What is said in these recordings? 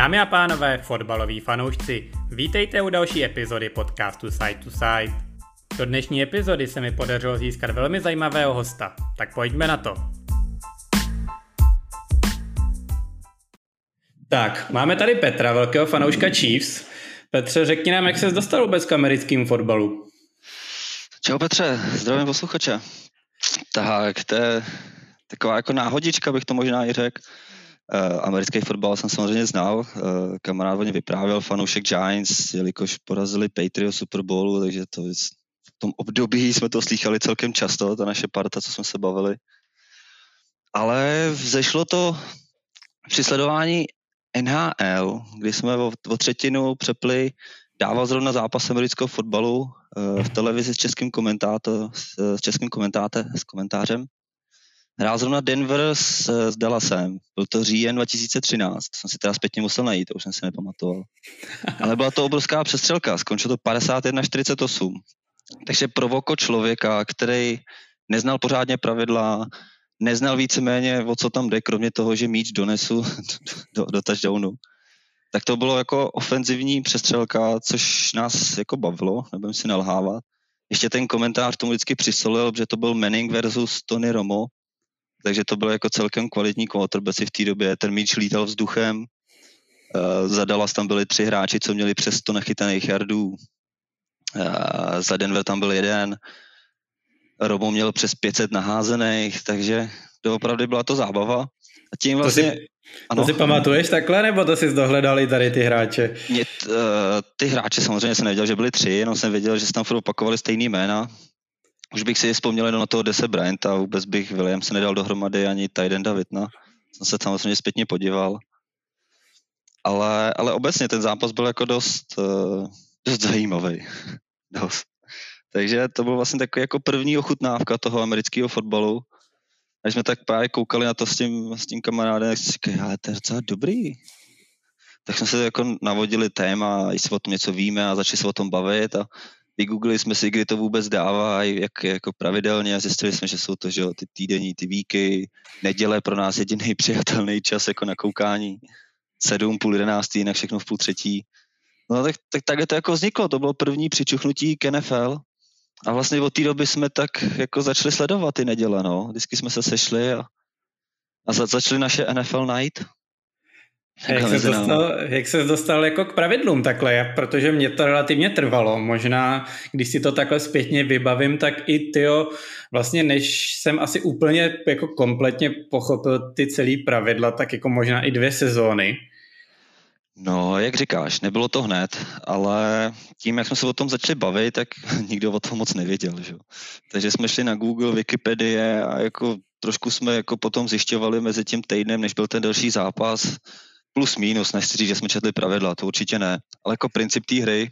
Dámy a pánové, fotbaloví fanoušci, vítejte u další epizody podcastu Side to Side. Do dnešní epizody se mi podařilo získat velmi zajímavého hosta, tak pojďme na to. Tak, máme tady Petra, velkého fanouška Chiefs. Petře, řekni nám, jak se dostal vůbec k americkému fotbalu? Čau Petře, zdravím posluchače. Tak, to je taková jako náhodička, bych to možná i řekl. Uh, americký fotbal jsem samozřejmě znal, uh, kamarád o vyprávěl, fanoušek Giants, jelikož porazili Patriot Super Bowlu, takže to v tom období jsme to slychali celkem často, ta naše parta, co jsme se bavili. Ale vzešlo to při sledování NHL, kdy jsme o, o třetinu přepli, dával zrovna zápas amerického fotbalu uh, v televizi s českým, komentáto, s českým komentáte, s komentářem Hrál zrovna Denver s, s Dallasem. Byl to říjen 2013. Jsem si teda zpětně musel najít, to už jsem si nepamatoval. Ale byla to obrovská přestřelka. Skončilo to 51-48. Takže provoko člověka, který neznal pořádně pravidla, neznal víceméně, o co tam jde, kromě toho, že míč donesu do, do touchdownu. Tak to bylo jako ofenzivní přestřelka, což nás jako bavilo, nebudem si nalhávat. Ještě ten komentář tomu vždycky přisolil, že to byl Manning versus Tony Romo, takže to bylo jako celkem kvalitní quarterback v té době. Ten míč lítal vzduchem, uh, za Dallas tam byli tři hráči, co měli přes 100 nachytaných yardů, uh, za Denver tam byl jeden, Robo měl přes 500 naházených, takže opravdu byla to zábava. A tím vlastně... To si, ano, to si pamatuješ takhle, nebo to si dohledali tady ty hráče? Mě, uh, ty hráče samozřejmě jsem nevěděl, že byli tři, jenom jsem věděl, že se tam furt opakovali stejný jména, už bych si vzpomněl jenom na toho Dese Bryant a vůbec bych William se nedal dohromady ani Tyden Davidna. Jsem se samozřejmě zpětně podíval. Ale, ale obecně ten zápas byl jako dost, uh, dost zajímavý. dost. Takže to byl vlastně takový jako první ochutnávka toho amerického fotbalu. A jsme tak právě koukali na to s tím, s tím kamarádem, tak říkali, ale to je docela dobrý. Tak jsme se jako navodili téma, jestli o tom něco víme a začali se o tom bavit a vygooglili jsme si, kdy to vůbec dává, jak jako pravidelně a zjistili jsme, že jsou to že jo, ty týdenní, ty víky, neděle pro nás jediný přijatelný čas jako na koukání, sedm, půl jedenáctý, jinak všechno v půl třetí. No tak, tak takhle to jako vzniklo, to bylo první přičuchnutí k NFL a vlastně od té doby jsme tak jako začali sledovat ty neděle, no. Vždycky jsme se sešli a, a začali naše NFL Night. Jak se, dostal, jak se dostal jako k pravidlům takhle, protože mě to relativně trvalo. Možná, když si to takhle zpětně vybavím, tak i ty vlastně než jsem asi úplně jako kompletně pochopil ty celý pravidla, tak jako možná i dvě sezóny. No, jak říkáš, nebylo to hned, ale tím, jak jsme se o tom začali bavit, tak nikdo o tom moc nevěděl, že? Takže jsme šli na Google, Wikipedie a jako trošku jsme jako potom zjišťovali mezi tím týdnem, než byl ten další zápas, plus minus, nechci říct, že jsme četli pravidla, to určitě ne, ale jako princip té hry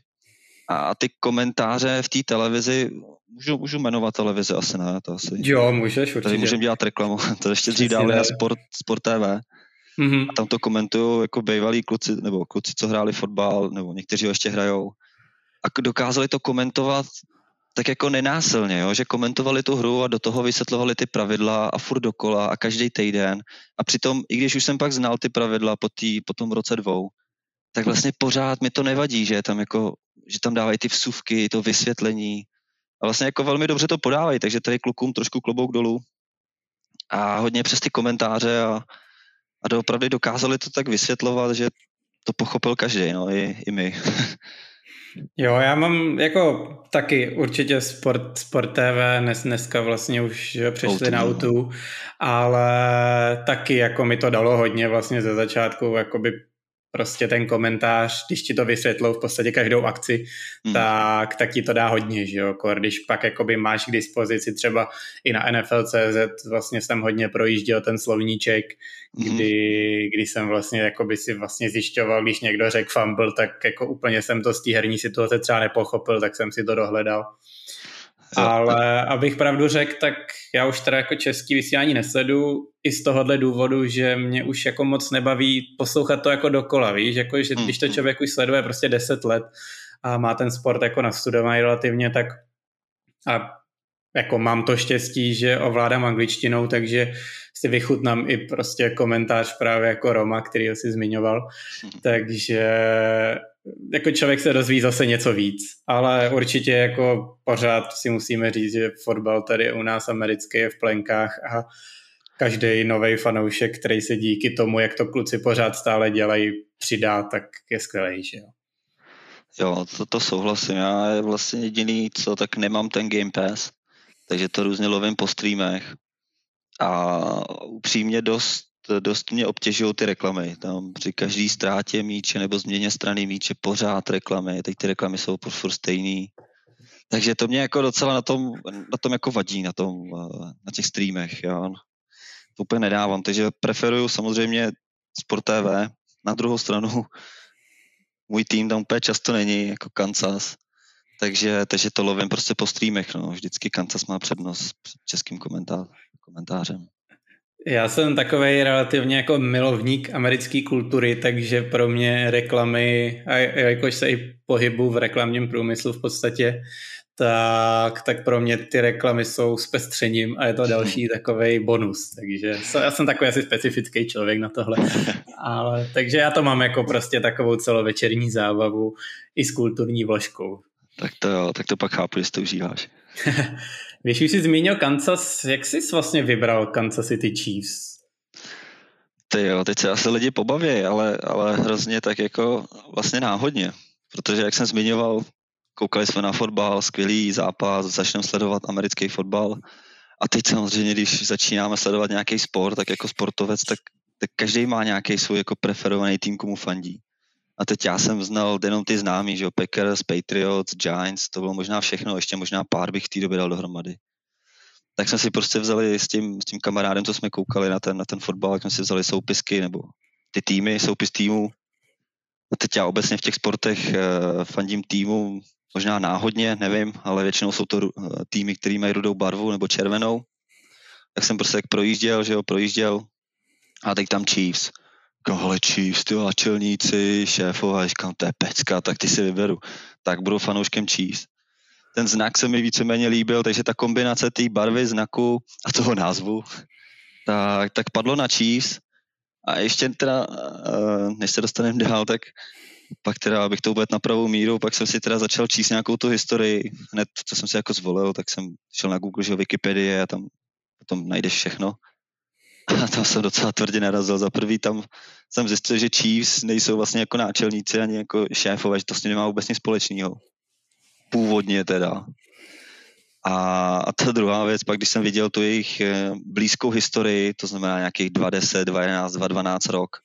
a ty komentáře v té televizi, můžu, můžu jmenovat televizi asi ne, to asi. Jo, můžeš určitě. Tady můžeme dělat reklamu, to ještě dřív dávali na Sport, Sport TV. Mm-hmm. A tam to komentují jako bývalí kluci, nebo kluci, co hráli fotbal, nebo někteří ho ještě hrajou. A dokázali to komentovat tak jako nenásilně, jo? že komentovali tu hru a do toho vysvětlovali ty pravidla a furt dokola a každý týden. A přitom, i když už jsem pak znal ty pravidla po, tý, po tom roce dvou, tak vlastně pořád mi to nevadí, že tam jako, že tam dávají ty vsuvky, to vysvětlení. A vlastně jako velmi dobře to podávají, takže tady klukům trošku klobouk dolů. A hodně přes ty komentáře a, a doopravdy dokázali to tak vysvětlovat, že to pochopil každý, no, i, i my. Jo, já mám jako taky určitě Sport, sport TV, dnes, dneska vlastně už přešli na autu, ale taky jako mi to dalo hodně vlastně ze začátku, jakoby prostě ten komentář, když ti to vysvětlou v podstatě každou akci, hmm. tak, tak ti to dá hodně, že jo, Kor, když pak jakoby máš k dispozici třeba i na NFL.cz, vlastně jsem hodně projížděl ten slovníček, hmm. kdy, kdy jsem vlastně jakoby si vlastně zjišťoval, když někdo řekl fumble, tak jako úplně jsem to z té herní situace třeba nepochopil, tak jsem si to dohledal. Ale abych pravdu řekl, tak já už teda jako český vysílání nesledu i z tohohle důvodu, že mě už jako moc nebaví poslouchat to jako dokola, víš, jako že když to mm-hmm. člověk už sleduje prostě 10 let a má ten sport jako nastudovaný relativně, tak a jako mám to štěstí, že ovládám angličtinou, takže si vychutnám i prostě komentář právě jako Roma, který ho si zmiňoval. Takže jako člověk se dozví zase něco víc, ale určitě jako pořád si musíme říct, že fotbal tady u nás americký je v plenkách a každý nový fanoušek, který se díky tomu, jak to kluci pořád stále dělají, přidá, tak je skvělý, že jo. Jo, to, to souhlasím. Já je vlastně jediný, co tak nemám ten Game Pass, takže to různě lovím po streamech. A upřímně dost, dost mě obtěžují ty reklamy. Tam při každý ztrátě míče nebo změně strany míče pořád reklamy. Teď ty reklamy jsou furt stejný. Takže to mě jako docela na tom, na tom jako vadí, na, tom, na těch streamech. Já to úplně nedávám, takže preferuju samozřejmě Sport TV. Na druhou stranu můj tým tam úplně často není, jako Kansas, takže, takže to lovím prostě po streamech, no. Vždycky Kansas má přednost před českým komentářem. Já jsem takový relativně jako milovník americké kultury, takže pro mě reklamy, a jakož se i pohybu v reklamním průmyslu v podstatě, tak, tak pro mě ty reklamy jsou zpestřením a je to další takový bonus. Takže já jsem takový asi specifický člověk na tohle. Ale, takže já to mám jako prostě takovou celovečerní zábavu i s kulturní vložkou. Tak to jo, tak to pak chápu, že to užíváš. Když už jsi zmínil Kansas, jak jsi vlastně vybral Kansas City Chiefs? Ty jo, teď se asi lidi pobaví, ale, ale hrozně tak jako vlastně náhodně. Protože jak jsem zmiňoval, koukali jsme na fotbal, skvělý zápas, začneme sledovat americký fotbal. A teď samozřejmě, když začínáme sledovat nějaký sport, tak jako sportovec, tak, tak každý má nějaký svůj jako preferovaný tým, komu fandí. A teď já jsem znal jenom ty známý, že jo, Packers, Patriots, Giants, to bylo možná všechno, ještě možná pár bych v té době dal dohromady. Tak jsme si prostě vzali s tím, s tím kamarádem, co jsme koukali na ten, na ten fotbal, jak jsme si vzali soupisky nebo ty týmy, soupis týmu. A teď já obecně v těch sportech uh, fandím týmu, možná náhodně, nevím, ale většinou jsou to uh, týmy, které mají rudou barvu nebo červenou. Tak jsem prostě jak projížděl, že jo, projížděl a teď tam Chiefs hele Chiefs, ty čelníci, šéfové, říkám, to je pecka, tak ty si vyberu. Tak budu fanouškem Chiefs. Ten znak se mi víceméně líbil, takže ta kombinace té barvy, znaku a toho názvu, tak, tak padlo na Chiefs. A ještě teda, eh, než se dostaneme dál, tak pak teda, abych to uvedl na pravou míru, pak jsem si teda začal číst nějakou tu historii, hned, co jsem si jako zvolil, tak jsem šel na Google, že Wikipedie a tam potom najdeš všechno. A tam jsem docela tvrdě narazil. Za prvý tam jsem zjistil, že Chiefs nejsou vlastně jako náčelníci ani jako šéfové, že to s tím nemá vůbec nic společného. Původně teda. A, a ta druhá věc, pak když jsem viděl tu jejich eh, blízkou historii, to znamená nějakých 2.10, 2.11, 2.12 rok,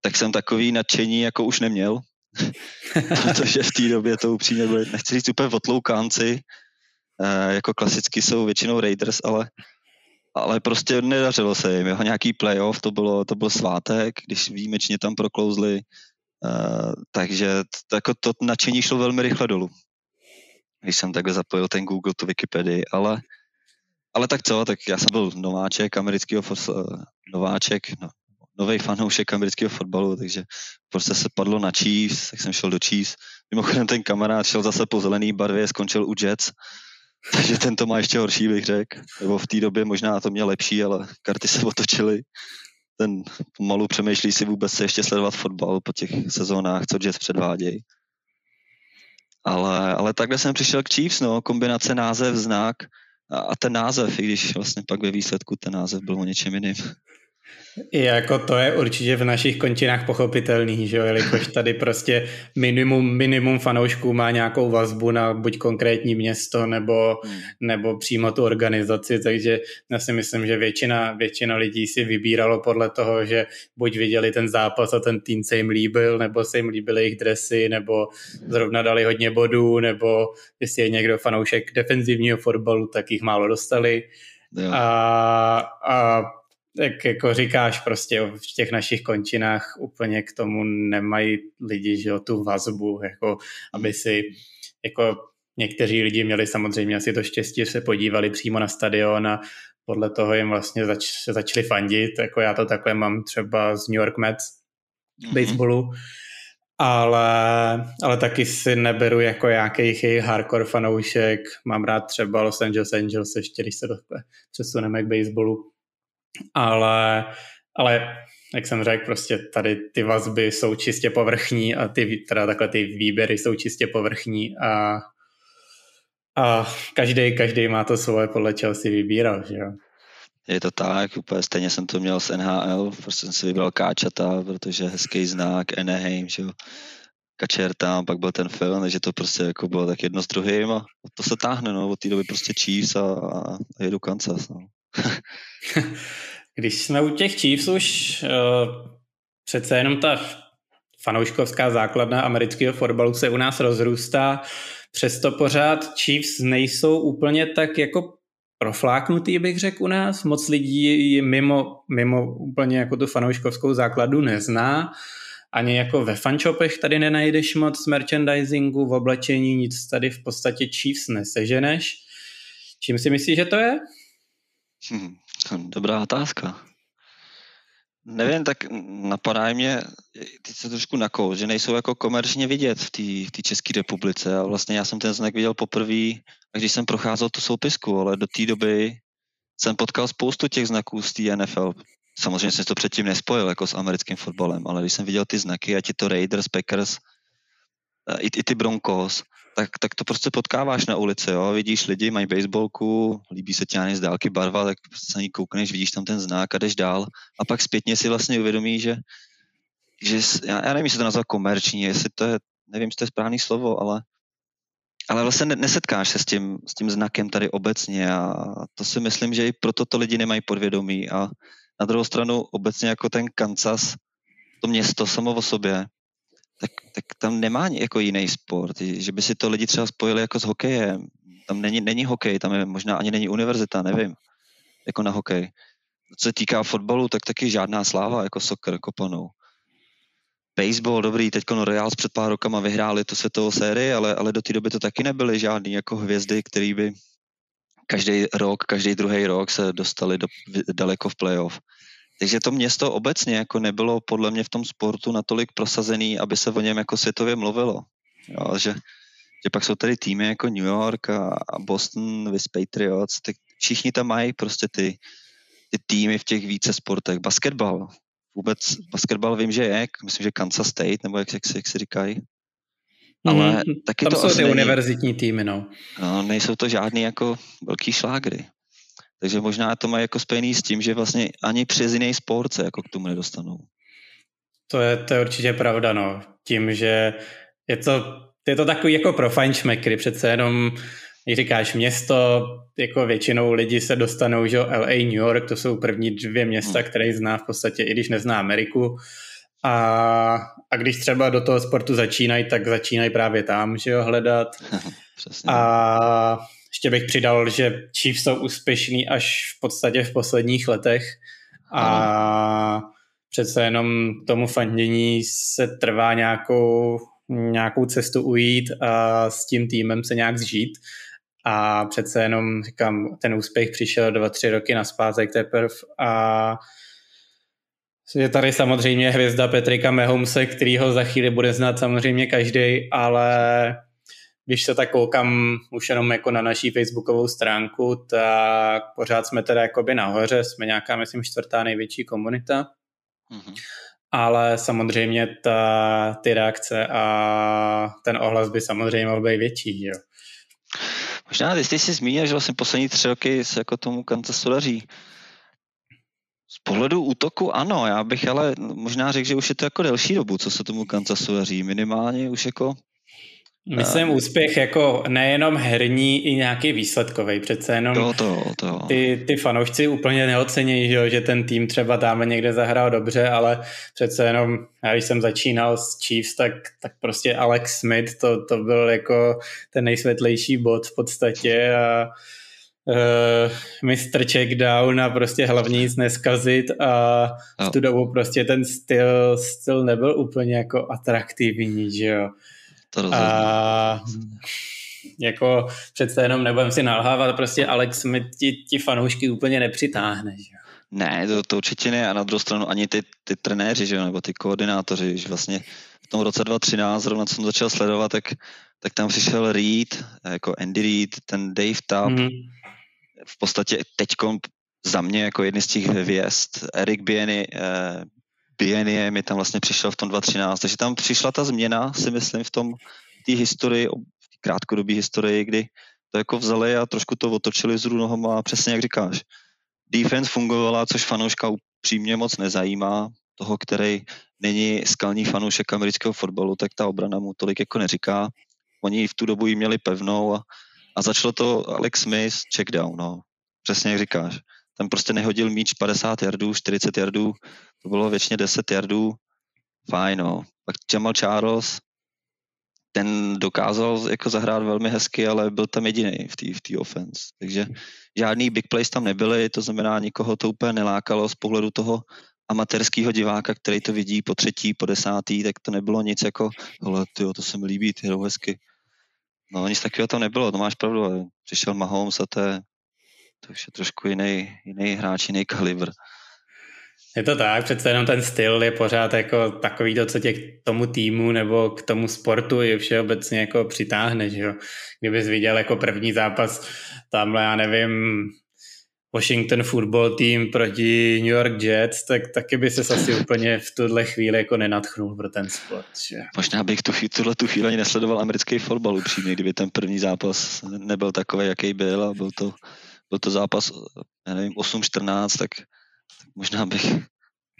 tak jsem takový nadšení jako už neměl, protože v té době to upřímně byly, nechci říct úplně otloukánci, e, jako klasicky jsou většinou Raiders, ale ale prostě nedařilo se jim. Jeho nějaký playoff, to, bylo, to byl svátek, když výjimečně tam proklouzli, uh, takže to, jako to nadšení šlo velmi rychle dolů. Když jsem takhle zapojil ten Google, tu Wikipedii, ale, ale tak co, tak já jsem byl nováček amerického, nováček, no, nový fanoušek amerického fotbalu, takže prostě se padlo na Chiefs, tak jsem šel do Chiefs. Mimochodem ten kamarád šel zase po zelený barvě, skončil u Jets, takže ten to má ještě horší, bych řekl. Nebo v té době možná to měl lepší, ale karty se otočily. Ten pomalu přemýšlí si vůbec se ještě sledovat fotbal po těch sezónách, co Jets předvádějí. Ale, ale takhle jsem přišel k Chiefs, no, kombinace název, znak a, a ten název, i když vlastně pak ve výsledku ten název byl o něčem jiným. Jako to je určitě v našich končinách pochopitelný, že jo, jelikož tady prostě minimum, minimum fanoušků má nějakou vazbu na buď konkrétní město nebo, hmm. nebo přímo tu organizaci, takže já si myslím, že většina, většina lidí si vybíralo podle toho, že buď viděli ten zápas a ten tým se jim líbil, nebo se jim líbily jejich dresy, nebo zrovna dali hodně bodů, nebo jestli je někdo fanoušek defenzivního fotbalu, tak jich málo dostali. A, a jak jako říkáš, prostě v těch našich končinách úplně k tomu nemají lidi, že jo, tu vazbu, jako aby si, jako někteří lidi měli samozřejmě asi to štěstí, že se podívali přímo na stadion a podle toho jim vlastně zač, začali fandit, jako já to takhle mám třeba z New York Mets mm-hmm. baseballu ale, ale taky si neberu jako nějaký hardcore fanoušek. Mám rád třeba Los Angeles Angels, ještě když se přesuneme k baseballu. Ale, ale jak jsem řekl, prostě tady ty vazby jsou čistě povrchní a ty, teda takhle ty výběry jsou čistě povrchní a, a každý, každý má to svoje, podle čeho si vybíral, že jo. Je to tak, úplně stejně jsem to měl s NHL, prostě jsem si vybral Káčata, protože hezký znak, Anaheim, že jo. Kačer tam, pak byl ten film, takže to prostě jako bylo tak jedno s druhým a to se táhne, no, od té doby prostě Chiefs a, a jedu Kansas, no. Když jsme u těch Chiefs už uh, přece jenom ta fanouškovská základna amerického fotbalu se u nás rozrůstá, přesto pořád Chiefs nejsou úplně tak jako profláknutý, bych řekl u nás. Moc lidí mimo, mimo úplně jako tu fanouškovskou základu nezná. Ani jako ve fanshopech tady nenajdeš moc merchandisingu, v oblečení, nic tady v podstatě Chiefs neseženeš. Čím si myslíš, že to je? Hmm, dobrá otázka. Nevím, tak napadá mě, teď se trošku nakous, že nejsou jako komerčně vidět v té České republice a vlastně já jsem ten znak viděl poprvé, když jsem procházel tu soupisku, ale do té doby jsem potkal spoustu těch znaků z té NFL. Samozřejmě jsem to předtím nespojil jako s americkým fotbalem, ale když jsem viděl ty znaky, ať je to Raiders, Packers, i, i ty Broncos, tak, tak to prostě potkáváš na ulici, jo? vidíš lidi, mají baseballku, líbí se ti z dálky barva, tak prostě se ní koukneš, vidíš tam ten znak a jdeš dál a pak zpětně si vlastně uvědomí, že, že já, já nevím, jestli to nazvat komerční, jestli to je, nevím, jestli to je správný slovo, ale ale vlastně nesetkáš se s tím, s tím znakem tady obecně a to si myslím, že i proto to lidi nemají podvědomí a na druhou stranu obecně jako ten Kansas, to město samo o sobě, tak, tak tam nemá jako jiný sport, že by si to lidi třeba spojili jako s hokejem. Tam není, není hokej, tam je možná ani není univerzita, nevím, jako na hokej. Co se týká fotbalu, tak taky žádná sláva jako soccer kopanou. Baseball, dobrý, teď Royals před pár rokama vyhráli tu světovou sérii, ale, ale do té doby to taky nebyly žádný jako hvězdy, který by každý rok, každý druhý rok se dostali do, daleko v playoff. Takže to město obecně jako nebylo podle mě v tom sportu natolik prosazený, aby se o něm jako světově mluvilo. Jo, že, že pak jsou tady týmy jako New York a, Boston, West Patriots, tak všichni tam mají prostě ty, ty týmy v těch více sportech. Basketbal, vůbec basketbal vím, že je, myslím, že Kansas State, nebo jak, jak, jak se říkají. Ale mm, taky tam to jsou ty není, univerzitní týmy, no. no. Nejsou to žádný jako velký šlágry. Takže možná to má jako spojený s tím, že vlastně ani přes jiný sport se jako k tomu nedostanou. To je, to je určitě pravda, no. Tím, že je to, je to takový jako pro fajnšmekry, přece jenom, když říkáš město, jako většinou lidi se dostanou, že LA, New York, to jsou první dvě města, hmm. které zná v podstatě, i když nezná Ameriku. A, a když třeba do toho sportu začínají, tak začínají právě tam, že jo, hledat. Přesně. A ještě bych přidal, že Chiefs jsou úspěšní až v podstatě v posledních letech a přece jenom tomu fandění se trvá nějakou, nějakou cestu ujít a s tím týmem se nějak zžít. A přece jenom, říkám, ten úspěch přišel dva, tři roky na zpátek teprve a je tady samozřejmě hvězda Petrika Mahomese, který ho za chvíli bude znát samozřejmě každý, ale když se tak koukám už jenom jako na naší facebookovou stránku, tak pořád jsme teda jakoby nahoře, jsme nějaká, myslím, čtvrtá největší komunita. Mm-hmm. Ale samozřejmě ta, ty reakce a ten ohlas by samozřejmě mohl být větší, jo. Možná, ty jsi si zmínil, že vlastně poslední tři roky se jako tomu Kansasu daří. Z pohledu útoku ano, já bych ale možná řekl, že už je to jako delší dobu, co se tomu Kansasu daří. Minimálně už jako Myslím úspěch jako nejenom herní, i nějaký výsledkový. Přece jenom to, to, to. Ty, ty fanoušci úplně neocení, že, že ten tým třeba tam někde zahrál dobře, ale přece jenom, já když jsem začínal s Chiefs, tak, tak prostě Alex Smith, to, to byl jako ten nejsvětlejší bod v podstatě a uh, mistr check down a prostě hlavně nic neskazit a v tu dobu prostě ten styl, styl nebyl úplně jako atraktivní, že jo. To rozhodně. A jako přece jenom nebudem si nalhávat, prostě Alex mi ti, ti fanoušky úplně nepřitáhne. Že? Ne, to, to určitě ne. A na druhou stranu ani ty, ty trenéři, že nebo ty koordinátoři, že vlastně v tom roce 2013, zrovna co jsem začal sledovat, tak, tak tam přišel Reed, jako Andy Reed, ten Dave Tapp, mm. v podstatě teďkom za mě jako jedny z těch hvězd, Erik Bieny, eh, Bieny mi tam vlastně přišel v tom 2013, takže tam přišla ta změna, si myslím, v tom té historii, v krátkodobé historii, kdy to jako vzali a trošku to otočili z nohama a přesně jak říkáš. Defense fungovala, což fanouška upřímně moc nezajímá, toho, který není skalní fanoušek amerického fotbalu, tak ta obrana mu tolik jako neříká. Oni v tu dobu ji měli pevnou a, a začalo to Alex Smith check down, no. Přesně jak říkáš. Tam prostě nehodil míč 50 yardů, 40 yardů, to bylo většině 10 yardů, fajn, no. Pak Jamal Charles, ten dokázal jako zahrát velmi hezky, ale byl tam jediný v té v offense. Takže žádný big plays tam nebyly, to znamená, nikoho to úplně nelákalo z pohledu toho amatérského diváka, který to vidí po třetí, po desátý, tak to nebylo nic jako, ale tyjo, to se mi líbí, ty hrou hezky. No nic takového tam nebylo, to máš pravdu, přišel Mahomes a to je, to už je trošku jiný, jiný hráč, jiný kalibr. Je to tak, přece jenom ten styl je pořád jako takový to, co tě k tomu týmu nebo k tomu sportu je všeobecně jako přitáhne, že jo. Kdybys viděl jako první zápas tamhle, já nevím, Washington football team proti New York Jets, tak taky by se asi úplně v tuhle chvíli jako nenadchnul pro ten sport. Že? Možná bych tu, tuhle tu chvíli ani nesledoval americký fotbal upřímně, kdyby ten první zápas nebyl takový, jaký byl a byl to, byl to zápas, já nevím, 8-14, tak, tak možná bych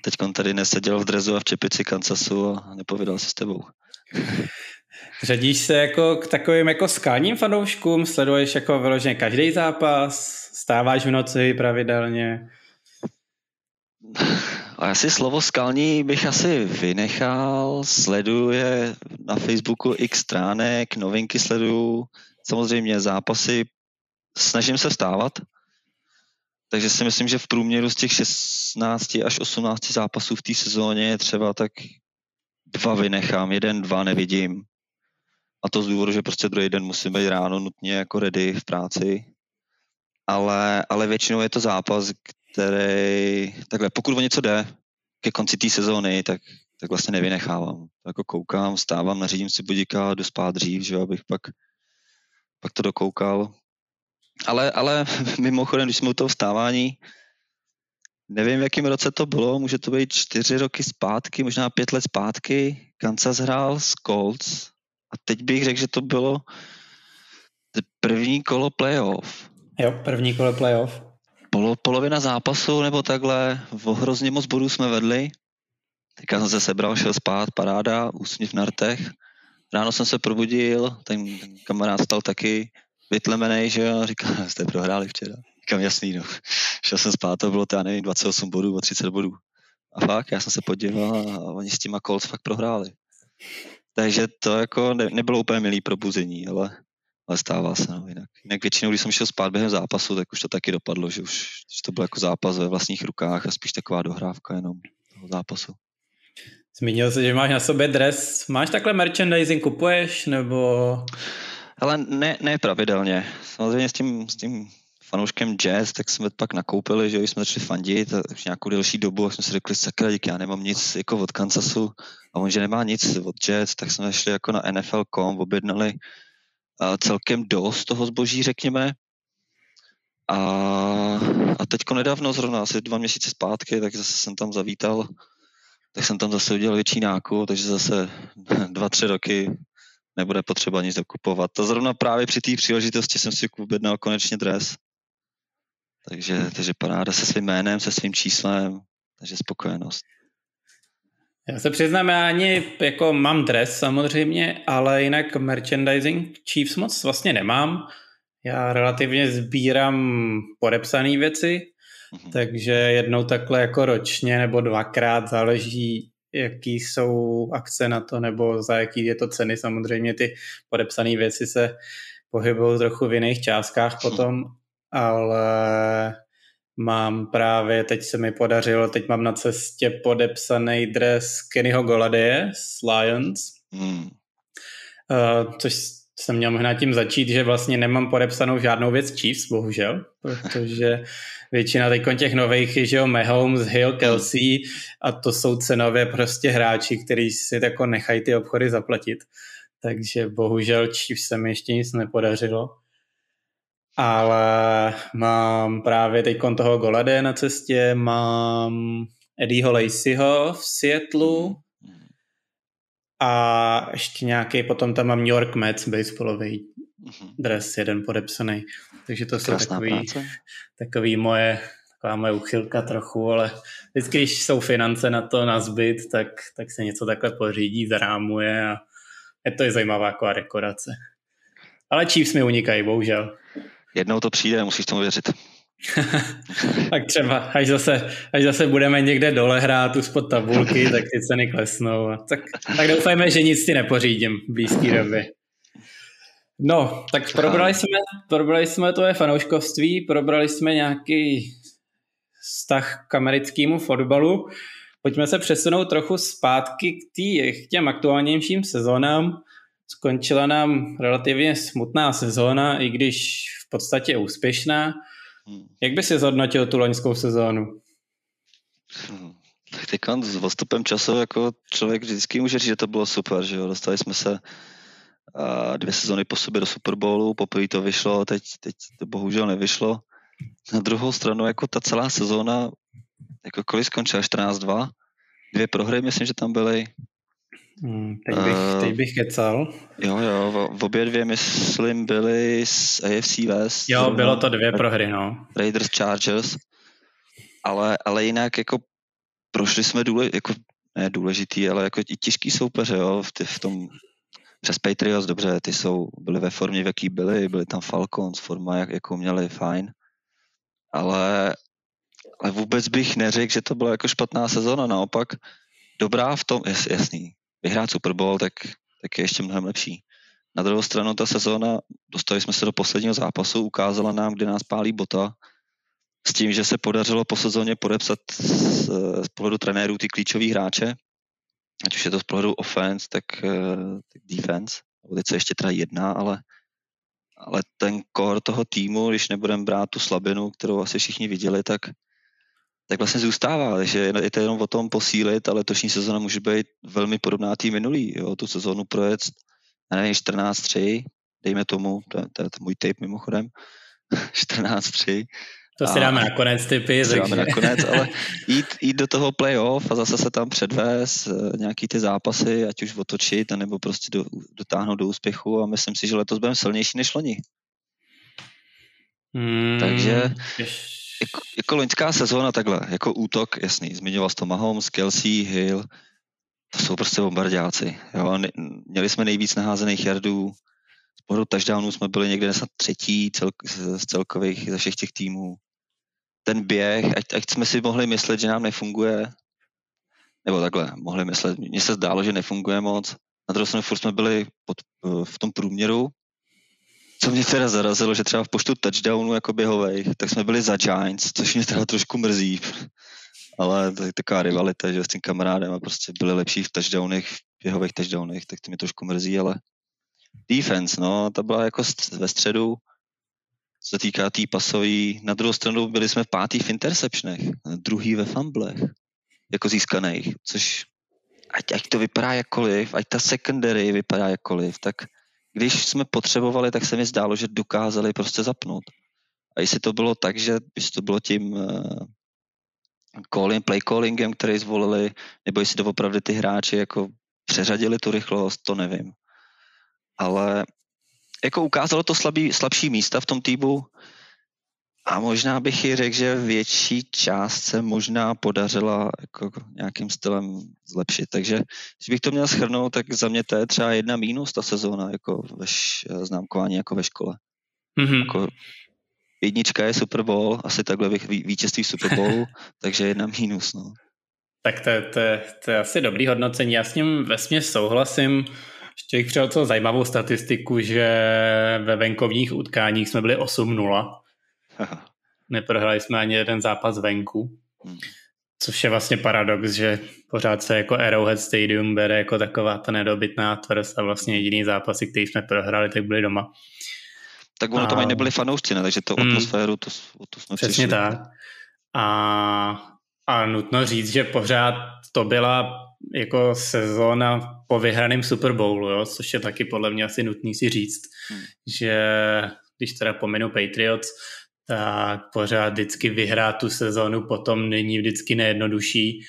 teď tady neseděl v drezu a v čepici Kansasu a nepovídal si s tebou. Řadíš se jako k takovým jako skalním fanouškům? Sleduješ jako vyloženě každý zápas? Stáváš v noci pravidelně? A asi slovo skalní bych asi vynechal. Sleduje na Facebooku x stránek, novinky sleduju, samozřejmě zápasy. Snažím se vstávat, takže si myslím, že v průměru z těch 16 až 18 zápasů v té sezóně je třeba tak dva vynechám, jeden, dva nevidím. A to z důvodu, že prostě druhý den musím být ráno nutně jako ready v práci. Ale, ale většinou je to zápas, který, takhle, pokud o něco jde ke konci té sezóny, tak, tak vlastně nevynechávám. Jako koukám, stávám, nařídím si budíka, jdu spát dřív, že abych pak, pak to dokoukal. Ale, ale mimochodem, když jsme u toho vstávání, nevím, v jakém roce to bylo, může to být čtyři roky zpátky, možná pět let zpátky, Kansas hrál s Colts a teď bych řekl, že to bylo první kolo playoff. Jo, první kolo playoff. Polo, polovina zápasu nebo takhle, v hrozně moc bodů jsme vedli. Teďka jsem se sebral, šel spát, paráda, úsměv na rtech. Ráno jsem se probudil, ten, ten kamarád stal taky, vytlemený, že jo, říká, jste prohráli včera. Říkám, jasný, no. Šel jsem spát, to bylo to, já nevím, 28 bodů o 30 bodů. A fakt, já jsem se podíval a oni s těma Colts fakt prohráli. Takže to jako ne, nebylo úplně milý probuzení, ale, ale stává se. No, jinak. jinak většinou, když jsem šel spát během zápasu, tak už to taky dopadlo, že už že to bylo jako zápas ve vlastních rukách a spíš taková dohrávka jenom toho zápasu. Zmínil jsi, že máš na sobě dres. Máš takhle merchandising, kupuješ, nebo... Ale ne, ne pravidelně. Samozřejmě s tím, s tím fanouškem jazz, tak jsme pak nakoupili, že jsme začali fandit a už nějakou delší dobu a jsme si řekli, sakra, díky, já nemám nic jako od Kansasu a on, že nemá nic od jazz, tak jsme šli jako na NFL.com, objednali celkem dost toho zboží, řekněme. A, a teďko nedávno, zrovna asi dva měsíce zpátky, tak zase jsem tam zavítal, tak jsem tam zase udělal větší nákup, takže zase dva, tři roky nebude potřeba nic dokupovat. To zrovna právě při té příležitosti jsem si objednal konečně dres. Takže, takže paráda se svým jménem, se svým číslem, takže spokojenost. Já se přiznám, já ani jako mám dres samozřejmě, ale jinak merchandising Chiefs moc vlastně nemám. Já relativně sbírám podepsané věci, mm-hmm. takže jednou takhle jako ročně nebo dvakrát záleží, jaký jsou akce na to, nebo za jaký je to ceny. Samozřejmě ty podepsané věci se pohybují trochu v jiných částkách potom, ale mám právě, teď se mi podařilo, teď mám na cestě podepsaný dres Kennyho Goladeje z Lions, mm. uh, což jsem měl možná tím začít, že vlastně nemám podepsanou žádnou věc Chiefs, bohužel, protože většina teď těch nových je, že jo, Mahomes, Hill, Kelsey a to jsou cenově prostě hráči, kteří si jako nechají ty obchody zaplatit. Takže bohužel Chiefs se mi ještě nic nepodařilo. Ale mám právě teď toho Golade na cestě, mám Eddieho Laceyho v Seattleu, a ještě nějaký, potom tam mám New York Mets baseballový mm-hmm. dres, jeden podepsaný. Takže to jsou takový, takový moje, taková moje uchylka trochu, ale vždycky, když jsou finance na to, na zbyt, tak, tak se něco takhle pořídí, zarámuje a je to je zajímavá jako dekorace. Ale Chiefs mi unikají, bohužel. Jednou to přijde, musíš tomu věřit. tak třeba, až zase, až zase budeme někde dole hrát tu spod tabulky, tak ty ceny klesnou. A tak, tak doufajme, že nic ti nepořídím v blízký době. No, tak probrali jsme, probrali jsme to je fanouškovství, probrali jsme nějaký vztah k americkému fotbalu. Pojďme se přesunout trochu zpátky k, tý, k těm aktuálnějším sezónám. Skončila nám relativně smutná sezóna, i když v podstatě úspěšná. Hmm. Jak by si zhodnotil tu loňskou sezónu? Hmm. Tak teď s postupem času jako člověk vždycky může říct, že to bylo super, že jo? Dostali jsme se dvě sezóny po sobě do Super Bowlu, poprvé to vyšlo, teď, teď to bohužel nevyšlo. Na druhou stranu, jako ta celá sezóna, jako kolik skončila, 14-2, dvě prohry, myslím, že tam byly, Hmm, teď, bych, uh, teď bych kecal. Jo, jo, v obě dvě, myslím, byly z AFC West. Jo, bylo to dvě prohry, no. Raiders, Chargers. Ale, ale jinak jako prošli jsme důle, jako, ne důležitý, ale jako i těžký soupeře, jo, v, v tom přes Patriots, dobře, ty jsou, byli ve formě, v jaký byli, byli tam Falcons, forma, jak, jakou měli, fajn. Ale, ale vůbec bych neřekl, že to byla jako špatná sezona, naopak dobrá v tom, jas, jasný, vyhrát Super Bowl, tak, tak je ještě mnohem lepší. Na druhou stranu ta sezóna, dostali jsme se do posledního zápasu, ukázala nám, kde nás pálí bota, s tím, že se podařilo po sezóně podepsat z, z pohledu trenérů ty klíčové hráče, ať už je to z pohledu offense, tak, eh, tak defense, nebo teď se ještě teda jedná, ale, ale ten core toho týmu, když nebudeme brát tu slabinu, kterou asi všichni viděli, tak, tak vlastně zůstává, že je to jenom o tom posílit, ale letošní sezona může být velmi podobná tým minulý. Jo? Tu sezónu projet, nevím, 14-3, dejme tomu, to, je to můj tape mimochodem, 14-3. To si dáme nakonec typy. To si dáme nakonec, ale jít, jít do toho playoff a zase se tam předvést, eh, nějaký ty zápasy, ať už otočit, nebo prostě do, dotáhnout do úspěchu a myslím si, že letos budeme silnější než loni. Hmm, Takže jako, jako loňská sezóna takhle, jako útok, jasný, zmiňoval to Mahomes, Kelsey, Hill, to jsou prostě bombardáci. Jo? Měli jsme nejvíc naházených jardů, z pohledu touchdownů jsme byli někde snad třetí cel, z celkových ze všech těch týmů. Ten běh, ať, ať jsme si mohli myslet, že nám nefunguje, nebo takhle, mohli myslet, mně se zdálo, že nefunguje moc. Na druhou stranu furt jsme byli pod, v tom průměru, co mě teda zarazilo, že třeba v počtu touchdownů jako běhových, tak jsme byli za Giants, což mě teda trošku mrzí. Ale to je taková rivalita, že s tím kamarádem a prostě byli lepší v touchdownech, v běhových touchdownech, tak to mě trošku mrzí, ale defense, no, ta byla jako ve středu, se týká té tý pasový. Na druhou stranu byli jsme pátý v interceptionech, druhý ve fumblech, jako získaných, což ať, ať to vypadá jakkoliv, ať ta secondary vypadá jakkoliv, tak když jsme potřebovali, tak se mi zdálo, že dokázali prostě zapnout. A jestli to bylo tak, že jestli to bylo tím uh, calling, play callingem, který zvolili, nebo jestli to opravdu ty hráči jako přeřadili tu rychlost, to nevím. Ale jako ukázalo to slabý, slabší místa v tom týmu, a možná bych i řekl, že větší část se možná podařila jako nějakým stylem zlepšit. Takže když bych to měl schrnout, tak za mě to je třeba jedna mínus ta sezóna jako ve známkování jako ve škole. Mm-hmm. Jako jednička je Super Bowl, asi takhle bych vítězství Super Bowlu, takže jedna mínus. No. Tak to, to, to je asi dobrý hodnocení. Já s ním vesmě souhlasím. Ještě bych přijel zajímavou statistiku, že ve venkovních utkáních jsme byli 8-0 Neprohráli jsme ani jeden zápas venku. Hmm. což je vlastně paradox, že pořád se jako Arrowhead Stadium bere jako taková ta nedobytná tvrz a vlastně jediný zápasy, který jsme prohráli, tak byly doma. Tak ono a... tam ani nebyli fanoušci, ne? takže to hmm. atmosféru, to, to jsme Přesně přišli. tak. A, a nutno říct, že pořád to byla jako sezóna po vyhraném Super Bowlu, jo? což je taky podle mě asi nutný si říct, hmm. že když teda pominu Patriots, tak pořád vždycky vyhrát tu sezónu potom není vždycky nejjednodušší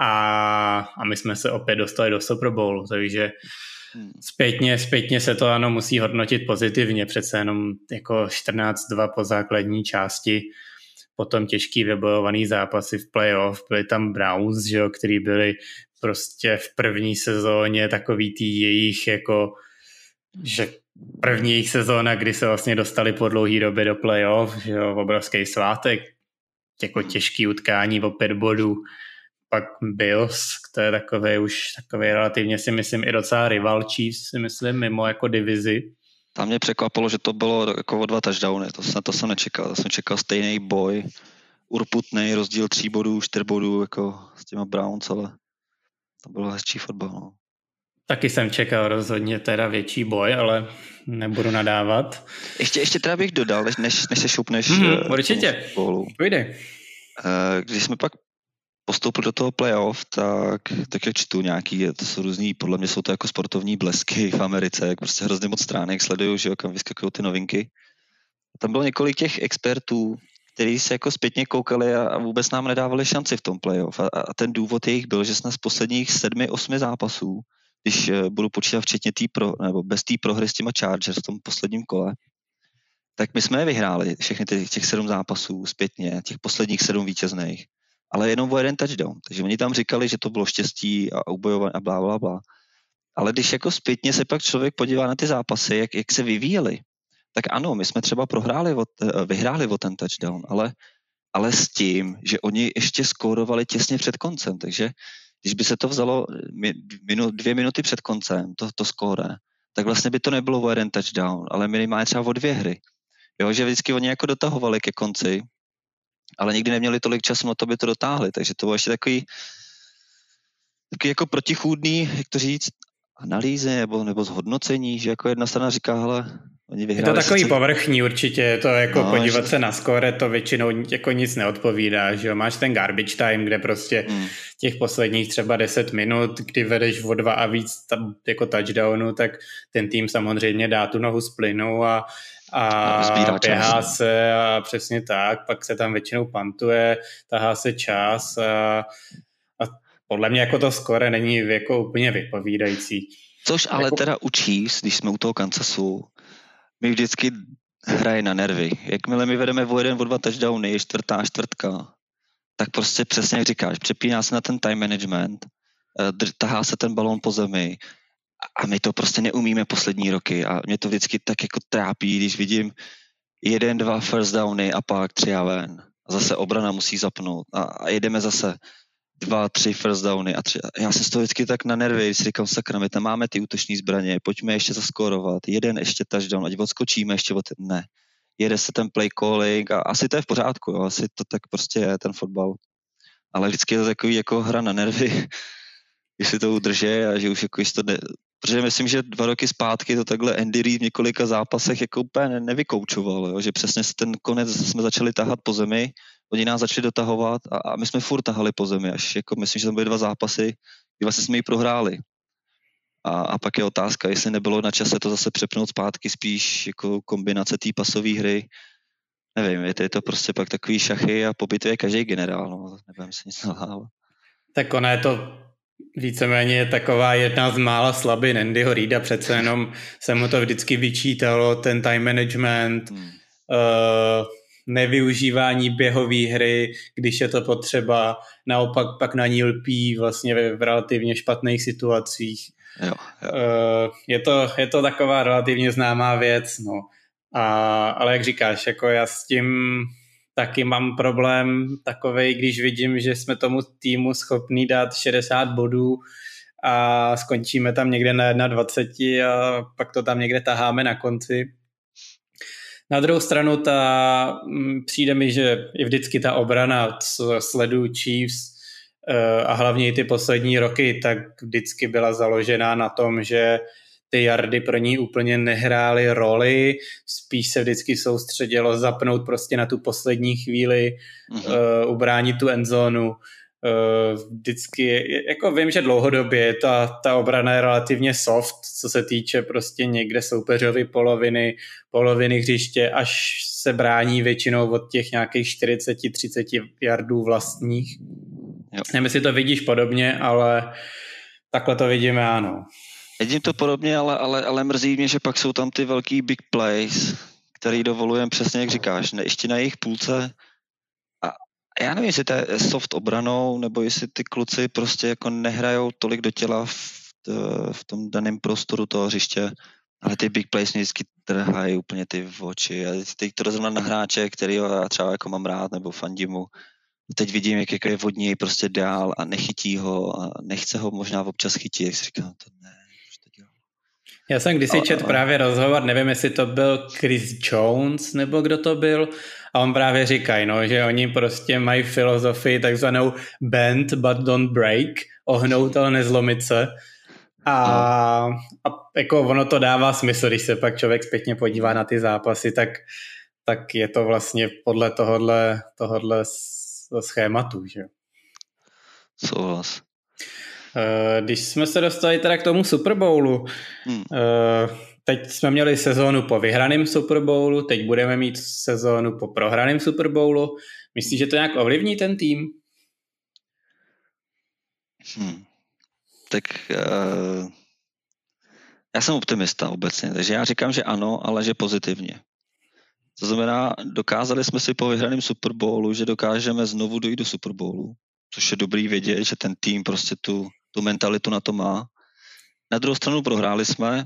a, a my jsme se opět dostali do Super Bowlu, takže hmm. zpětně, zpětně se to ano musí hodnotit pozitivně, přece jenom jako 14-2 po základní části, potom těžký vybojovaný zápasy v playoff, byli tam Browns, že jo, který byli prostě v první sezóně takový tý jejich jako že první jejich sezóna, kdy se vlastně dostali po dlouhý době do playoff, že jo, obrovský svátek, jako těžký utkání o pět bodů, pak Bills, to je takový už takový relativně si myslím i docela rival Chiefs, si myslím, mimo jako divizi. Tam mě překvapilo, že to bylo jako o dva touchdowny, to, jsem, to jsem nečekal, to jsem čekal stejný boj, urputný rozdíl tří bodů, čtyř bodů jako s těma Browns, ale to bylo hezčí fotbal. No. Taky jsem čekal rozhodně teda větší boj, ale nebudu nadávat. Ještě, ještě teda bych dodal, než, než se šupneš. Mm, určitě, půjde. Eh, když jsme pak postoupili do toho playoff, tak, tak jak čtu nějaký, to jsou různý, podle mě jsou to jako sportovní blesky v Americe, jak prostě hrozně moc stránek sleduju, že jo, kam vyskakují ty novinky. Tam bylo několik těch expertů, kteří se jako zpětně koukali a, a vůbec nám nedávali šanci v tom playoff. A, a ten důvod jejich byl, že jsme z posledních sedmi, osmi zápasů když eh, budu počítat včetně tý pro, nebo bez té prohry s těma Chargers v tom posledním kole, tak my jsme je vyhráli, všechny těch, těch sedm zápasů zpětně, těch posledních sedm vítězných, ale jenom o jeden touchdown. Takže oni tam říkali, že to bylo štěstí a ubojování a blá, blá, blá. Ale když jako zpětně se pak člověk podívá na ty zápasy, jak, jak se vyvíjeli, tak ano, my jsme třeba prohráli, eh, vyhráli o ten touchdown, ale, ale s tím, že oni ještě skórovali těsně před koncem, takže když by se to vzalo minu, dvě minuty před koncem, to, to skóre, tak vlastně by to nebylo o jeden touchdown, ale minimálně třeba o dvě hry. Jo, že vždycky oni jako dotahovali ke konci, ale nikdy neměli tolik času na to, by to dotáhli, takže to bylo ještě takový, takový jako protichůdný, jak to říct, analýzy nebo, nebo zhodnocení, že jako jedna strana říká, hele, oni vyhráli. Je to takový sice... povrchní určitě, je to jako no, podívat že... se na skóre, to většinou jako nic neodpovídá, že jo, máš ten garbage time, kde prostě hmm. těch posledních třeba 10 minut, kdy vedeš o dva a víc tam, jako touchdownu, tak ten tým samozřejmě dá tu nohu z plynu a a no, běhá čas. se a přesně tak, pak se tam většinou pantuje, tahá se čas a, a podle mě jako to skore není jako úplně vypovídající. Což ale jako... teda učí, když jsme u toho Kansasu, my vždycky hraje na nervy. Jakmile my vedeme o jeden, o dva touchdowny, čtvrtá čtvrtka, tak prostě přesně jak říkáš, přepíná se na ten time management, eh, tahá se ten balón po zemi a my to prostě neumíme poslední roky a mě to vždycky tak jako trápí, když vidím jeden, dva first downy a pak tři a ven. Zase obrana musí zapnout a, a jedeme zase dva, tři first downy a tři. Já jsem z toho vždycky tak na nervy, když si říkám, sakra, my tam máme ty útoční zbraně, pojďme ještě zaskorovat, jeden ještě touchdown, ať odskočíme ještě od... Ne. Jede se ten play calling a asi to je v pořádku, jo, asi to tak prostě je ten fotbal. Ale vždycky je to takový jako hra na nervy, jestli to udrží a že už jako to ne, Protože myslím, že dva roky zpátky to takhle Andy Reid v několika zápasech jako úplně nevykoučoval, jo? že přesně ten konec jsme začali tahat po zemi, oni nás začali dotahovat a, a my jsme furt tahali po zemi, až jako myslím, že tam byly dva zápasy, kdy vlastně jsme ji prohráli. A, a pak je otázka, jestli nebylo na čase to zase přepnout zpátky spíš jako kombinace té pasové hry. Nevím, je to, je to prostě pak takový šachy a po bitvě každý generál, no, nevím si nic nalhávat. Tak ona je to víceméně je taková jedna z mála slabin Andyho Reida, přece jenom se mu to vždycky vyčítalo, ten time management, hmm. uh, nevyužívání běhové hry, když je to potřeba, naopak pak na ní lpí vlastně v, relativně špatných situacích. Jo, jo. Uh, je, to, je to taková relativně známá věc, no. A, ale jak říkáš, jako já s tím taky mám problém takový, když vidím, že jsme tomu týmu schopní dát 60 bodů a skončíme tam někde na 21 a pak to tam někde taháme na konci. Na druhou stranu ta, mm, přijde mi, že je vždycky ta obrana, co sleduju Chiefs, eh, a hlavně i ty poslední roky, tak vždycky byla založená na tom, že ty jardy pro ní úplně nehrály roli, spíš se vždycky soustředilo zapnout prostě na tu poslední chvíli, mm-hmm. uh, ubránit tu endzónu. Uh, vždycky, jako vím, že dlouhodobě ta, ta obrana je relativně soft, co se týče prostě někde soupeřovy poloviny, poloviny hřiště, až se brání většinou od těch nějakých 40-30 jardů vlastních. Jo. Nevím, jestli to vidíš podobně, ale takhle to vidíme, ano. Vidím to podobně, ale, ale, ale mrzí mě, že pak jsou tam ty velký big plays, který dovolujeme přesně, jak říkáš, ne, ještě na jejich půlce. A já nevím, jestli to je soft obranou, nebo jestli ty kluci prostě jako nehrajou tolik do těla v, v tom daném prostoru toho hřiště, ale ty big plays mě vždycky trhají úplně ty v oči. A teď to zrovna na hráče, který já třeba jako mám rád, nebo fandím mu, teď vidím, jak je vodní prostě dál a nechytí ho a nechce ho možná občas chytit, jak si říkám, to já jsem kdysi čet právě rozhovor, nevím, jestli to byl Chris Jones nebo kdo to byl, a on právě říkají, no, že oni prostě mají filozofii takzvanou bend but don't break, ohnout, ale nezlomit se. A, a jako ono to dává smysl, když se pak člověk zpětně podívá na ty zápasy, tak, tak je to vlastně podle tohohle, tohohle schématu, že? Souhlas. Eh, když jsme se dostali teda k tomu Super Bowlu, hmm. Eh, teď jsme měli sezónu po vyhraném Super Bowlu, teď budeme mít sezónu po prohraném Super Bowlu. Myslíš, že to nějak ovlivní ten tým? Hmm. Tak uh, já jsem optimista obecně, takže já říkám, že ano, ale že pozitivně. To znamená, dokázali jsme si po vyhraném Super Bowlu, že dokážeme znovu dojít do Super Bowlu, což je dobrý vědět, že ten tým prostě tu tu mentalitu na to má. Na druhou stranu prohráli jsme,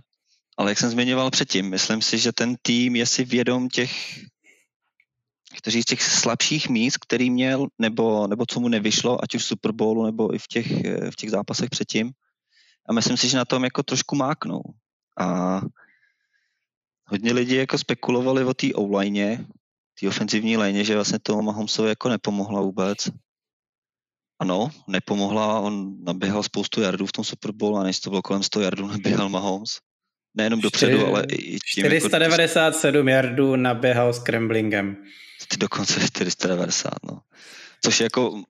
ale jak jsem zmiňoval předtím, myslím si, že ten tým je si vědom těch, kteří z těch slabších míst, který měl, nebo, nebo co mu nevyšlo, ať už v Super Bowlu, nebo i v těch, v těch zápasech předtím. A myslím si, že na tom jako trošku máknou. A hodně lidí jako spekulovali o té online, té ofenzivní léně, že vlastně tomu Mahomesovi jako nepomohla vůbec ano, nepomohla, on naběhal spoustu jardů v tom Super Bowl a než to bylo kolem 100 jardů, naběhal Mahomes. Nejenom dopředu, ale i tím 497 jako, jardů naběhal scramblingem. Ty dokonce 490, no. Což je jako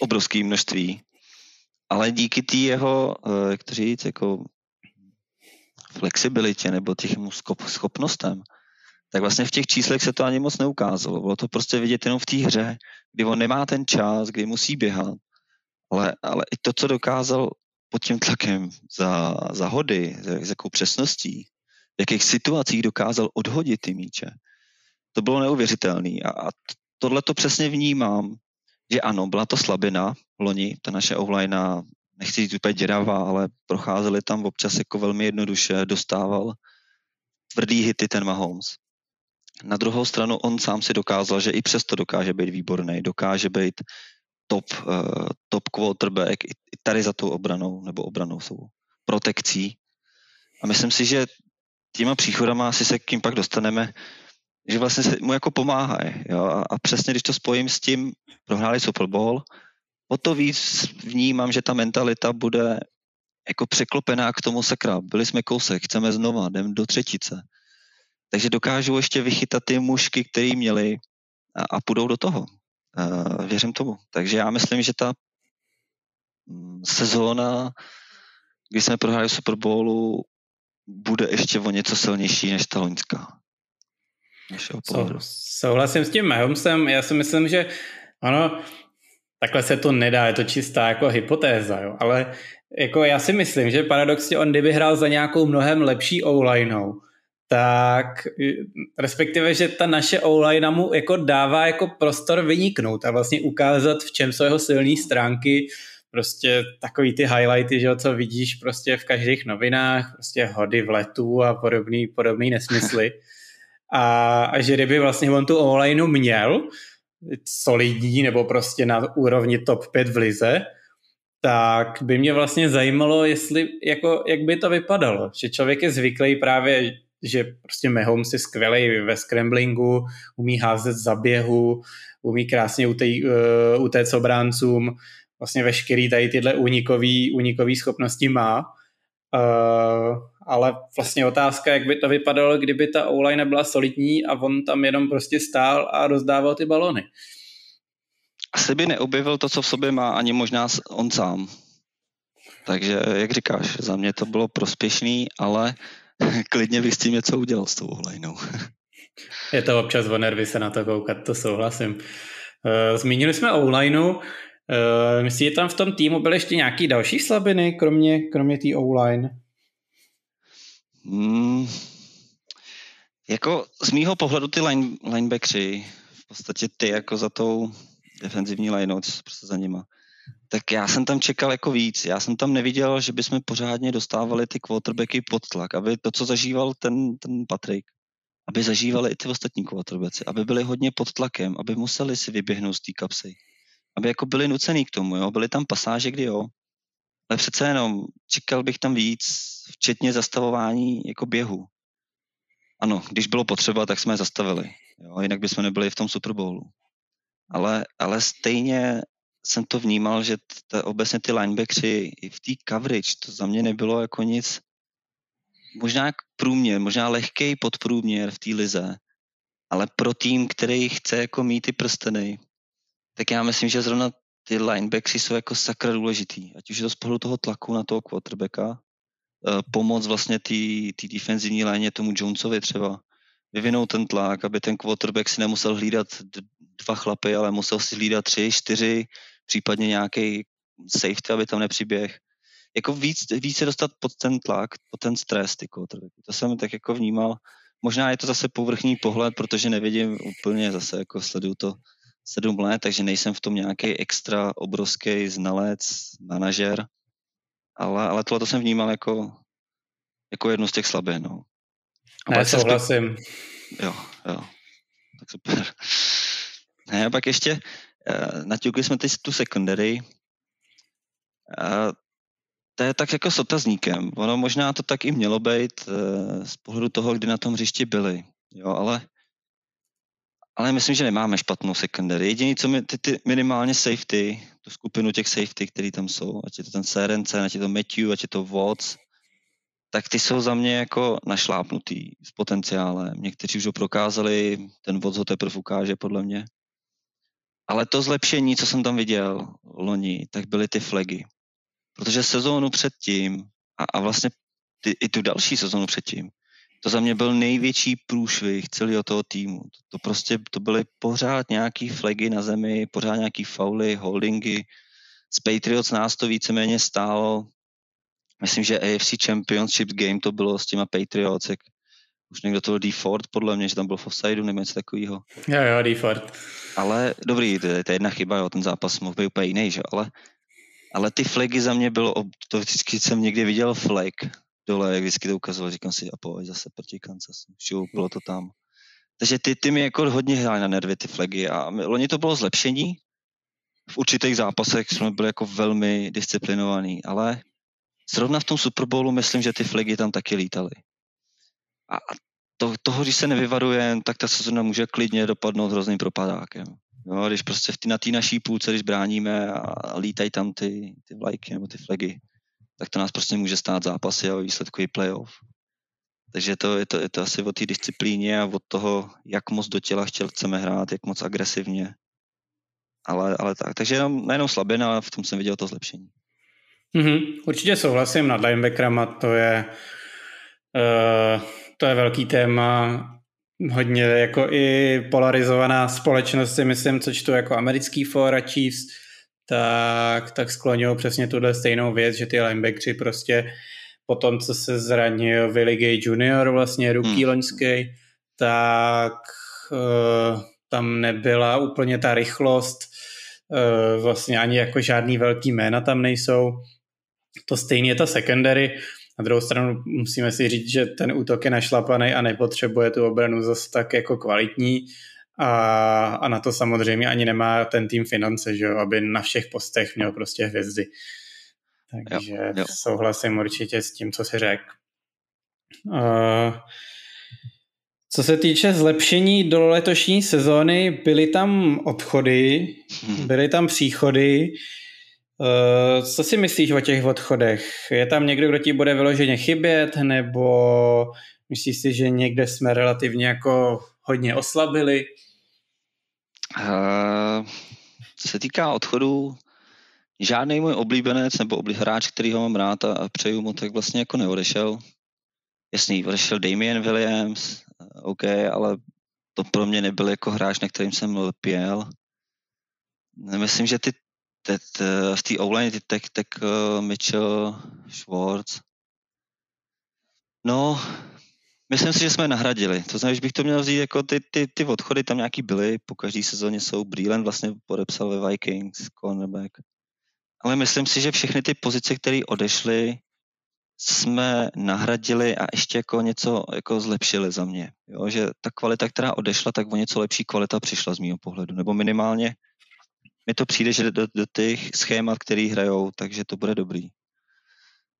obrovské množství. Ale díky té jeho, eh, jak to říct, jako flexibilitě nebo těch schopnostem, tak vlastně v těch číslech se to ani moc neukázalo. Bylo to prostě vidět jenom v té hře, kdy on nemá ten čas, kdy musí běhat ale, ale i to, co dokázal pod tím tlakem za, za hody, s jakou přesností, v jakých situacích dokázal odhodit ty míče, to bylo neuvěřitelné. A, a tohle to přesně vnímám, že ano, byla to slabina loni, ta naše offline, nechci říct úplně děravá, ale procházeli tam občas jako velmi jednoduše, dostával tvrdý hity ten Mahomes. Na druhou stranu on sám si dokázal, že i přesto dokáže být výborný, dokáže být top, uh, top quarterback i, tady za tou obranou, nebo obranou jsou protekcí. A myslím si, že těma příchodama asi se k tím pak dostaneme, že vlastně se mu jako pomáhají. A, a přesně když to spojím s tím, prohráli Super Bowl, o to víc vnímám, že ta mentalita bude jako překlopená k tomu sakra. Byli jsme kousek, chceme znova, jdem do třetice. Takže dokážou ještě vychytat ty mušky, které měli a, a půjdou do toho. Uh, věřím tomu. Takže já myslím, že ta mm, sezóna, kdy jsme prohráli Super Bowlu, bude ještě o něco silnější než ta loňská. So, souhlasím s tím Mahomesem. Já si myslím, že ano, takhle se to nedá, je to čistá jako hypotéza, jo. ale jako já si myslím, že paradoxně on kdyby hrál za nějakou mnohem lepší o tak respektive, že ta naše online mu jako dává jako prostor vyniknout a vlastně ukázat, v čem jsou jeho silné stránky, prostě takový ty highlighty, že co vidíš prostě v každých novinách, prostě hody v letu a podobný, podobný nesmysly. A, a že kdyby vlastně on tu online měl, solidní nebo prostě na úrovni top 5 v lize, tak by mě vlastně zajímalo, jestli, jako, jak by to vypadalo. Že člověk je zvyklý právě že prostě Mahomes je skvělý ve scramblingu, umí házet za běhu, umí krásně utéct uh, obráncům, vlastně veškerý tady tyhle únikový, únikový schopnosti má. Uh, ale vlastně otázka, jak by to vypadalo, kdyby ta o nebyla solidní a on tam jenom prostě stál a rozdával ty balony. Asi by neobjevil to, co v sobě má, ani možná on sám. Takže, jak říkáš, za mě to bylo prospěšný, ale klidně bych s tím něco udělal s tou olejnou. Je to občas o nervy se na to koukat, to souhlasím. Eh, zmínili jsme o-lineu. Uh, myslíte, že tam v tom týmu byly ještě nějaký další slabiny, kromě, kromě té O-line? Mm, jako z mýho pohledu ty line, linebackři, v podstatě ty jako za tou defenzivní lineou, prostě za nima, tak já jsem tam čekal jako víc. Já jsem tam neviděl, že bychom pořádně dostávali ty quarterbacky pod tlak, aby to, co zažíval ten, ten Patrik, aby zažívali i ty ostatní quarterbacki, aby byli hodně pod tlakem, aby museli si vyběhnout z té kapsy aby jako byli nucený k tomu, jo. Byly tam pasáže, kdy jo, ale přece jenom čekal bych tam víc, včetně zastavování jako běhu. Ano, když bylo potřeba, tak jsme je zastavili, jo, jinak bychom nebyli v tom Super Bowlu. Ale, ale stejně jsem to vnímal, že t- obecně ty linebackři i v té coverage, to za mě nebylo jako nic, možná průměr, možná lehký podprůměr v té lize, ale pro tým, který chce jako mít ty prsteny, tak já myslím, že zrovna ty linebacksy jsou jako sakra důležitý. Ať už je to z pohledu toho tlaku na toho quarterbacka, eh, pomoc vlastně té defenzivní léně tomu Jonesovi třeba, vyvinout ten tlak, aby ten quarterback si nemusel hlídat dva chlapy, ale musel si hlídat tři, čtyři, případně nějaký safety, aby tam nepřiběh. Jako víc, víc se dostat pod ten tlak, pod ten stres, ty quarterbacky. To jsem tak jako vnímal. Možná je to zase povrchní pohled, protože nevidím úplně zase, jako sleduju to sedm let, takže nejsem v tom nějaký extra obrovský znalec, manažer, ale, ale tohle to jsem vnímal jako, jako jednu z těch slabin. No. A ne, souhlasím. Jo, jo, tak super. Ne, a pak ještě naťukli jsme teď tu secondary. Uh, to je tak jako s otazníkem. Ono možná to tak i mělo být uh, z pohledu toho, kdy na tom hřišti byli. Jo, ale ale myslím, že nemáme špatnou secondary. Jediný, co mi, ty, ty minimálně safety, tu skupinu těch safety, který tam jsou, ať je to ten Serencen, ať je to Matthew, ať je to Watts, tak ty jsou za mě jako našlápnutý s potenciálem. Někteří už ho prokázali, ten Watts ho teprve ukáže podle mě. Ale to zlepšení, co jsem tam viděl loni, tak byly ty flagy. Protože sezónu předtím a, a vlastně ty, i tu další sezónu předtím, to za mě byl největší průšvih celého toho týmu. To prostě, to byly pořád nějaký flagy na zemi, pořád nějaký fauly, holdingy. Z Patriots nás to víceméně stálo. Myslím, že AFC Championship Game to bylo s těma Patriots, jak už někdo to byl D. Ford, podle mě, že tam byl v offsideu nebo něco takového. Jo, jo, D. Ford. Ale dobrý, to je, to je jedna chyba, jo, ten zápas mohl být úplně jiný, že? Ale, ale ty flagy za mě bylo, to vždycky jsem někdy viděl flag, dole, jak vždycky to ukazoval, říkám si, a pojď zase proti Kansas. Šup, bylo to tam. Takže ty, ty mi jako hodně hrály na nervy, ty flagy. A loni to bylo zlepšení. V určitých zápasech jsme byli jako velmi disciplinovaní, ale zrovna v tom Super Bowlu myslím, že ty flagy tam taky lítaly. A to, toho, když se nevyvaruje, tak ta sezona může klidně dopadnout hrozným propadákem. Jo, když prostě v tý, na té naší půlce, když bráníme a lítají tam ty, ty vlajky nebo ty flagy, tak to nás prostě může stát zápasy a výsledkový playoff. Takže to, je, to, je to asi o té disciplíně a od toho, jak moc do těla chceme hrát, jak moc agresivně. Ale, ale tak, takže jenom, nejenom slabina, ale v tom jsem viděl to zlepšení. Mm-hmm, určitě souhlasím nad linebackerama, to je, uh, to je velký téma, hodně jako i polarizovaná společnost si myslím, co čtu jako americký for a Chiefs, tak, tak skloňují přesně tuhle stejnou věc, že ty linebackři prostě po tom, co se zranil Willie Gay Jr., vlastně rookie hmm. loňský, tak uh, tam nebyla úplně ta rychlost, uh, vlastně ani jako žádný velký jména tam nejsou. To stejně je ta secondary, na druhou stranu musíme si říct, že ten útok je našlapaný a nepotřebuje tu obranu zase tak jako kvalitní a, a na to samozřejmě ani nemá ten tým finance, že jo, aby na všech postech měl prostě hvězdy. Takže jo, jo. souhlasím určitě s tím, co si řekl. Uh, co se týče zlepšení do letošní sezóny, byly tam odchody, hmm. byly tam příchody. Uh, co si myslíš o těch odchodech? Je tam někdo, kdo ti bude vyloženě chybět, nebo myslíš si, že někde jsme relativně jako hodně oslabili? Uh, co se týká odchodů, žádný můj oblíbenec nebo oblí hráč, který ho mám rád a přeju mu, tak vlastně jako neodešel. Jasný, odešel Damien Williams, OK, ale to pro mě nebyl jako hráč, na kterým jsem lpěl. Myslím, že ty v té online ty tak, tak uh, Mitchell, Schwartz. No, myslím si, že jsme nahradili. To znamená, že bych to měl vzít jako ty, ty, ty odchody tam nějaký byly, po každý sezóně jsou. Breland vlastně podepsal ve Vikings, cornerback. Ale myslím si, že všechny ty pozice, které odešly, jsme nahradili a ještě jako něco jako zlepšili za mě. Jo? Že ta kvalita, která odešla, tak o něco lepší kvalita přišla z mého pohledu. Nebo minimálně mi to přijde, že do, do těch schémat, který hrajou, takže to bude dobrý.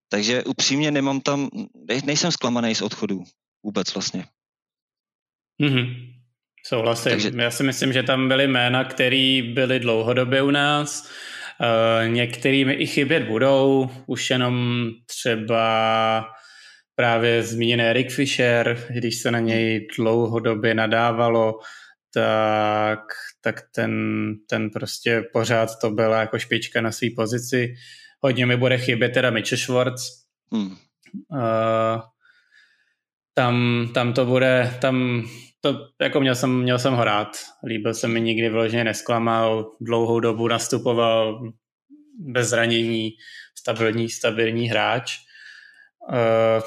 Takže upřímně nemám tam, nejsem zklamaný z odchodů. Vůbec vlastně. Mm-hmm. Souhlasím. Takže... Já si myslím, že tam byly jména, které byly dlouhodobě u nás. Uh, některými i chybět budou. Už jenom třeba právě zmíněný Eric Fischer, když se na něj dlouhodobě nadávalo, tak, tak ten, ten prostě pořád to byla jako špička na své pozici. Hodně mi bude chybět teda Mitchell Schwartz. Hmm. Uh, tam, tam to bude, tam to, jako měl jsem, měl jsem ho rád. Líbil se mi nikdy vložně nesklamal, dlouhou dobu nastupoval bez zranění, stabilní, stabilní hráč. Uh,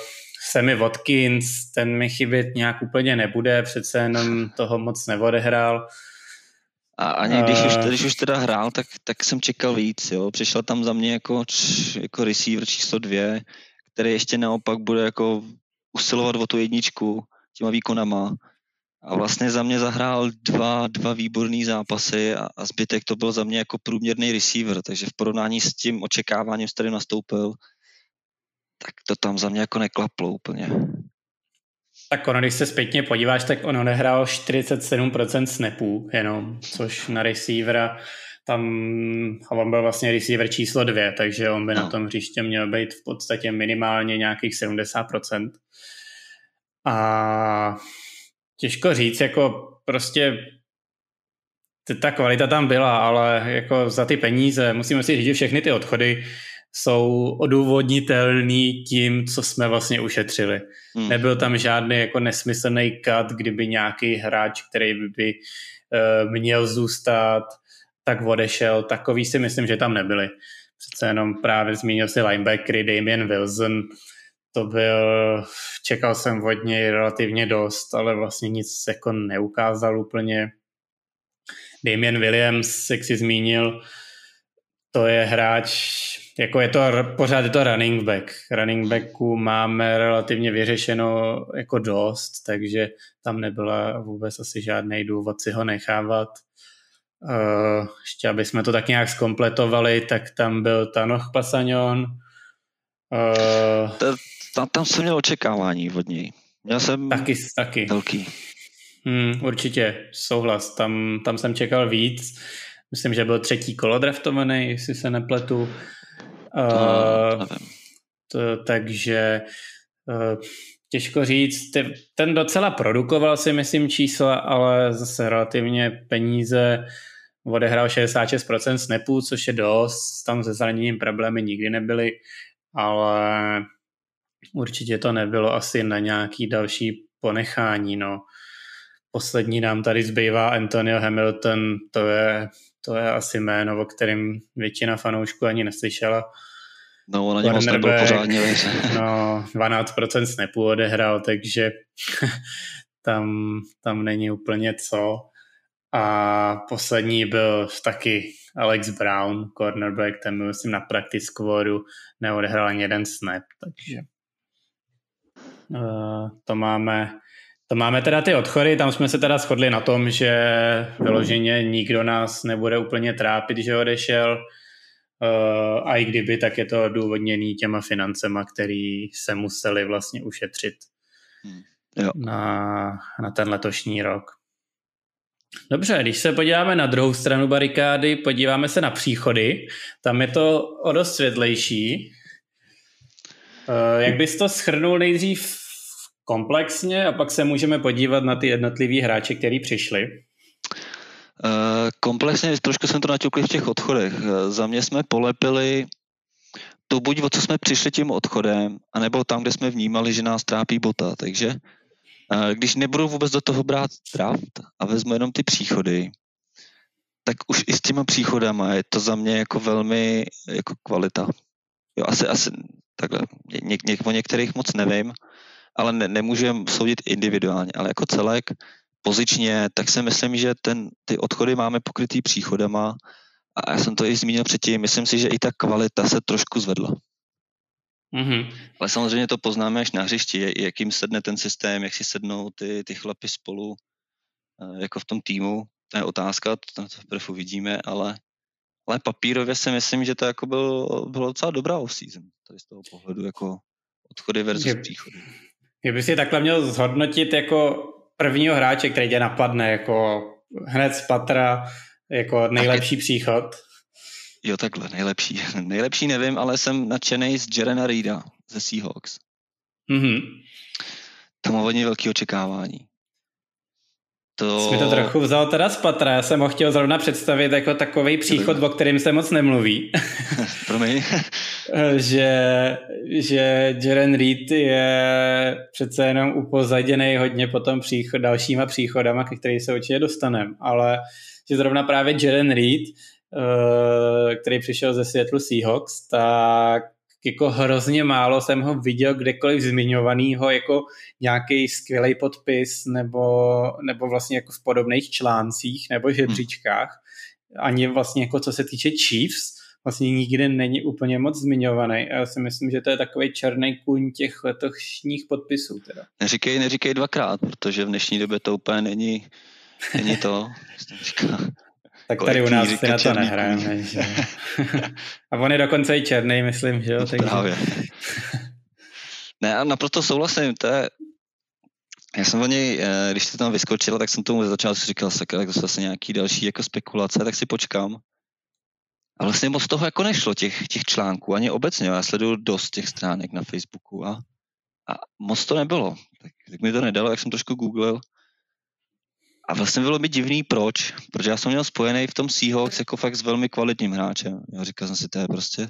Sammy Watkins, ten mi chybět nějak úplně nebude, přece jenom toho moc neodehrál. A ani když, už, když už teda hrál, tak, tak jsem čekal víc. Jo. Přišel tam za mě jako, jako receiver číslo dvě, který ještě naopak bude jako usilovat o tu jedničku těma výkonama. A vlastně za mě zahrál dva, dva výborný zápasy a, a zbytek to byl za mě jako průměrný receiver, takže v porovnání s tím očekáváním, s kterým nastoupil, tak to tam za mě jako neklaplo úplně. Tak ono, když se zpětně podíváš, tak ono nehrál 47% snapů jenom, což na receivera tam, a on byl vlastně receiver číslo dvě, takže on by no. na tom hřiště měl být v podstatě minimálně nějakých 70%. A těžko říct, jako prostě ta kvalita tam byla, ale jako za ty peníze musíme si říct, že všechny ty odchody jsou odůvodnitelný tím, co jsme vlastně ušetřili. Hmm. Nebyl tam žádný jako nesmyslný cut, kdyby nějaký hráč, který by, by uh, měl zůstat, tak odešel. Takový si myslím, že tam nebyli. Přece jenom právě zmínil si linebackery Damien Wilson, to byl, čekal jsem od něj relativně dost, ale vlastně nic jako neukázal úplně. Damien Williams, jak si zmínil, to je hráč, jako je to, pořád je to running back. Running backu máme relativně vyřešeno jako dost, takže tam nebyla vůbec asi žádný důvod si ho nechávat. Uh, ještě aby jsme to tak nějak skompletovali, tak tam byl Tanoch Pasanion. Uh, tam jsem měl očekávání od něj. Měl jsem taky, taky. velký. Hmm, určitě, souhlas. Tam, tam jsem čekal víc. Myslím, že byl třetí kolo draftovaný, jestli se nepletu. Uh, takže uh, těžko říct. Ten docela produkoval si myslím čísla, ale zase relativně peníze odehrál 66% snapů, což je dost. Tam se zraněním problémy nikdy nebyly, ale určitě to nebylo asi na nějaký další ponechání. No. Poslední nám tady zbývá Antonio Hamilton, to je to je asi jméno, o kterém většina fanoušků ani neslyšela. No, on ani moc nebyl pořádně, No, 12% snapů odehrál, takže tam, tam není úplně co. A poslední byl taky Alex Brown, cornerback, ten byl myslím na practice squadu, neodehrál ani jeden snap, takže uh, to máme to máme teda ty odchody, tam jsme se teda shodli na tom, že vyloženě nikdo nás nebude úplně trápit, že odešel. Uh, a i kdyby, tak je to důvodněný těma financema, který se museli vlastně ušetřit hmm. jo. Na, na ten letošní rok. Dobře, když se podíváme na druhou stranu barikády, podíváme se na příchody, tam je to o dost světlejší. Eh, jak bys to schrnul nejdřív komplexně a pak se můžeme podívat na ty jednotlivý hráče, který přišli? Uh, komplexně, trošku jsem to naťukli v těch odchodech. Uh, za mě jsme polepili to buď o co jsme přišli tím odchodem, anebo tam, kde jsme vnímali, že nás trápí bota. Takže uh, když nebudu vůbec do toho brát draft a vezmu jenom ty příchody, tak už i s těma příchodama je to za mě jako velmi jako kvalita. Jo, asi, asi takhle, ně, ně, o některých moc nevím, ale ne, nemůžeme soudit individuálně, ale jako celek pozičně, tak si myslím, že ten, ty odchody máme pokrytý příchodama a já jsem to i zmínil předtím, myslím si, že i ta kvalita se trošku zvedla. Mm-hmm. Ale samozřejmě to poznáme až na hřišti, jakým sedne ten systém, jak si sednou ty, ty chlapy spolu, eh, jako v tom týmu. To je otázka, to, to teprve uvidíme, ale, ale papírově si myslím, že to jako byl, bylo docela dobrá off-season, tady z toho pohledu, jako odchody versus je, příchody. Kdyby si takhle měl zhodnotit jako prvního hráče, který tě napadne, jako hned z patra, jako nejlepší je... příchod. Jo, takhle, nejlepší. nejlepší nevím, ale jsem nadšený z Jerena Reeda ze Seahawks. Mhm. Tam má hodně velký očekávání. To... Jsi mi to trochu vzal teda z patra, já jsem ho chtěl zrovna představit jako takový příchod, o kterým se moc nemluví. Promiň. že, že Jaren Reed je přece jenom upozaděný hodně potom příchod, dalšíma příchodama, ke kterým se určitě dostaneme, ale že zrovna právě Jaren Reed, eh, který přišel ze Seattle Seahawks, tak jako hrozně málo jsem ho viděl kdekoliv zmiňovanýho jako nějaký skvělý podpis nebo, nebo vlastně jako v podobných článcích nebo žebříčkách. Ani vlastně jako co se týče Chiefs, vlastně nikdy není úplně moc zmiňovaný. A já si myslím, že to je takový černý kůň těch letošních podpisů. Teda. Neříkej, neříkej dvakrát, protože v dnešní době to úplně není, není to. tak tady u nás si na to nehrajeme. Že? A on je dokonce i černý, myslím, že jo? Takže... Právě. Ne, a naprosto souhlasím, to je, já jsem o něj, eh, když jste tam vyskočila, tak jsem tomu začal si říkal, sakra, tak to jsou asi nějaký další jako spekulace, tak si počkám. A vlastně moc toho jako nešlo, těch, těch článků, ani obecně. Já sleduju dost těch stránek na Facebooku a, a moc to nebylo. Tak, tak mi to nedalo, jak jsem trošku googlil. A vlastně bylo mi divný, proč. Protože já jsem měl spojený v tom Seahawks jako fakt s velmi kvalitním hráčem. Já říkal jsem si, to je prostě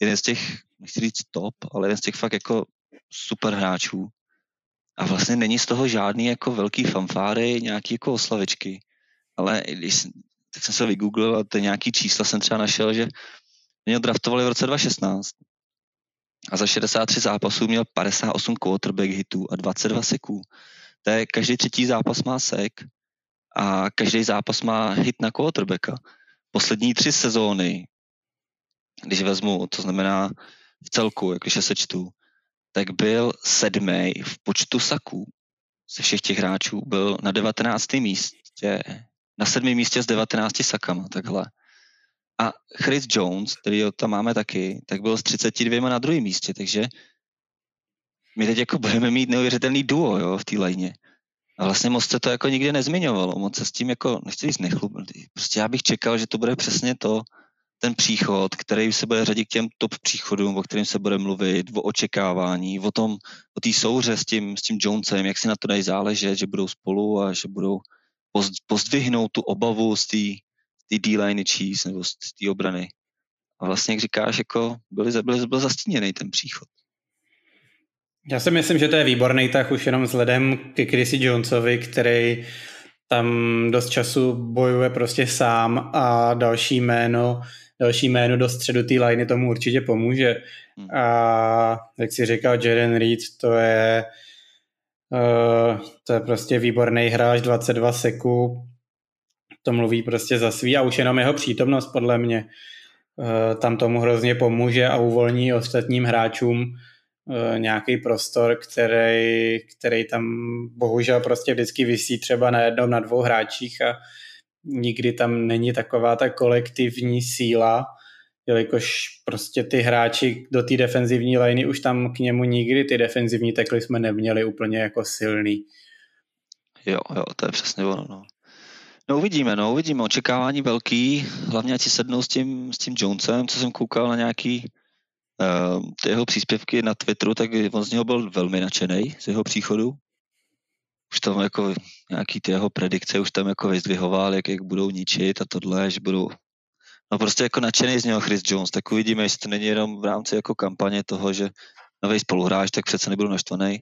jeden z těch, nechci říct top, ale jeden z těch fakt jako super hráčů. A vlastně není z toho žádný jako velký fanfáry, nějaký jako oslavičky. Ale když, tak jsem se vygooglil a ty nějaký čísla jsem třeba našel, že mě draftovali v roce 2016 a za 63 zápasů měl 58 quarterback hitů a 22 seků. To je, každý třetí zápas má sek a každý zápas má hit na quarterbacka. Poslední tři sezóny, když vezmu, to znamená v celku, jakože sečtu, tak byl sedmý v počtu saků ze všech těch hráčů. Byl na 19. místě na sedmém místě s 19 sakama, takhle. A Chris Jones, který tam máme taky, tak byl s 32 na druhém místě, takže my teď jako budeme mít neuvěřitelný duo jo, v té lajně. A vlastně moc se to jako nikdy nezmiňovalo, moc se s tím jako, nechci říct nechlubil, prostě já bych čekal, že to bude přesně to, ten příchod, který se bude řadit k těm top příchodům, o kterým se bude mluvit, o očekávání, o tom, o té souře s tím, s tím Jonesem, jak si na to dají záležet, že budou spolu a že budou pozdvihnout tu obavu z té D-line cheese nebo z té obrany. A vlastně, jak říkáš, jako byli, byli, byl zastíněný ten příchod. Já si myslím, že to je výborný tak už jenom vzhledem k Chrissy Jonesovi, který tam dost času bojuje prostě sám a další jméno, další jméno do středu té liney tomu určitě pomůže. Hmm. A jak si říkal Jaren Reed, to je Uh, to je prostě výborný hráč, 22 seků, to mluví prostě za svý a už jenom jeho přítomnost podle mě uh, tam tomu hrozně pomůže a uvolní ostatním hráčům nějaký prostor, který, který tam bohužel prostě vždycky vysí třeba na jednom, na dvou hráčích a nikdy tam není taková ta kolektivní síla, jelikož prostě ty hráči do té defenzivní liney už tam k němu nikdy ty defenzivní tekly jsme neměli úplně jako silný. Jo, jo, to je přesně ono. No. No uvidíme, no uvidíme. Očekávání velký, hlavně ať si sednou s tím, s tím Jonesem, co jsem koukal na nějaký ty jeho příspěvky na Twitteru, tak on z něho byl velmi nadšený z jeho příchodu. Už tam jako nějaký ty jeho predikce už tam jako vyzdvihoval, jak, jak budou ničit a tohle, že budou no prostě jako nadšený z něho Chris Jones, tak uvidíme, jestli to není jenom v rámci jako kampaně toho, že nový spoluhráč, tak přece nebudu naštvaný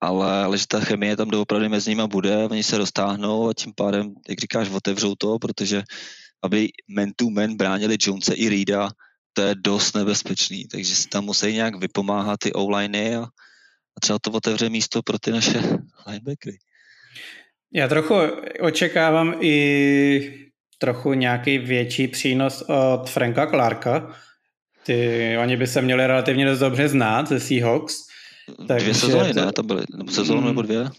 ale, ale že ta chemie tam doopravdy mezi nimi bude, oni se roztáhnou a tím pádem, jak říkáš, otevřou to, protože aby man to man bránili Jonese i Reeda, to je dost nebezpečný, takže si tam musí nějak vypomáhat ty o-liny a, a třeba to otevře místo pro ty naše linebackery. Já trochu očekávám i trochu nějaký větší přínos od Franka Clarka. Ty, oni by se měli relativně dost dobře znát ze Seahawks, tak dvě sezóny, to, ne? To byly, nebo sezónu nebo dvě?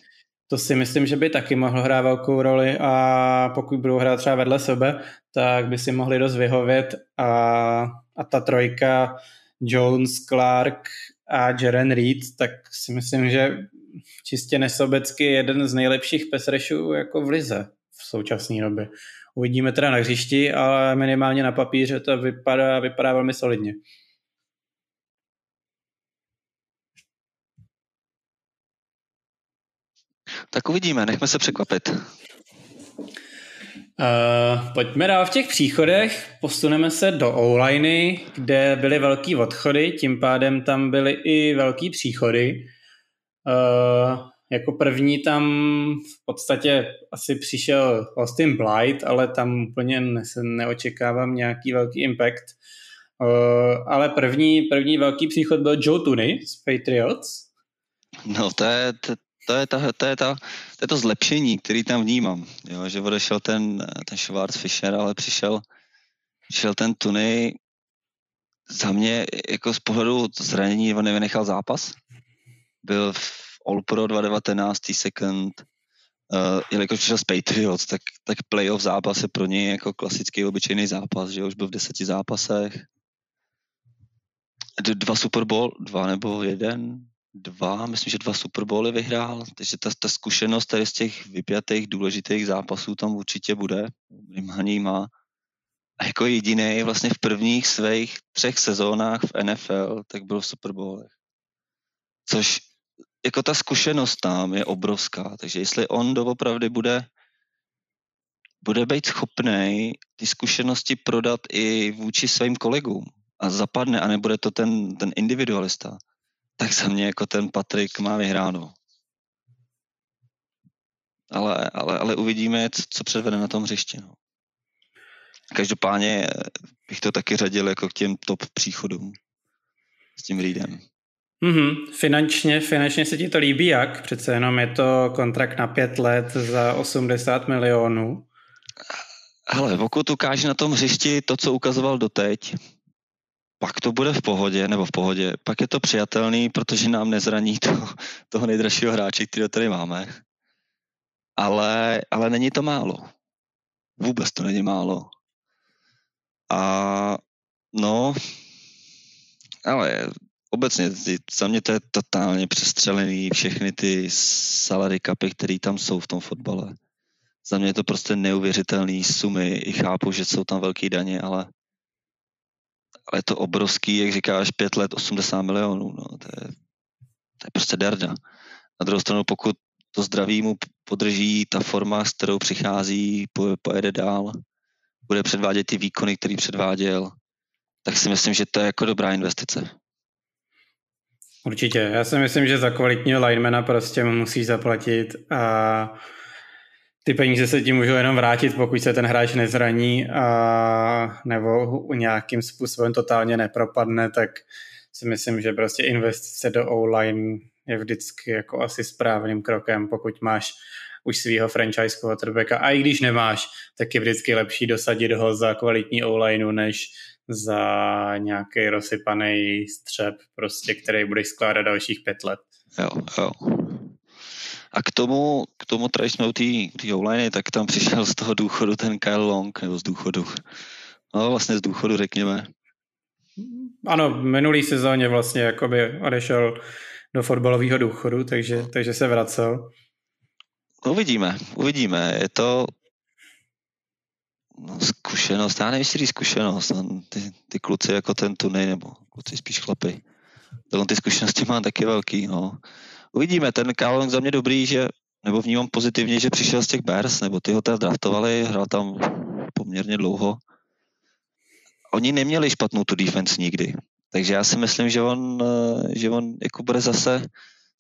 To si myslím, že by taky mohl hrát velkou roli a pokud budou hrát třeba vedle sebe, tak by si mohli dost vyhovět a, a ta trojka Jones, Clark a Jaren Reed, tak si myslím, že čistě nesobecky jeden z nejlepších pesrešů jako v lize v současné době. Uvidíme teda na hřišti, ale minimálně na papíře to vypadá, vypadá velmi solidně. Tak uvidíme, nechme se překvapit. Uh, pojďme dál v těch příchodech, posuneme se do online, kde byly velký odchody, tím pádem tam byly i velký příchody. Uh, jako první tam v podstatě asi přišel Austin Blight, ale tam úplně ne, neočekávám nějaký velký impact. Uh, ale první, první velký příchod byl Joe Tooney z Patriots. No to je, to, to je, ta, to, je ta, to je to zlepšení, který tam vnímám. Jo, že odešel ten, ten Schwarz Fischer, ale přišel, přišel ten Tuny. Za mě jako z pohledu zranění on nevynechal zápas. Byl v All Pro 2019 second, uh, jelikož přišel z Patriots, tak, tak playoff zápas je pro něj jako klasický obyčejný zápas, že už byl v deseti zápasech. Dva Super Bowl, dva nebo jeden, dva, myslím, že dva Super Bowly vyhrál, takže ta, ta zkušenost tady z těch vypjatých důležitých zápasů tam určitě bude, minimálně má. A jako jediný vlastně v prvních svých třech sezónách v NFL, tak byl v Super Bowlech. Což jako ta zkušenost tam je obrovská, takže jestli on doopravdy bude bude být schopný ty zkušenosti prodat i vůči svým kolegům a zapadne a nebude to ten, ten individualista, tak za mě jako ten Patrik má vyhráno. Ale, ale, ale uvidíme, co, co předvede na tom hřišti. No. Každopádně bych to taky řadil jako k těm top příchodům s tím Reedem. Mm-hmm. Finančně, finančně se ti to líbí jak? Přece jenom je to kontrakt na pět let za 80 milionů. Ale pokud ukáže na tom hřišti to, co ukazoval doteď, pak to bude v pohodě, nebo v pohodě, pak je to přijatelný, protože nám nezraní to, toho nejdražšího hráče, který tady máme. Ale, ale není to málo. Vůbec to není málo. A no, ale obecně za mě to je totálně přestřelený všechny ty salary capy, které tam jsou v tom fotbale. Za mě je to prostě neuvěřitelné sumy. I chápu, že jsou tam velké daně, ale ale je to obrovský, jak říkáš, pět let 80 milionů, no, to je, to je prostě derda. Na druhou stranu, pokud to zdraví mu podrží ta forma, s kterou přichází, pojede dál, bude předvádět ty výkony, který předváděl, tak si myslím, že to je jako dobrá investice. Určitě. Já si myslím, že za kvalitního linemana prostě musí zaplatit a ty peníze se ti můžou jenom vrátit, pokud se ten hráč nezraní a nebo nějakým způsobem totálně nepropadne, tak si myslím, že prostě investice do online je vždycky jako asi správným krokem, pokud máš už svého franchise quarterbacka. A i když nemáš, tak je vždycky lepší dosadit ho za kvalitní online než za nějaký rozsypaný střep, prostě, který budeš skládat dalších pět let. Jo, jo. A k tomu, k tomu tady jsme u té online, tak tam přišel z toho důchodu ten Kyle Long, nebo z důchodu. No vlastně z důchodu, řekněme. Ano, minulý sezóně vlastně jakoby odešel do fotbalového důchodu, takže, takže se vracel. Uvidíme, uvidíme. Je to, No, zkušenost, já nevím, jestli zkušenost. No, ty, ty kluci jako ten tunej, nebo kluci spíš chlapy. To ty zkušenosti má taky velký, no. Uvidíme, ten Kálon za mě dobrý, že, nebo vnímám pozitivně, že přišel z těch Bears, nebo ty ho teda draftovali, hrál tam poměrně dlouho. Oni neměli špatnou tu defense nikdy. Takže já si myslím, že on, že on jako bude zase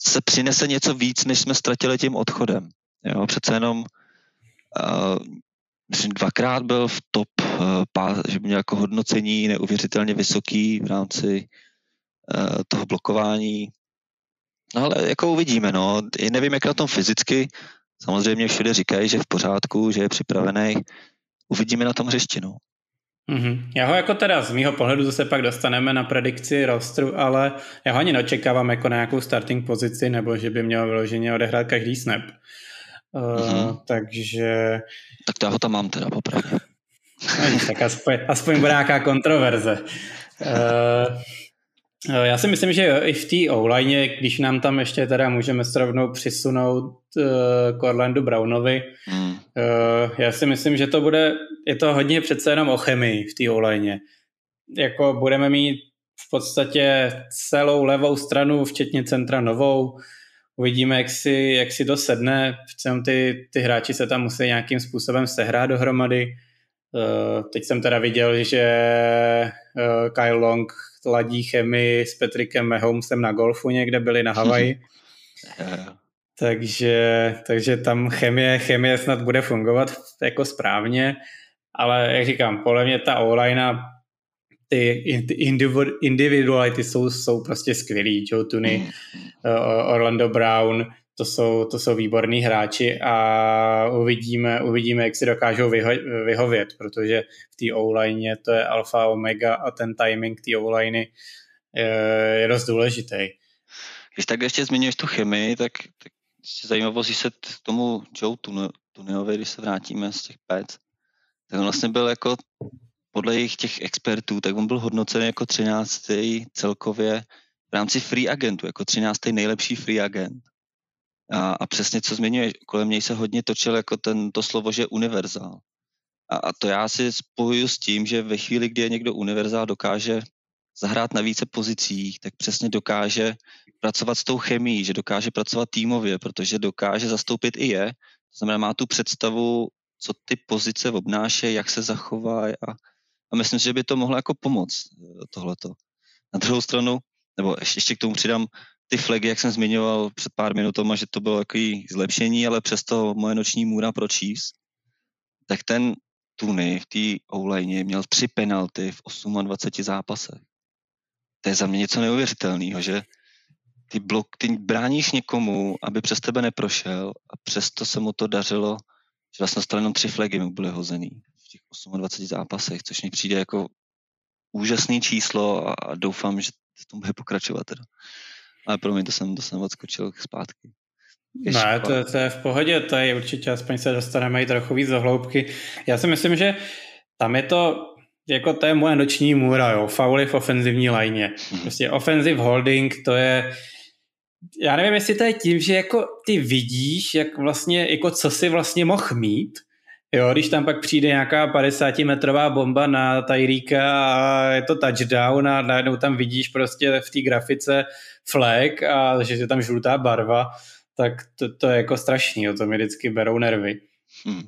se přinese něco víc, než jsme ztratili tím odchodem. Jo, přece jenom uh, myslím, dvakrát byl v top, uh, pá, že měl jako hodnocení neuvěřitelně vysoký v rámci uh, toho blokování. No ale jako uvidíme, no. I nevím, jak na tom fyzicky. Samozřejmě všude říkají, že je v pořádku, že je připravený. Uvidíme na tom hřišti, no. Mm-hmm. Já ho jako teda z mýho pohledu zase pak dostaneme na predikci rostru, ale já ho ani neočekávám jako na nějakou starting pozici, nebo že by měl vyloženě odehrát každý snap. Uh, takže... Tak to já ho tam mám teda popravdě. No, tak aspoň, aspoň bude nějaká kontroverze. Uh, já si myslím, že i v té online, když nám tam ještě teda můžeme srovnou přisunout uh, k Orlandu Brownovi, hmm. uh, já si myslím, že to bude, je to hodně přece jenom o chemii v té online. Jako budeme mít v podstatě celou levou stranu, včetně centra novou, uvidíme, jak si, jak si to sedne, ty, ty hráči se tam musí nějakým způsobem sehrát dohromady. Uh, teď jsem teda viděl, že uh, Kyle Long ladí chemii s Patrickem Mahomesem na golfu někde, byli na Havaji. takže, takže tam chemie, chemie snad bude fungovat jako správně, ale jak říkám, podle mě ta online ty individuality jsou, jsou prostě skvělý. Joe Tuny, mm. Orlando Brown, to jsou, to jsou výborní hráči a uvidíme, uvidíme, jak si dokážou vyho, vyhovět, protože v té online to je alfa omega a ten timing té online je, je dost důležitý. Když tak ještě zmiňuješ tu chemii, tak, tak ještě zajímavost, když se k tomu Joe Tuniovi, když se vrátíme z těch pec, tak on vlastně byl jako podle jejich těch expertů, tak on byl hodnocen jako 13. celkově v rámci free agentu, jako 13. nejlepší free agent. A, a přesně co zmiňuje, kolem něj se hodně točil jako ten, to slovo, že univerzál. A, a to já si spojuju s tím, že ve chvíli, kdy je někdo univerzál, dokáže zahrát na více pozicích, tak přesně dokáže pracovat s tou chemií, že dokáže pracovat týmově, protože dokáže zastoupit i je. To znamená, má tu představu, co ty pozice obnáše, jak se zachová a, a myslím si, že by to mohlo jako pomoct eh, tohleto. Na druhou stranu, nebo ještě k tomu přidám, ty flagy, jak jsem zmiňoval před pár minutama, že to bylo takový zlepšení, ale přesto moje noční můra pro Chiefs, tak ten Tuny v té online měl tři penalty v 28 zápasech. To je za mě něco neuvěřitelného, že ty, blok, ty bráníš někomu, aby přes tebe neprošel a přesto se mu to dařilo, že vlastně stalo jenom tři flagy mu byly hozený v těch 28 zápasech, což mi přijde jako úžasný číslo a doufám, že to bude pokračovat teda. Ale pro mě to jsem, to jsem odskočil zpátky. Ještě ne, to, to, je v pohodě, to je určitě, aspoň se dostaneme i trochu víc do hloubky. Já si myslím, že tam je to, jako to je moje noční můra, jo, fauly v ofenzivní lajně. Mhm. Prostě offensive holding, to je, já nevím, jestli to je tím, že jako ty vidíš, jak vlastně, jako co si vlastně mohl mít, Jo, když tam pak přijde nějaká 50-metrová bomba na Tyreeka a je to touchdown a najednou tam vidíš prostě v té grafice flag a že je tam žlutá barva, tak to, to je jako strašný, jo, to mi vždycky berou nervy. Hmm.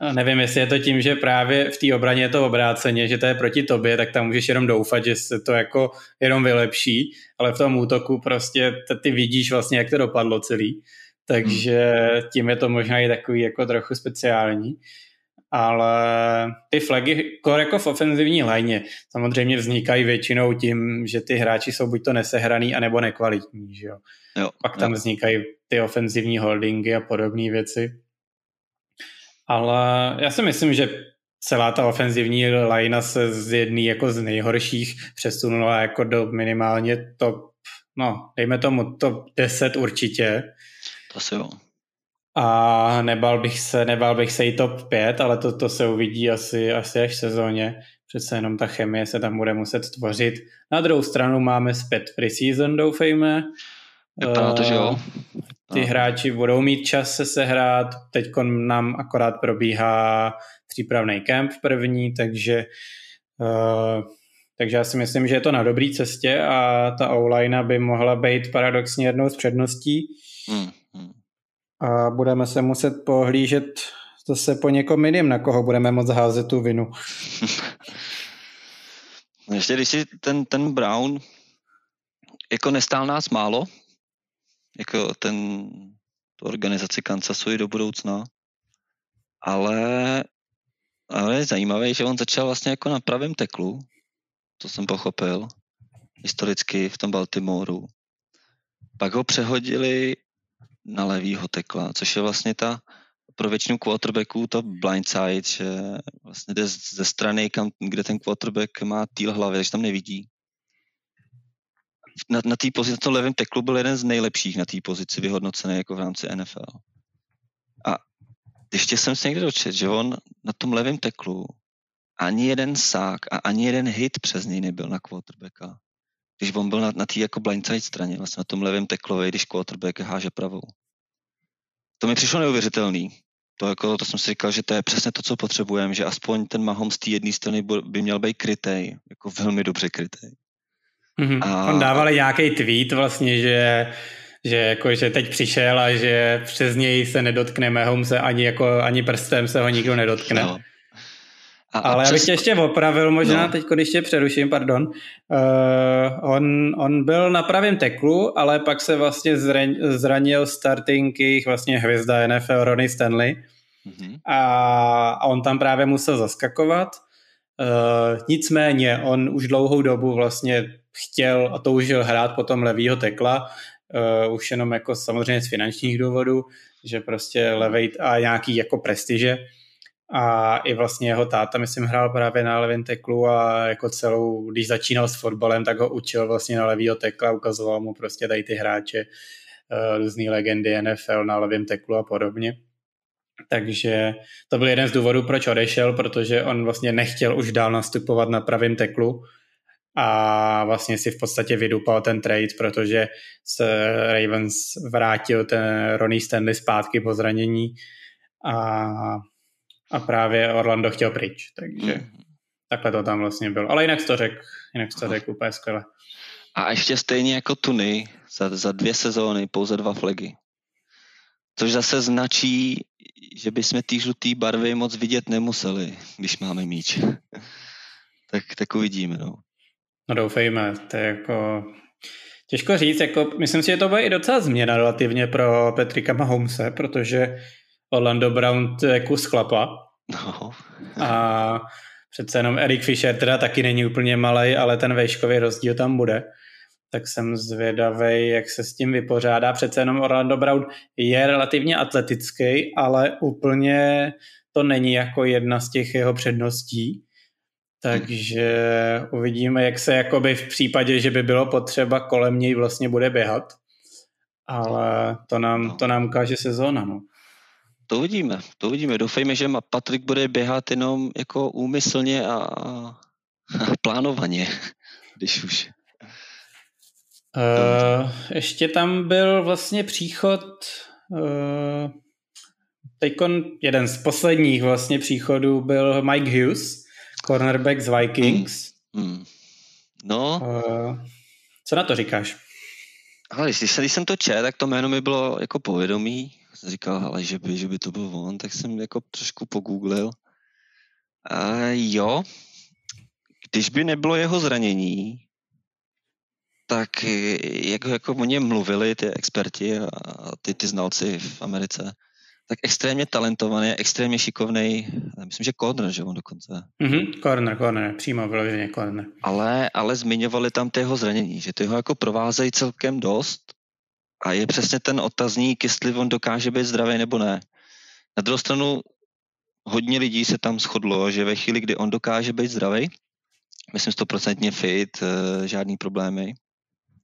A nevím, jestli je to tím, že právě v té obraně je to obráceně, že to je proti tobě, tak tam můžeš jenom doufat, že se to jako jenom vylepší, ale v tom útoku prostě ty vidíš vlastně, jak to dopadlo celý. Takže tím je to možná i takový jako trochu speciální. Ale ty flagy, jako v ofenzivní lajně, samozřejmě vznikají většinou tím, že ty hráči jsou buď to nesehraný, anebo nekvalitní. Že jo? Jo, Pak tam jo. vznikají ty ofenzivní holdingy a podobné věci. Ale já si myslím, že celá ta ofenzivní lajna se z jedné jako z nejhorších přesunula jako do minimálně top, no dejme tomu top 10 určitě. To si jo. A nebal bych se, nebal bych se i top 5, ale to, to se uvidí asi, asi až v sezóně. Přece jenom ta chemie se tam bude muset tvořit. Na druhou stranu máme zpět preseason, doufejme. Vypadá to, že jo. Ty no. hráči budou mít čas se sehrát, teď nám akorát probíhá přípravný kemp první, takže uh, takže já si myslím, že je to na dobré cestě a ta online by mohla být paradoxně jednou z předností. Hmm, hmm. A budeme se muset pohlížet zase po někom jiným, na koho budeme moc házet tu vinu. Ještě když si ten, ten Brown jako nestál nás málo, jako ten, tu organizaci Kansasu i do budoucna, ale, ale je zajímavé, že on začal vlastně jako na pravém teklu, to jsem pochopil, historicky v tom Baltimoru. Pak ho přehodili na levýho tekla, což je vlastně ta pro většinu quarterbacků to blindside, že vlastně jde ze strany, kam, kde ten quarterback má týl hlavy, takže tam nevidí. Na, na té pozici, na tom levém teklu byl jeden z nejlepších na té pozici vyhodnocený jako v rámci NFL. A ještě jsem se někde dočet, že on na tom levém teklu ani jeden sák a ani jeden hit přes něj nebyl na quarterbacka. Když on byl na, na té jako blindside straně, vlastně na tom levém teklově, když quarterback háže pravou. To mi přišlo neuvěřitelný. To, jako, to jsem si říkal, že to je přesně to, co potřebujeme, že aspoň ten Mahom z té jedné strany by měl být krytej, jako velmi dobře krytej. Mm-hmm. A... On dával nějaký tweet vlastně, že že, jako, že teď přišel a že přes něj se nedotkne Mahomse ani, jako, ani prstem se ho nikdo nedotkne. No. A, Ale já bych tě ještě opravil možná, no. teď když tě přeruším, pardon. Uh, on, on byl na pravém teklu, ale pak se vlastně zranil starting jejich vlastně hvězda NFL Ronnie Stanley. Mm-hmm. A, a on tam právě musel zaskakovat. Uh, nicméně on už dlouhou dobu vlastně chtěl a toužil hrát potom levýho tekla, uh, už jenom jako samozřejmě z finančních důvodů, že prostě levej a nějaký jako prestiže a i vlastně jeho táta, myslím, hrál právě na levém teklu a jako celou, když začínal s fotbalem, tak ho učil vlastně na levýho tekla, ukazoval mu prostě tady ty hráče, eh, různý legendy NFL na levém teklu a podobně. Takže to byl jeden z důvodů, proč odešel, protože on vlastně nechtěl už dál nastupovat na pravém teklu a vlastně si v podstatě vydupal ten trade, protože se Ravens vrátil ten Ronnie Stanley zpátky po zranění a a právě Orlando chtěl pryč, takže mm. takhle to tam vlastně bylo. Ale jinak to řekl, jinak to řekl úplně skvěle. A ještě stejně jako Tuny, za, za dvě sezóny pouze dva flagy. Což zase značí, že bychom ty žlutý barvy moc vidět nemuseli, když máme míč. tak, tak uvidíme, no. No doufejme, to je jako... Těžko říct, jako, myslím si, že to bude i docela změna relativně pro Petrika Mahomse, protože Orlando Brown to je kus chlapa. No. a přece jenom Eric Fisher teda taky není úplně malý, ale ten vejškový rozdíl tam bude. Tak jsem zvědavý, jak se s tím vypořádá. Přece jenom Orlando Brown je relativně atletický, ale úplně to není jako jedna z těch jeho předností. Takže uvidíme, jak se jakoby v případě, že by bylo potřeba kolem něj vlastně bude běhat. Ale to nám, to nám ukáže sezóna. No. To uvidíme, to uvidíme. Doufejme, že Patrik bude běhat jenom jako úmyslně a, a plánovaně, když už. Uh, ještě tam byl vlastně příchod uh, teď jeden z posledních vlastně příchodů byl Mike Hughes, cornerback z Vikings. Mm, mm. No. Uh, co na to říkáš? Ale když, když jsem to čet, tak to jméno mi bylo jako povědomí, jsem říkal, ale že by, že by to byl on, tak jsem jako trošku pogooglil. A jo, když by nebylo jeho zranění, tak jak jako o něm mluvili ty experti a ty, ty znalci v Americe, tak extrémně talentovaný, extrémně šikovný, myslím, že corner, že on dokonce. Mhm, corner, corner, přímo vyloženě corner. Ale, ale zmiňovali tam ty jeho zranění, že ty ho jako provázejí celkem dost a je přesně ten otazník, jestli on dokáže být zdravý nebo ne. Na druhou stranu hodně lidí se tam shodlo, že ve chvíli, kdy on dokáže být zdravý, myslím stoprocentně fit, eh, žádný problémy,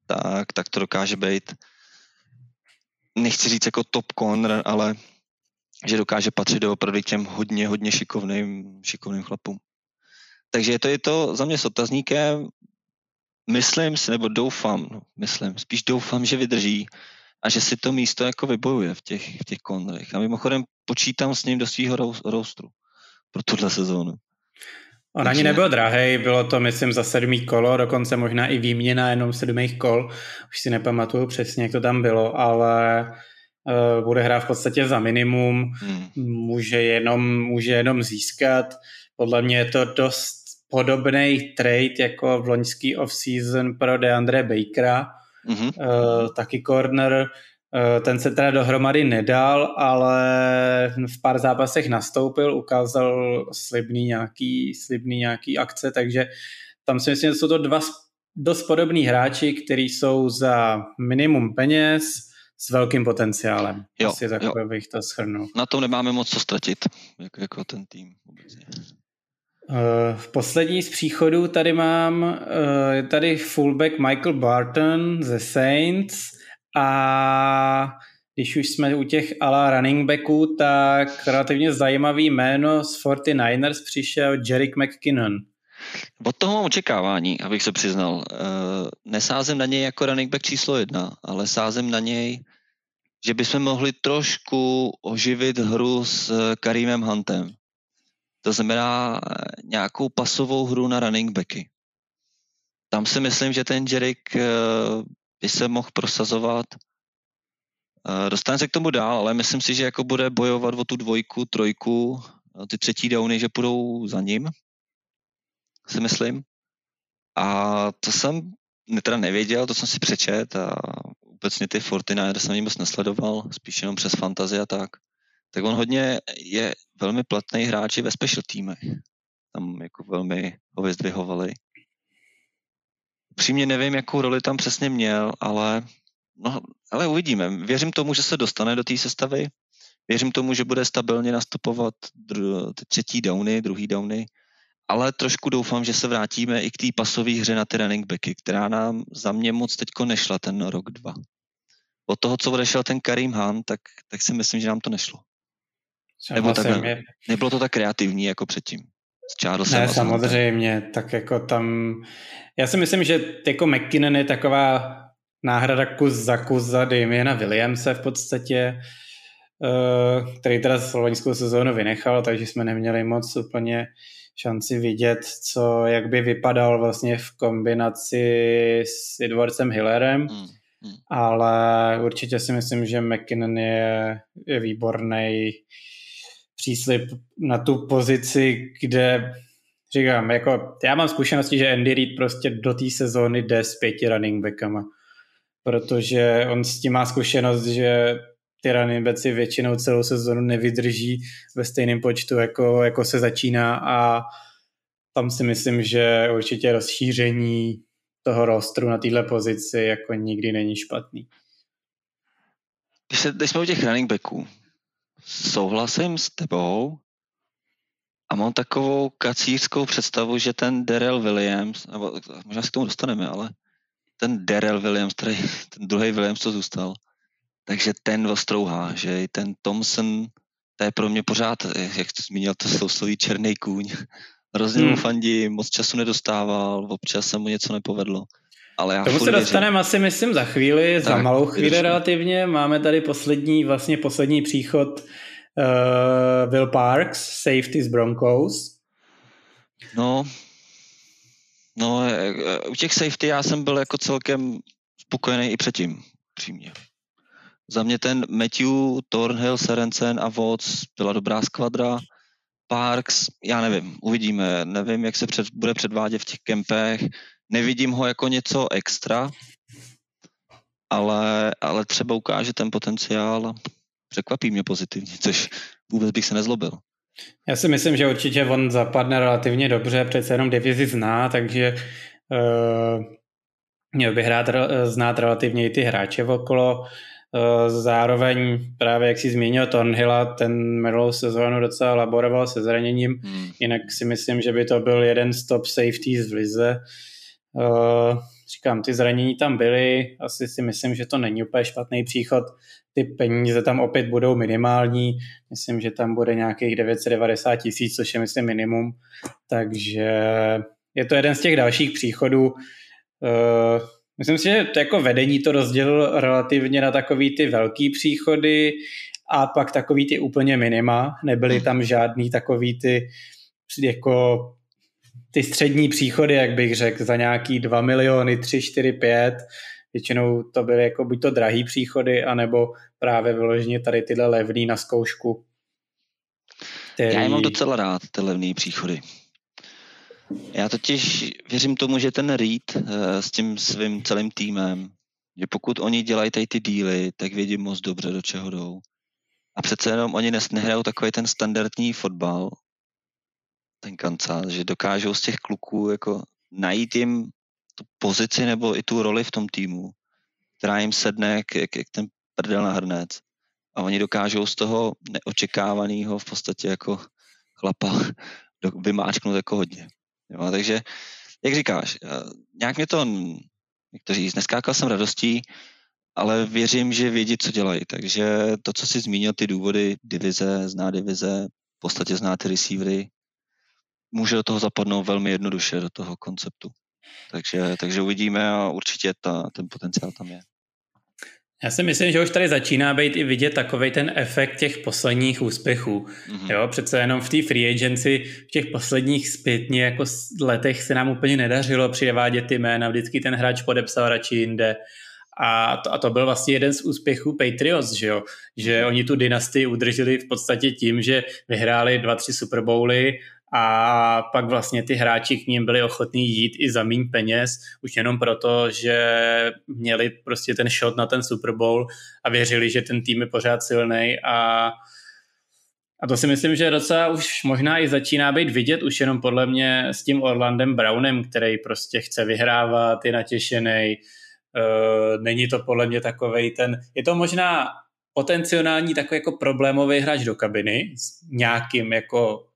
tak, tak to dokáže být, nechci říct jako top corner, ale že dokáže patřit do opravdu těm hodně, hodně šikovným, šikovným chlapům. Takže to, je to za mě s otazníkem, myslím si, nebo doufám, no, myslím, spíš doufám, že vydrží a že si to místo jako vybojuje v těch, v těch kondrech. A mimochodem počítám s ním do svého roustru pro tuhle sezónu. On Takže... ani nebyl drahý, bylo to, myslím, za sedmý kolo, dokonce možná i výměna jenom sedmých kol. Už si nepamatuju přesně, jak to tam bylo, ale uh, bude hrát v podstatě za minimum, hmm. může, jenom, může jenom získat. Podle mě je to dost podobný trade jako v loňský off-season pro DeAndre Bakera, mm-hmm. uh, taky corner, uh, ten se teda dohromady nedal, ale v pár zápasech nastoupil, ukázal slibný nějaký, slibný nějaký akce, takže tam si myslím, že jsou to dva dost podobní hráči, kteří jsou za minimum peněz s velkým potenciálem. Jo, Asi takové bych to shrnul. Na tom nemáme moc co ztratit, jako, jako ten tým obecně. Eh, v poslední z příchodů tady mám je tady fullback Michael Barton ze Saints a když už jsme u těch ala running backů, tak relativně zajímavý jméno z 49ers přišel Jerick McKinnon. Od toho mám očekávání, abych se přiznal. Eh, nesázem na něj jako running back číslo jedna, ale sázem na něj, že bychom mohli trošku oživit hru s Karimem Huntem. To znamená eh, nějakou pasovou hru na running backy. Tam si myslím, že ten Jerick eh, by se mohl prosazovat. Eh, dostane se k tomu dál, ale myslím si, že jako bude bojovat o tu dvojku, trojku, ty třetí downy, že půjdou za ním, si myslím. A to jsem teda nevěděl, to jsem si přečet a obecně ty Fortnite jsem moc nesledoval, spíš jenom přes fantazii a tak tak on hodně je velmi platný hráč i ve special týmech. Tam jako velmi ho vyzdvihovali. Přímě nevím, jakou roli tam přesně měl, ale, no, ale uvidíme. Věřím tomu, že se dostane do té sestavy. Věřím tomu, že bude stabilně nastupovat ty třetí downy, druhý downy, ale trošku doufám, že se vrátíme i k té pasové hře na ty running backy, která nám za mě moc teďko nešla ten rok, dva. Od toho, co odešel ten Karim Han, tak, tak si myslím, že nám to nešlo. Nebo takhle, je... nebylo to tak kreativní jako předtím. S ne, samozřejmě, tak jako tam... Já si myslím, že jako McKinnon je taková náhrada kus za kus za Damiena Williamse v podstatě, eh, který teda s loňskou sezónu vynechal, takže jsme neměli moc úplně šanci vidět, co, jak by vypadal vlastně v kombinaci s Edwardsem Hillerem. Hmm. Hmm. Ale určitě si myslím, že McKinnon je, je výborný příslip na tu pozici, kde říkám, jako já mám zkušenosti, že Andy Reid prostě do té sezóny jde s pěti running backama, protože on s tím má zkušenost, že ty running backy většinou celou sezónu nevydrží ve stejném počtu, jako, jako se začíná a tam si myslím, že určitě rozšíření toho rostru na této pozici jako nikdy není špatný. Když, se, když jsme u těch running backů, souhlasím s tebou a mám takovou kacířskou představu, že ten Daryl Williams, nebo možná si k tomu dostaneme, ale ten Daryl Williams, který, ten druhý Williams, co zůstal, takže ten ostrouhá, že i ten Thompson, to je pro mě pořád, jak jsi zmínil, to sousloví černý kůň. Hrozně hmm. mu fandí, moc času nedostával, občas se mu něco nepovedlo. Ale já Tomu se dostaneme asi, myslím, za chvíli, tak, za malou chvíli vydržím. relativně. Máme tady poslední, vlastně poslední příchod uh, Will Parks, safety z Broncos. No, no, u těch safety já jsem byl jako celkem spokojený i předtím, přímě. Za mě ten Matthew, Thornhill, Serencen a Watts byla dobrá skvadra. Parks, já nevím, uvidíme. Nevím, jak se před, bude předvádět v těch kempech nevidím ho jako něco extra, ale, ale třeba ukáže ten potenciál a překvapí mě pozitivně, což vůbec bych se nezlobil. Já si myslím, že určitě on zapadne relativně dobře, přece jenom divizi zná, takže uh, měl by hrát, znát relativně i ty hráče okolo. Uh, zároveň právě, jak si zmínil Thornhilla, ten minulou sezónu docela laboroval se zraněním, hmm. jinak si myslím, že by to byl jeden z top safeties v lize. Uh, říkám, ty zranění tam byly, asi si myslím, že to není úplně špatný příchod. Ty peníze tam opět budou minimální, myslím, že tam bude nějakých 990 tisíc, což je myslím minimum, takže je to jeden z těch dalších příchodů. Uh, myslím si, že to jako vedení to rozdělilo relativně na takový ty velký příchody a pak takový ty úplně minima. Nebyly tam žádný takový ty jako ty střední příchody, jak bych řekl, za nějaký 2 miliony, 3, 4, 5. Většinou to byly jako buď to drahý příchody, anebo právě vyloženě tady tyhle levný na zkoušku. Který... Já je mám docela rád, ty levné příchody. Já totiž věřím tomu, že ten Reed uh, s tím svým celým týmem, že pokud oni dělají tady ty díly, tak vědí moc dobře, do čeho jdou. A přece jenom oni nehrajou takový ten standardní fotbal, ten kancel, že dokážou z těch kluků jako najít jim tu pozici nebo i tu roli v tom týmu, která jim sedne jak, jak, jak ten prdel na hrnec. A oni dokážou z toho neočekávaného v podstatě jako chlapa vymáčknout jako hodně. Jo, takže, jak říkáš, eh, nějak mě to, jak to říct, neskákal jsem radostí, ale věřím, že vědí, co dělají. Takže to, co jsi zmínil, ty důvody, divize, zná divize, v podstatě zná ty receivery, může do toho zapadnout velmi jednoduše, do toho konceptu. Takže, takže uvidíme a určitě ta, ten potenciál tam je. Já si myslím, že už tady začíná být i vidět takový ten efekt těch posledních úspěchů. Mm-hmm. Jo, přece jenom v té free agency v těch posledních zpětně jako letech se nám úplně nedařilo přivádět ty jména, vždycky ten hráč podepsal radši jinde. A to, a to byl vlastně jeden z úspěchů Patriots, že jo? Že oni tu dynastii udrželi v podstatě tím, že vyhráli dva, tři Super Bowly a pak vlastně ty hráči k ním byli ochotní jít i za méně peněz, už jenom proto, že měli prostě ten shot na ten Super Bowl a věřili, že ten tým je pořád silný a a to si myslím, že docela už možná i začíná být vidět, už jenom podle mě s tím Orlandem Brownem, který prostě chce vyhrávat, je natěšený. Uh, není to podle mě takovej ten, je to možná potenciální takový jako problémový hráč do kabiny s nějakým jako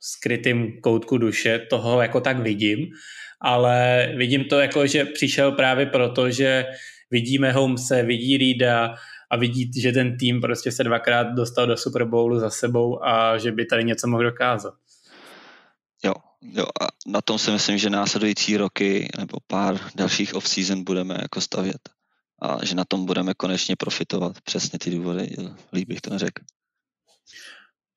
skrytým koutku duše, toho jako tak vidím, ale vidím to jako, že přišel právě proto, že vidíme Holmese, vidí Reeda a vidí, že ten tým prostě se dvakrát dostal do Super Bowlu za sebou a že by tady něco mohl dokázat. Jo, jo a na tom si myslím, že následující roky nebo pár dalších off-season budeme jako stavět a že na tom budeme konečně profitovat. Přesně ty důvody, líp bych to neřekl.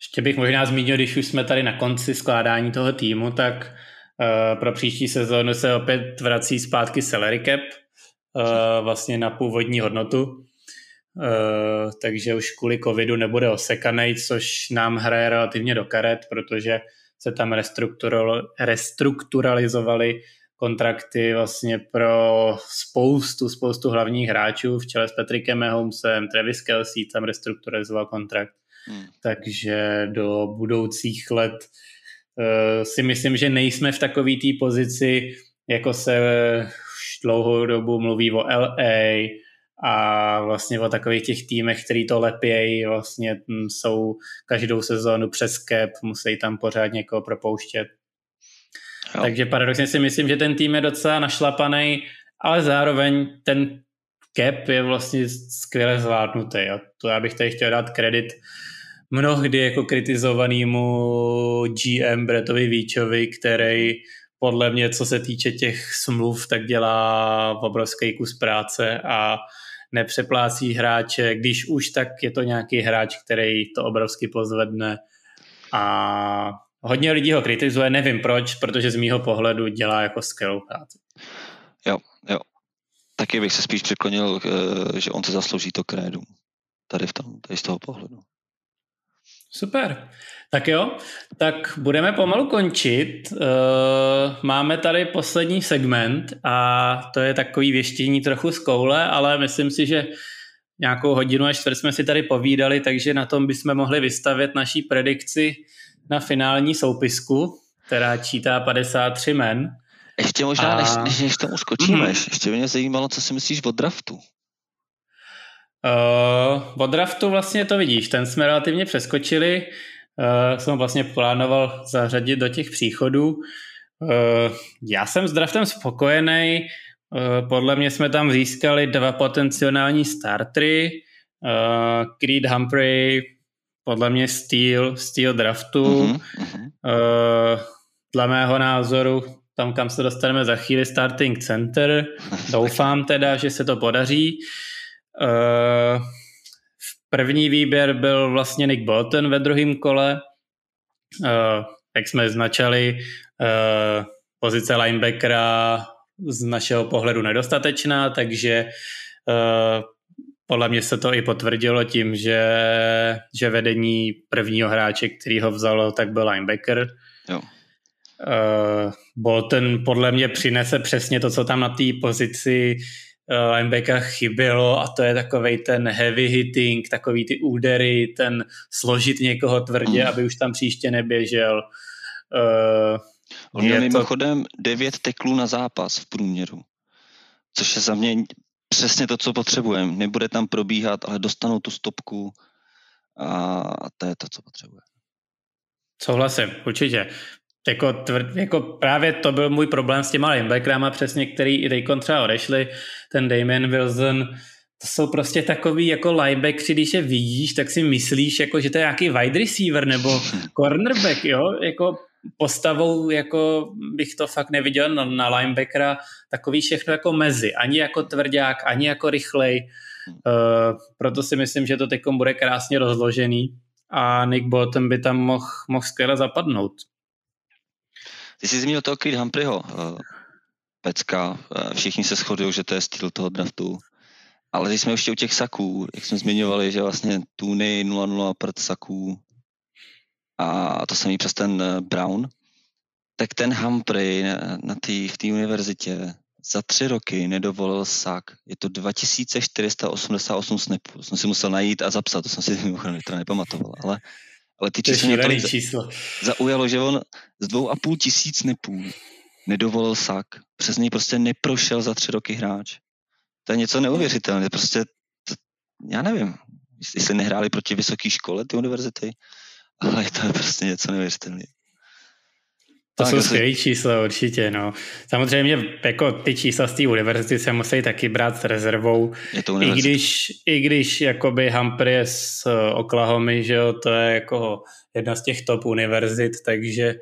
Ještě bych možná zmínil, když už jsme tady na konci skládání toho týmu, tak uh, pro příští sezónu se opět vrací zpátky salary cap, uh, vlastně na původní hodnotu. Uh, takže už kvůli covidu nebude osekanej, což nám hraje relativně do karet, protože se tam restrukturalizovaly kontrakty vlastně pro spoustu, spoustu hlavních hráčů v čele s Patrickem Mahomesem, Travis Kelsey tam restrukturalizoval kontrakt Hmm. Takže do budoucích let uh, si myslím, že nejsme v takové té pozici, jako se už dlouhou dobu mluví o LA a vlastně o takových těch týmech, který to lepějí, vlastně hm, jsou každou sezónu přes cap, musí tam pořád někoho propouštět. Jo. Takže paradoxně si myslím, že ten tým je docela našlapaný, ale zároveň ten cap je vlastně skvěle zvládnutý a to já bych tady chtěl dát kredit mnohdy jako kritizovanému GM Bretovi Víčovi, který podle mě, co se týče těch smluv, tak dělá obrovský kus práce a nepřeplácí hráče, když už, tak je to nějaký hráč, který to obrovsky pozvedne a hodně lidí ho kritizuje, nevím proč, protože z mýho pohledu dělá jako skvělou práci. Jo, jo. Taky bych se spíš překlonil, eh, že on se zaslouží to krédum. Tady, v tom, tady z toho pohledu. Super. Tak jo, tak budeme pomalu končit. Uh, máme tady poslední segment a to je takový věštění trochu z koule, ale myslím si, že nějakou hodinu až čtvrt jsme si tady povídali, takže na tom bychom mohli vystavět naší predikci na finální soupisku, která čítá 53 men. Ještě možná, a... než, než, než tomu skočíme, mm. ještě mě zajímalo, co si myslíš o draftu. Uh, od draftu vlastně to vidíš, ten jsme relativně přeskočili, uh, jsem vlastně plánoval zařadit do těch příchodů. Uh, já jsem s draftem spokojený, uh, podle mě jsme tam získali dva potenciální startry, uh, Creed Humphrey, podle mě Steel, Steel draftu. Uh-huh. Uh, dle mého názoru tam, kam se dostaneme za chvíli, starting center. Doufám teda, že se to podaří. Uh, první výběr byl vlastně Nick Bolton ve druhém kole. Uh, jak jsme značali, uh, pozice linebackera z našeho pohledu nedostatečná, takže uh, podle mě se to i potvrdilo tím, že, že vedení prvního hráče, který ho vzalo, tak byl linebacker. Jo. Uh, Bolton podle mě přinese přesně to, co tam na té pozici uh, linebackera chybělo a to je takový ten heavy hitting, takový ty údery, ten složit někoho tvrdě, mm. aby už tam příště neběžel. Uh, On měl mimochodem to... 9 teklů na zápas v průměru, což je za mě přesně to, co potřebujeme. Nebude tam probíhat, ale dostanou tu stopku a to je to, co potřebuje. Souhlasím, určitě. Jako, tvrd, jako právě to byl můj problém s těma linebackerama, přesně který i teď třeba odešli, ten Damien Wilson, to jsou prostě takový jako linebackři, když je vidíš, tak si myslíš, jako, že to je nějaký wide receiver nebo cornerback, jo, jako postavou jako bych to fakt neviděl na, na linebackera, takový všechno jako mezi, ani jako tvrdák, ani jako rychlej, uh, proto si myslím, že to teď bude krásně rozložený a Nick Bolton by tam mohl mohl skvěle zapadnout. Ty jsi zmínil toho Creed Humphreyho, uh, pecka, uh, všichni se shodují, že to je styl toho draftu, ale když jsme ještě u těch saků, jak jsme zmiňovali, že vlastně Tuny 0-0 prd saků, a to samý přes ten eh, Brown, tak ten Humphrey na tý, v té univerzitě za tři roky nedovolil sak. Je to 2488 snapů. To jsem si musel najít a zapsat, to jsem si mimochodem nepamatoval, ale, ale ty čísla mě číslo. zaujalo, že on z dvou a půl tisíc snapů nedovolil sak. Přes něj prostě neprošel za tři roky hráč. To je něco neuvěřitelné. Prostě, to, já nevím, jestli nehráli proti vysoké škole ty univerzity, ale to je prostě něco neuvěřitelného. To jsou skvělé čísla určitě, no. Samozřejmě jako ty čísla z té univerzity se musí taky brát s rezervou. Je to I když, I když jakoby Humphrey je z eh, Oklahoma, že jo, to je jako jedna z těch top univerzit, takže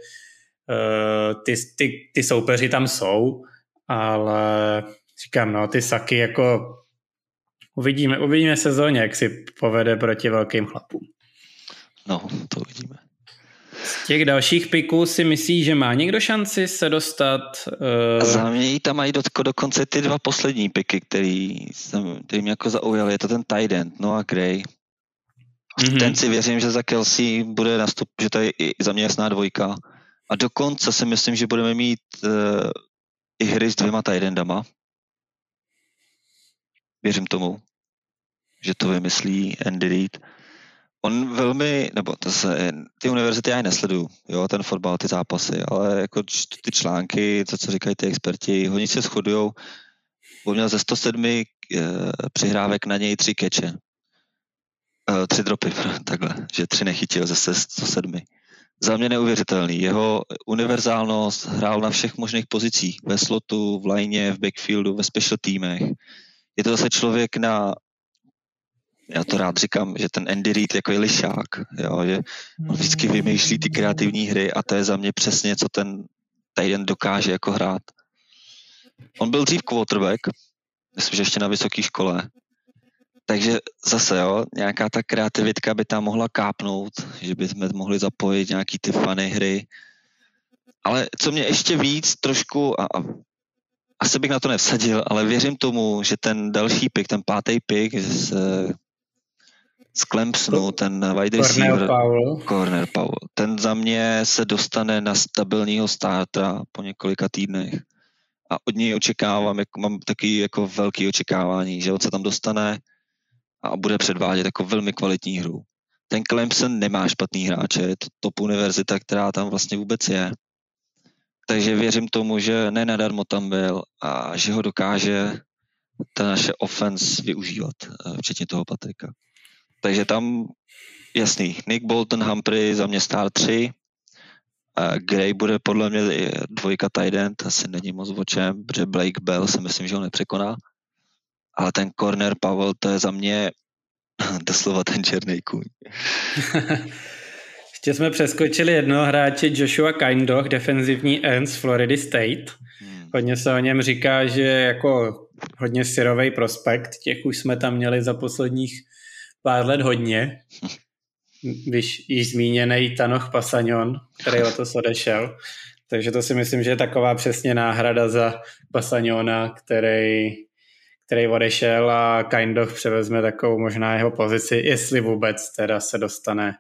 uh, ty, ty, ty soupeři tam jsou, ale říkám, no, ty saky jako uvidíme, uvidíme sezóně, jak si povede proti velkým chlapům. No, to uvidíme. Z těch dalších piků si myslíš, že má někdo šanci se dostat? Uh... Za mě tam mají do, dokonce ty dva poslední piky, který, jsem, který mě jako zaujal. Je to ten tight end, Noah Gray. Mm-hmm. Ten si věřím, že za Kelsey bude nastup, že to je i za mě jasná dvojka. A dokonce si myslím, že budeme mít uh, i hry s dvěma tight endama. Věřím tomu, že to vymyslí Andy Reid. On velmi, nebo to se, ty univerzity já nesleduju, jo, ten fotbal, ty zápasy, ale jako ty články, to, co říkají ty experti, hodně se shodují. On měl ze 107 e, přihrávek na něj tři keče. E, tři dropy, takhle, že tři nechytil ze 107. Za mě neuvěřitelný. Jeho univerzálnost hrál na všech možných pozicích. Ve slotu, v line, v backfieldu, ve special týmech. Je to zase člověk na já to rád říkám, že ten Andy Reid jako je lišák, jo, že on vždycky vymýšlí ty kreativní hry a to je za mě přesně, co ten týden dokáže jako hrát. On byl dřív quarterback, myslím, že ještě na vysoké škole, takže zase, jo, nějaká ta kreativitka by tam mohla kápnout, že bychom mohli zapojit nějaký ty funny hry. Ale co mě ještě víc trošku, a, a asi bych na to nevsadil, ale věřím tomu, že ten další pick, ten pátý pick z z Clemsonu, ten wide receiver, Powell. Corner Powell, ten za mě se dostane na stabilního starta po několika týdnech a od něj očekávám, jako mám taky jako velký očekávání, že on se tam dostane a bude předvádět jako velmi kvalitní hru. Ten Clemson nemá špatný hráče, je to top univerzita, která tam vlastně vůbec je. Takže věřím tomu, že ne nadarmo tam byl a že ho dokáže ta naše offense využívat, eh, včetně toho Patrika. Takže tam jasný, Nick Bolton, Humphrey za mě star 3, uh, Gray bude podle mě dvojka tight end, asi není moc o čem, protože Blake Bell si myslím, že ho nepřekoná. Ale ten corner Powell, to je za mě doslova ten černý kůň. Ještě Ještě jsme přeskočili jednoho hráče Joshua Kindoch, defenzivní end z Florida State. Hmm. Hodně se o něm říká, že jako hodně syrový prospekt, těch už jsme tam měli za posledních pár let hodně. Víš, již zmíněný Tanoch Pasanion, který letos odešel. Takže to si myslím, že je taková přesně náhrada za Pasaniona, který, který odešel a Kindoch převezme takovou možná jeho pozici, jestli vůbec teda se dostane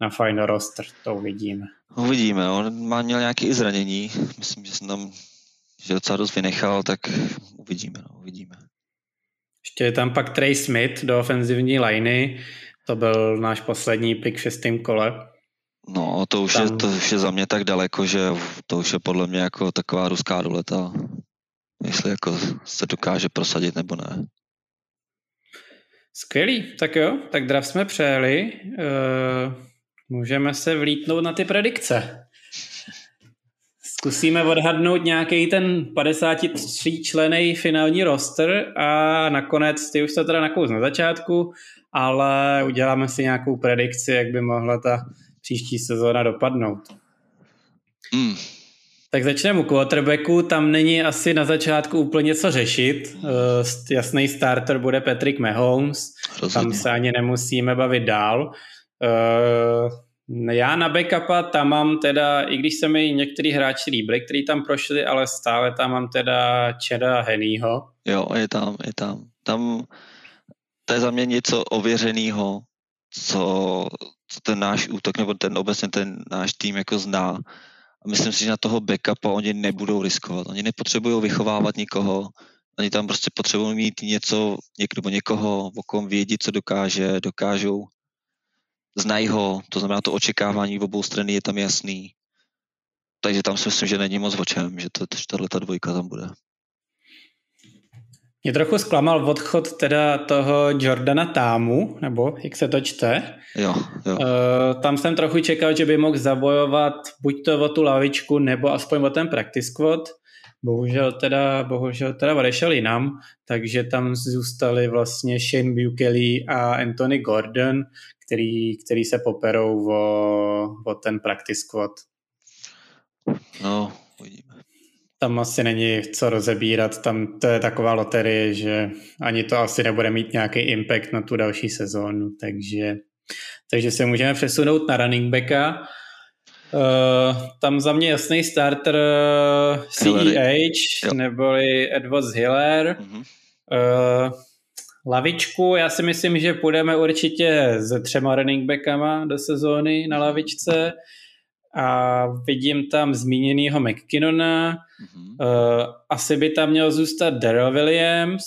na final roster, to uvidíme. Uvidíme, on má měl nějaké zranění, myslím, že jsem tam že docela dost vynechal, tak uvidíme, no, uvidíme. Ještě je tam pak Trey Smith do ofenzivní liney, to byl náš poslední pick v šestém kole. No, to už, tam... je, to už je za mě tak daleko, že to už je podle mě jako taková ruská ruleta. Jestli jako se dokáže prosadit nebo ne. Skvělý, tak jo, tak draft jsme přejeli. Uh, můžeme se vlítnout na ty predikce. Zkusíme odhadnout nějaký ten 53 člený finální roster a nakonec, ty už to teda nakous na začátku, ale uděláme si nějakou predikci, jak by mohla ta příští sezóna dopadnout. Mm. Tak začneme u quarterbacku, tam není asi na začátku úplně co řešit. Uh, jasný starter bude Patrick Mahomes, Rozhodně. tam se ani nemusíme bavit dál. Já na backupa tam mám teda, i když se mi některý hráči líbili, kteří tam prošli, ale stále tam mám teda Čeda Hennyho. Jo, je tam, je tam. Tam to je za mě něco ověřeného, co, co ten náš útok, nebo ten obecně ten náš tým jako zná. A myslím si, že na toho backupa oni nebudou riskovat. Oni nepotřebují vychovávat nikoho, oni tam prostě potřebují mít něco, něk, nebo někoho, o kom vědí, co dokáže, dokážou znají ho, to znamená to očekávání v obou strany je tam jasný. Takže tam si myslím, že není moc o čem, že to, tahle ta dvojka tam bude. Mě trochu zklamal odchod teda toho Jordana Támu, nebo jak se to čte. Jo, jo. Uh, tam jsem trochu čekal, že by mohl zabojovat buď to o tu lavičku, nebo aspoň o ten practice squad. Bohužel teda, bohužel teda odešel jinam, takže tam zůstali vlastně Shane Bukely a Anthony Gordon, který, který se poperou o, o ten practice squad. No, uvidíme. Tam asi není co rozebírat, tam to je taková loterie, že ani to asi nebude mít nějaký impact na tu další sezónu, takže, takže se můžeme přesunout na running backa. Uh, tam za mě jasný starter CEH, neboli Edwards Hiller. Mm-hmm. Uh, Lavičku, já si myslím, že půjdeme určitě se třema running backama do sezóny na lavičce a vidím tam zmíněnýho McKinnona, mm-hmm. uh, asi by tam měl zůstat Daryl Williams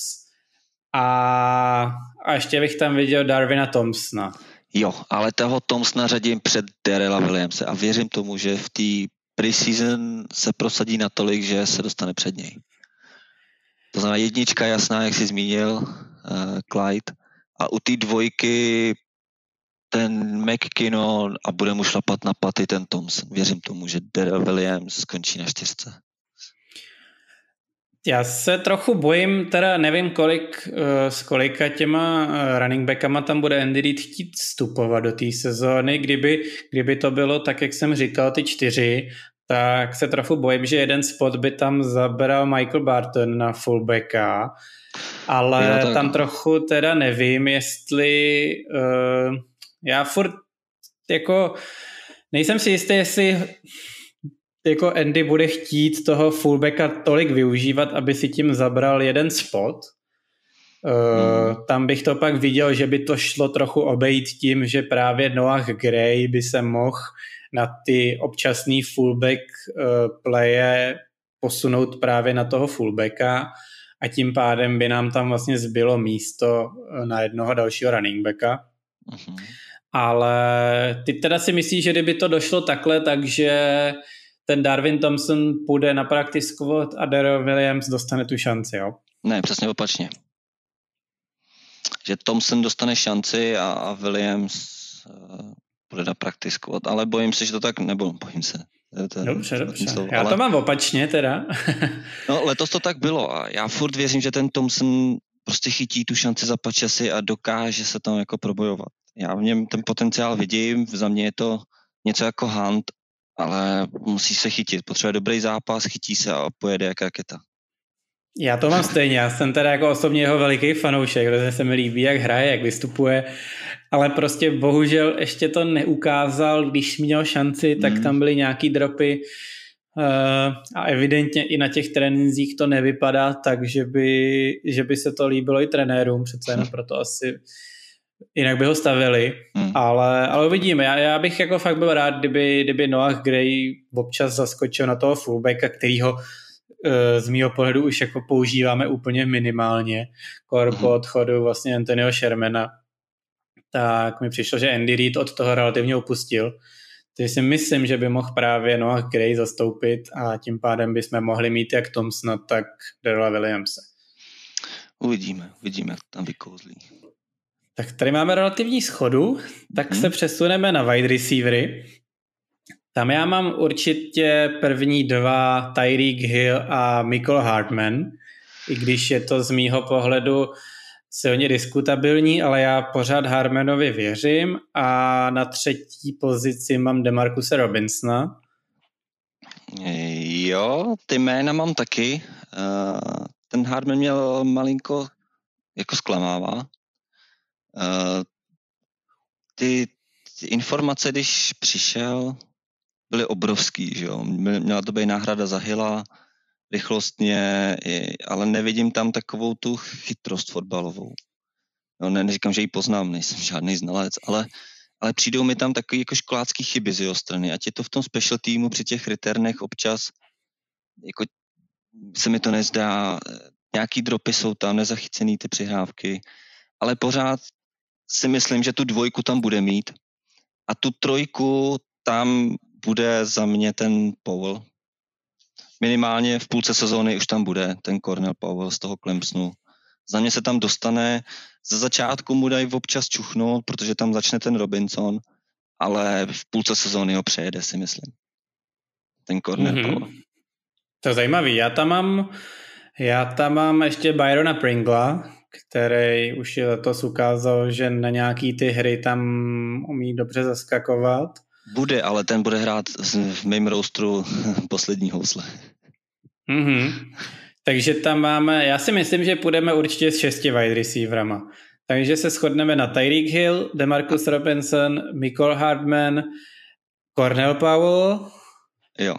a, a ještě bych tam viděl Darvina Thompsona. Jo, ale toho Thompsona řadím před Daryla Williamse a věřím tomu, že v té preseason se prosadí natolik, že se dostane před něj. To znamená jednička jasná, jak jsi zmínil, Clyde. A u té dvojky ten McKinnon a bude mu šlapat na paty ten Thompson. Věřím tomu, že Daryl Williams skončí na čtyřce. Já se trochu bojím, teda nevím, kolik, eh, s kolika těma eh, running backama tam bude Andy Reid chtít vstupovat do té sezóny. Kdyby, kdyby to bylo tak, jak jsem říkal, ty čtyři, tak se trochu bojím, že jeden spot by tam zabral Michael Barton na fullbacka, ale jo, tam trochu teda nevím, jestli uh, já furt jako nejsem si jistý, jestli jako Andy bude chtít toho fullbacka tolik využívat, aby si tím zabral jeden spot. Uh, hmm. Tam bych to pak viděl, že by to šlo trochu obejít tím, že právě Noah Gray by se mohl na ty občasný fullback uh, playe posunout právě na toho fullbacka a tím pádem by nám tam vlastně zbylo místo eh, na jednoho dalšího running backa. Uh-huh. Ale ty teda si myslíš, že kdyby to došlo takhle, takže ten Darwin Thompson půjde na practice squad a Daryl Williams dostane tu šanci, jo? Ne, přesně opačně. Že Thompson dostane šanci a, a Williams uh, půjde na practice squad, ale bojím se, že to tak, nebo bojím se, to je dobře, dobře. Slovo, já ale... to mám opačně teda. no letos to tak bylo a já furt věřím, že ten Thompson prostě chytí tu šanci za časy a dokáže se tam jako probojovat. Já v něm ten potenciál vidím, za mě je to něco jako Hunt, ale musí se chytit. Potřebuje dobrý zápas, chytí se a pojede jak raketa. Já to mám stejně, já jsem teda jako osobně jeho veliký fanoušek, protože se mi líbí, jak hraje, jak vystupuje, ale prostě bohužel ještě to neukázal, když měl šanci, tak mm. tam byly nějaký dropy uh, a evidentně i na těch trénincích to nevypadá tak, že by, že by se to líbilo i trenérům, přece jenom proto asi jinak by ho stavili, mm. ale, ale uvidíme. Já, já bych jako fakt byl rád, kdyby, kdyby Noah Gray občas zaskočil na toho fullbacka, kterýho Eh, z mýho pohledu už jako používáme úplně minimálně. Kor po mhm. odchodu vlastně Antonio Shermana, tak mi přišlo, že Andy Reid od toho relativně upustil. Takže si myslím, že by mohl právě Noah Gray zastoupit a tím pádem bychom mohli mít jak Thompsona, tak Darrella Williamse. Uvidíme, uvidíme, jak tam vykouzlí. Tak tady máme relativní schodu, tak hmm. se přesuneme na wide receivery. Tam já mám určitě první dva Tyreek Hill a Michael Hartman, i když je to z mýho pohledu silně diskutabilní, ale já pořád Harmanovi věřím a na třetí pozici mám Demarcuse Robinsona. Jo, ty jména mám taky. Eh, ten Hartman měl malinko jako zklamává. Eh, ty, ty informace, když přišel, byly obrovský, že jo. Měla to být náhrada za Hila, rychlostně, ale nevidím tam takovou tu chytrost fotbalovou. No, ne, neříkám, že ji poznám, nejsem žádný znalec, ale, ale přijdou mi tam takové jako školácký chyby z jeho strany. Ať je to v tom special týmu při těch returnech občas, jako se mi to nezdá, nějaký dropy jsou tam, nezachycený ty přihrávky, ale pořád si myslím, že tu dvojku tam bude mít a tu trojku tam bude za mě ten Powell. Minimálně v půlce sezóny už tam bude ten Cornel Powell z toho Clemsonu. Za mě se tam dostane, ze začátku mu dají občas čuchnout, protože tam začne ten Robinson, ale v půlce sezóny ho přejede, si myslím. Ten Cornel mm-hmm. Powell. To je zajímavý. Já tam mám, já tam mám ještě Byrona Pringla, který už letos ukázal, že na nějaký ty hry tam umí dobře zaskakovat. Bude, ale ten bude hrát v mém roustru poslední housle. Mm-hmm. Takže tam máme, já si myslím, že půjdeme určitě s šesti wide receiverama. Takže se shodneme na Tyreek Hill, Demarcus Robinson, Michael Hardman, Cornell Powell. Jo.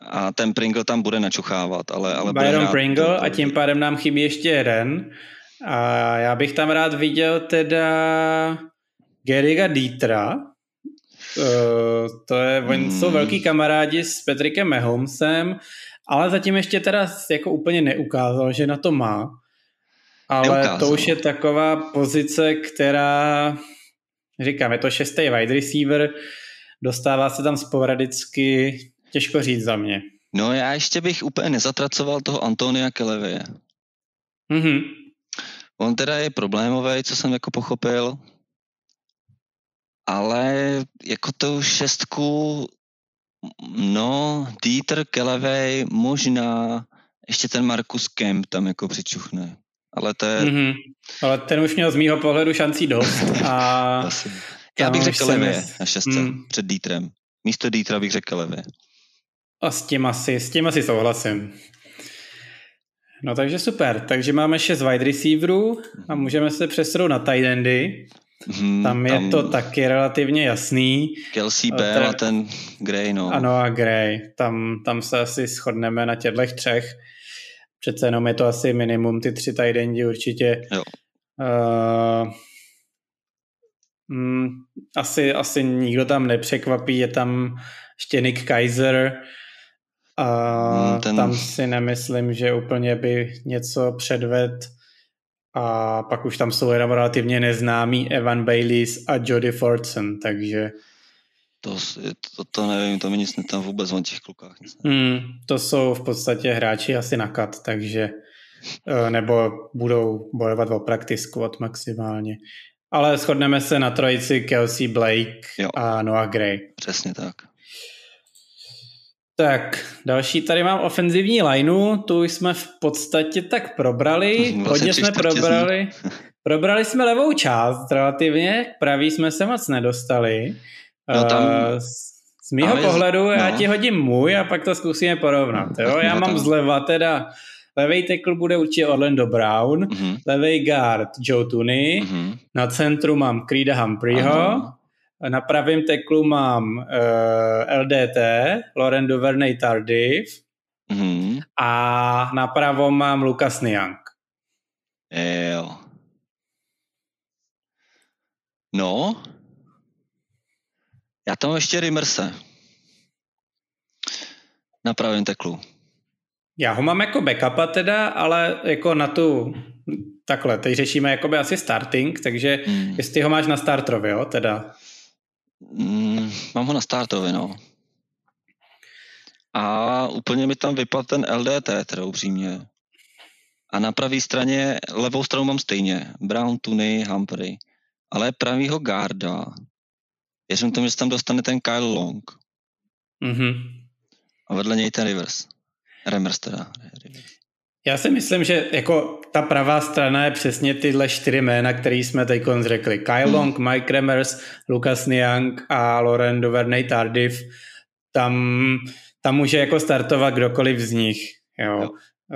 A ten Pringle tam bude načuchávat, ale, ale Byron Pringle a tím pádem nám chybí ještě jeden. A já bych tam rád viděl teda Geriga Dietra, Uh, to je, oni hmm. jsou velký kamarádi s Petrikem Mahomesem, ale zatím ještě teda jako úplně neukázal, že na to má. Ale neukázal. to už je taková pozice, která, říkám, je to šestý wide receiver, dostává se tam sporadicky, těžko říct za mě. No já ještě bych úplně nezatracoval toho Antonia Kelevie. Mm-hmm. On teda je problémový, co jsem jako pochopil, ale jako tou šestku, no, Dieter Kelevej, možná ještě ten Markus Kemp tam jako přičuchne. Ale to je... Mm-hmm. Ale ten už měl z mýho pohledu šancí dost. A Já bych řekl Levě na šestce mm. před Dietrem. Místo Dietra bych řekl Levě. A s tím asi, s tím asi souhlasím. No takže super. Takže máme šest wide receiverů a můžeme se přesunout na tight endy. Hmm, tam je tam to taky relativně jasný. Kelsey Bell a ten Gray, no. Ano a Gray. Tam, tam se asi shodneme na těchto třech. Přece jenom je to asi minimum, ty tři tajdendi určitě. Jo. Uh, mm, asi, asi nikdo tam nepřekvapí, je tam ještě Nick Kaiser, a hmm, ten... tam si nemyslím, že úplně by něco předved a pak už tam jsou jenom relativně neznámí Evan Bayliss a Jody Fordson, takže... To, to, to nevím, to mi nic tam vůbec o těch klukách. Hmm, to jsou v podstatě hráči asi na kat, takže eh, nebo budou bojovat o practice squad maximálně. Ale shodneme se na trojici Kelsey Blake jo. a Noah Gray. Přesně tak. Tak, další tady mám ofenzivní lineu, tu jsme v podstatě tak probrali, vlastně hodně jsme probrali, probrali jsme levou část relativně, pravý jsme se moc nedostali. No tam, uh, Z mýho Ale pohledu no. já ti hodím můj a pak to zkusíme porovnat. Jo? Já mám zleva teda Levý tackle bude určitě Orlando Brown, mm-hmm. levý guard Joe Tooney, mm-hmm. na centru mám Creeda Humphreyho, Aha. Na pravém teklu mám uh, eh, LDT, Lauren Duvernay Tardif mm-hmm. a napravo mám Lucas Niang. Jo. No, já tam ještě Rimmerse. Na pravém teklu. Já ho mám jako backupa teda, ale jako na tu, takhle, teď řešíme jakoby asi starting, takže hmm. jestli ho máš na startrovi, jo, teda. Hmm, mám ho na startovi, no. A úplně mi tam vypadl ten LDT, teda upřímně. A na pravé straně, levou stranu mám stejně. Brown, Tuny, Humphrey. Ale pravýho garda, věřím tomu, že tam dostane ten Kyle Long. Mm-hmm. A vedle něj ten Rivers. Remers teda. Já si myslím, že jako ta pravá strana je přesně tyhle čtyři jména, které jsme teď řekli. Kyle hmm. Long, Mike Remers, Lucas Niang a Lauren Duvernay Tardif. Tam, tam může jako startovat kdokoliv z nich. Jo. jo.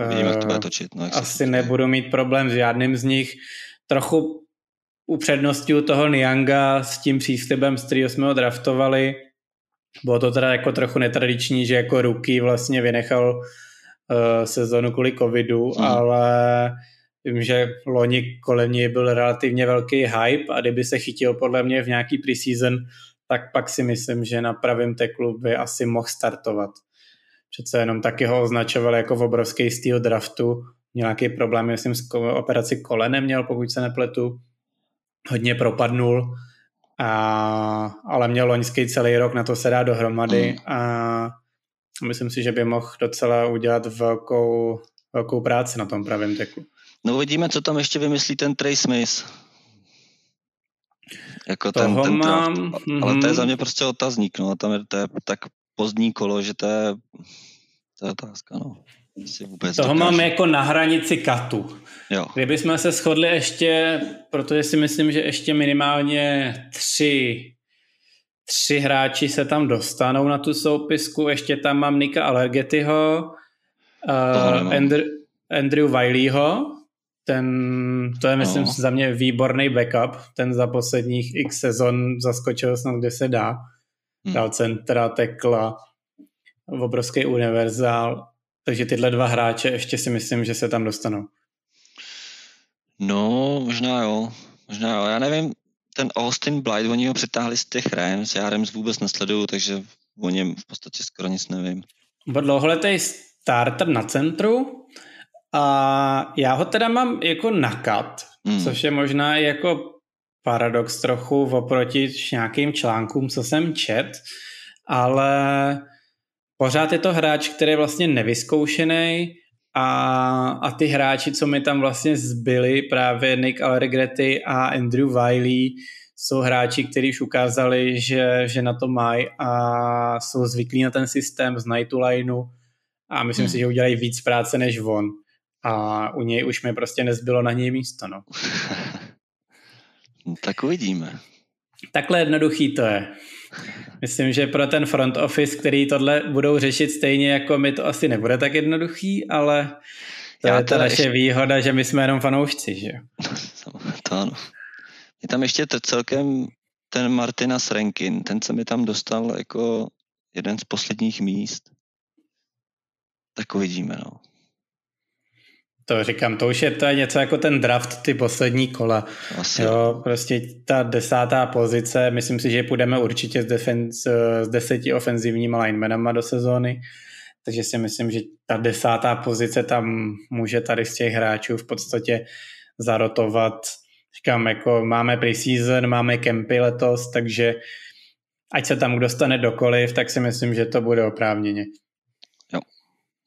Vidíme, jak to bude točit. No, Asi nebudu mít problém s žádným z nich. Trochu upřednostňuji toho Nianga s tím příslibem, s kterým jsme ho draftovali, bylo to teda jako trochu netradiční, že jako ruky vlastně vynechal uh, sezonu kvůli covidu, hmm. ale vím, že loni kolem něj byl relativně velký hype a kdyby se chytil podle mě v nějaký preseason, tak pak si myslím, že na pravém teklu by asi mohl startovat. Přece jenom taky ho označoval jako v obrovský styl draftu. Měl nějaký problém, myslím, s operaci kolenem měl, pokud se nepletu. Hodně propadnul a, ale měl loňský celý rok, na to se dá dohromady mm. a myslím si, že by mohl docela udělat velkou, velkou práci na tom pravém teku. No uvidíme, co tam ještě vymyslí ten Trey Smith. Jako Toho ten, ten mám, mm-hmm. Ale to je mhm. za mě prostě otazník, no. Tam je, to je tak pozdní kolo, že to je, to je otázka, no. Vůbec Toho dokáže. mám jako na hranici katu. Jo. Kdybychom se shodli ještě, protože si myslím, že ještě minimálně tři, tři hráči se tam dostanou na tu soupisku, ještě tam mám Nika Alergetyho, uh, Andrew, Andrew Wileyho, ten, to je myslím no. za mě výborný backup, ten za posledních x sezon zaskočil snad, kde se dá. Hmm. Dal centra, tekla, obrovský univerzál, takže tyhle dva hráče ještě si myslím, že se tam dostanou. No, možná jo. Možná jo. Já nevím, ten Austin Blight, oni ho přitáhli z těch Rams, já Rams vůbec nesleduju, takže o něm v podstatě skoro nic nevím. Byl dlouholetý starter na centru a já ho teda mám jako nakat, mm. což je možná jako paradox trochu oproti nějakým článkům, co jsem čet, ale pořád je to hráč, který je vlastně nevyzkoušený a, a ty hráči, co mi tam vlastně zbyli, právě Nick Allegretti a Andrew Wiley, jsou hráči, kteří už ukázali, že, že na to mají a jsou zvyklí na ten systém, znají tu lineu a myslím hmm. si, že udělají víc práce než on. A u něj už mi prostě nezbylo na něj místo. No. tak uvidíme. Takhle jednoduchý to je. Myslím, že pro ten front office, který tohle budou řešit stejně jako my, to asi nebude tak jednoduchý, ale to Já je ta naše ještě... výhoda, že my jsme jenom fanoušci, že To ano. Je tam ještě to celkem ten Martina Srenkin, ten se mi tam dostal jako jeden z posledních míst. Tak uvidíme, no. To říkám, to už je to něco jako ten draft, ty poslední kola. Asi. Jo, prostě ta desátá pozice, myslím si, že půjdeme určitě s, defense, s deseti ofenzivníma linemenama do sezóny, takže si myslím, že ta desátá pozice tam může tady z těch hráčů v podstatě zarotovat. Říkám, jako máme preseason, máme kempy letos, takže ať se tam dostane dokoliv, tak si myslím, že to bude oprávněně. Jo,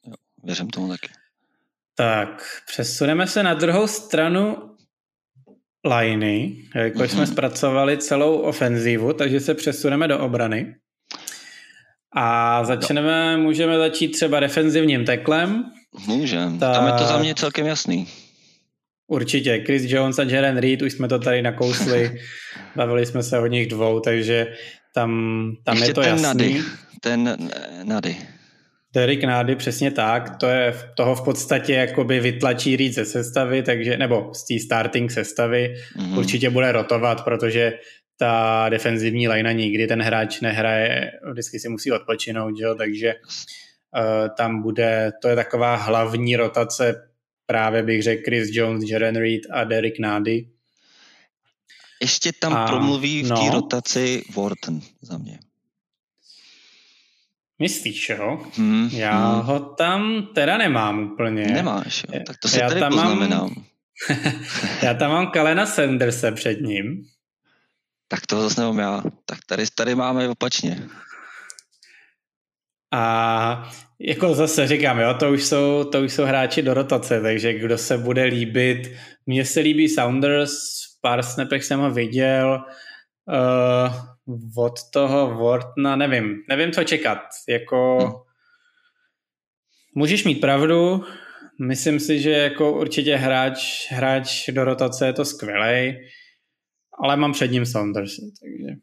jo věřím tomu taky. Tak, přesuneme se na druhou stranu liney, jako jsme zpracovali celou ofenzívu, takže se přesuneme do obrany. A začneme, no. můžeme začít třeba defenzivním teklem. Můžeme, Ta... tam je to za mě celkem jasný. Určitě, Chris Jones a Jaren Reed, už jsme to tady nakousli, bavili jsme se o nich dvou, takže tam, tam Ještě je to ten jasný. Nady. Ten Nady. Derek Nády, přesně tak, to je toho v podstatě jakoby vytlačí říct ze sestavy, takže, nebo z té starting sestavy, mm-hmm. určitě bude rotovat, protože ta defenzivní lajna nikdy ten hráč nehraje, vždycky si musí odpočinout, jo, takže uh, tam bude, to je taková hlavní rotace, právě bych řekl Chris Jones, Jaren Reed a Derek Nády. Ještě tam a, promluví v té no, rotaci Wharton za mě. Myslíš, jo? Hmm, Já hmm. ho tam teda nemám úplně. Nemáš, jo? Tak to si Já tady tam poznamenám. Mám... já tam mám Kalena Sandersa před ním. Tak to zase nemám já. Tak tady, tady máme opačně. A jako zase říkám, jo, to už, jsou, to už jsou hráči do rotace, takže kdo se bude líbit, mně se líbí Sounders, v pár snapech jsem ho viděl, uh, od toho Wortna, nevím, nevím, co čekat, jako hmm. můžeš mít pravdu, myslím si, že jako určitě hráč, hráč do rotace je to skvělej, ale mám před ním Saunders, takže...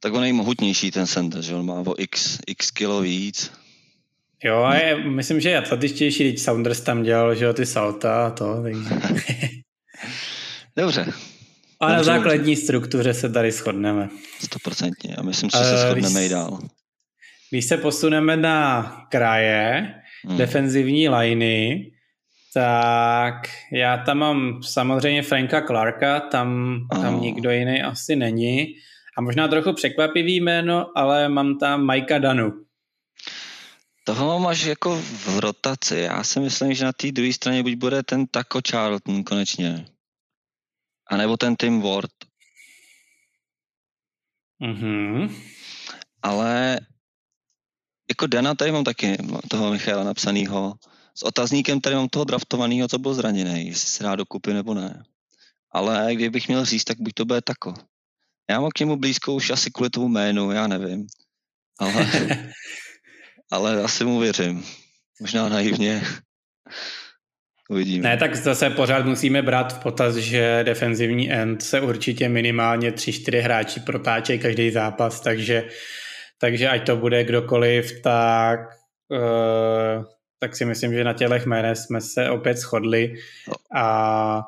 Tak on je mohutnější ten Sanders, že on má o x, x kilo víc. Jo, a je, myslím, že je atletičtější, když Saunders tam dělal, že jo, ty salta a to, takže... Dobře. A na základní struktuře se tady shodneme. Stoprocentně a myslím že se uh, shodneme i dál. Když se posuneme na kraje, hmm. defenzivní liney, tak já tam mám samozřejmě Franka Clarka, tam, tam oh. nikdo jiný asi není. A možná trochu překvapivý jméno, ale mám tam Majka Danu. Toho máš jako v rotaci. Já si myslím, že na té druhé straně buď bude ten Taco Charlton konečně. A nebo ten Tim Ward. Mm-hmm. Ale jako Dana tady mám taky toho Michaela napsanýho s otazníkem tady mám toho draftovaného, co byl zraněný, jestli se dá dokupy nebo ne. Ale kdybych měl říct, tak buď to bude tako. Já mám k němu blízko už asi kvůli tomu jménu, já nevím. Ale, ale asi mu věřím. Možná naivně. Uvidíme. Ne, tak zase pořád musíme brát v potaz, že defenzivní end se určitě minimálně 3-4 hráči protáčejí každý zápas, takže, takže ať to bude kdokoliv, tak uh, tak si myslím, že na tělech jménech jsme se opět shodli a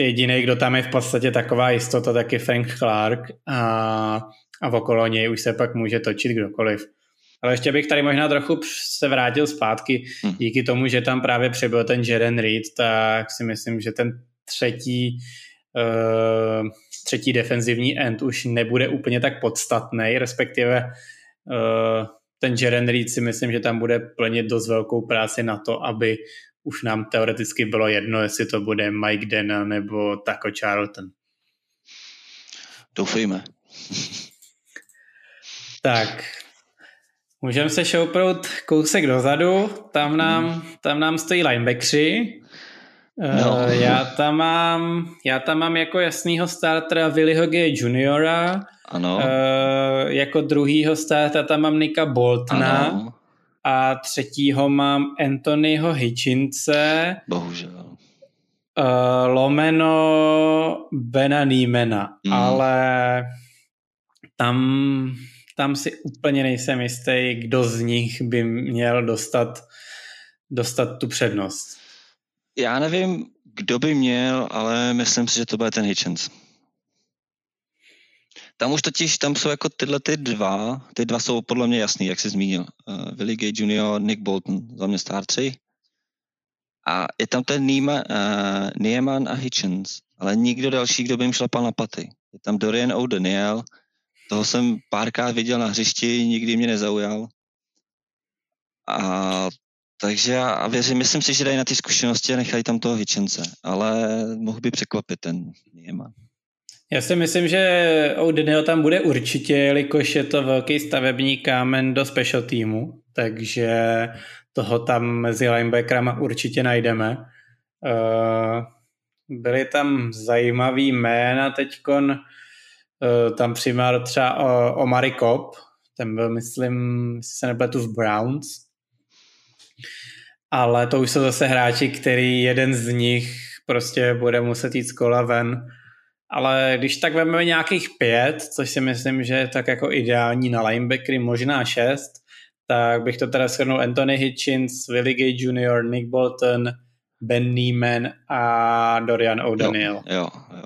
jediný, kdo tam je v podstatě taková jistota, tak je Frank Clark a, a v okolo něj už se pak může točit kdokoliv. Ale ještě bych tady možná trochu se vrátil zpátky. Hmm. Díky tomu, že tam právě přibyl ten Jaren Reed, tak si myslím, že ten třetí uh, třetí defenzivní end už nebude úplně tak podstatný, respektive uh, ten Jaren Reed si myslím, že tam bude plnit dost velkou práci na to, aby už nám teoreticky bylo jedno, jestli to bude Mike Dena nebo Taco Charlton. Doufejme. tak, můžeme se šoupnout kousek dozadu, tam nám, tam nám stojí linebackři. No. Uh, já, tam mám, já tam mám jako jasného startera Willyho G. juniora, ano. Uh, jako druhýho starta tam mám Nika Boltna. Ano. A třetího mám Anthonyho Hitchinse. Bohužel. Uh, lomeno Bena Niemena. Mm. Ale tam, tam si úplně nejsem jistý, kdo z nich by měl dostat, dostat tu přednost. Já nevím, kdo by měl, ale myslím si, že to bude ten Hitchens. Tam už totiž, tam jsou jako tyhle ty dva, ty dva jsou podle mě jasný, jak jsi zmínil. Uh, Willie Gay Jr., Nick Bolton, za mě starci. A je tam ten Nima, uh, Nieman a Hitchens, ale nikdo další, kdo by jim šlapal na paty. Je tam Dorian O'Daniel, toho jsem párkrát viděl na hřišti, nikdy mě nezaujal. A takže já věřím, myslím si, že dají na ty zkušenosti a nechají tam toho Hitchence, ale mohl by překvapit ten Nieman. Já si myslím, že Odinio tam bude určitě, jelikož je to velký stavební kámen do special týmu, takže toho tam mezi linebackerama určitě najdeme. Uh, byly tam zajímavý jména teďkon, tam přijímal třeba uh, Omari Cobb, ten byl, myslím, jestli se nepletu v Browns, ale to už jsou zase hráči, který jeden z nich prostě bude muset jít z kola ven ale když tak vezmeme nějakých pět, což si myslím, že je tak jako ideální na linebackery, možná šest, tak bych to teda shrnul Anthony Hitchens, Willie Gay Jr., Nick Bolton, Ben Neiman a Dorian O'Donnell. Jo, jo, jo.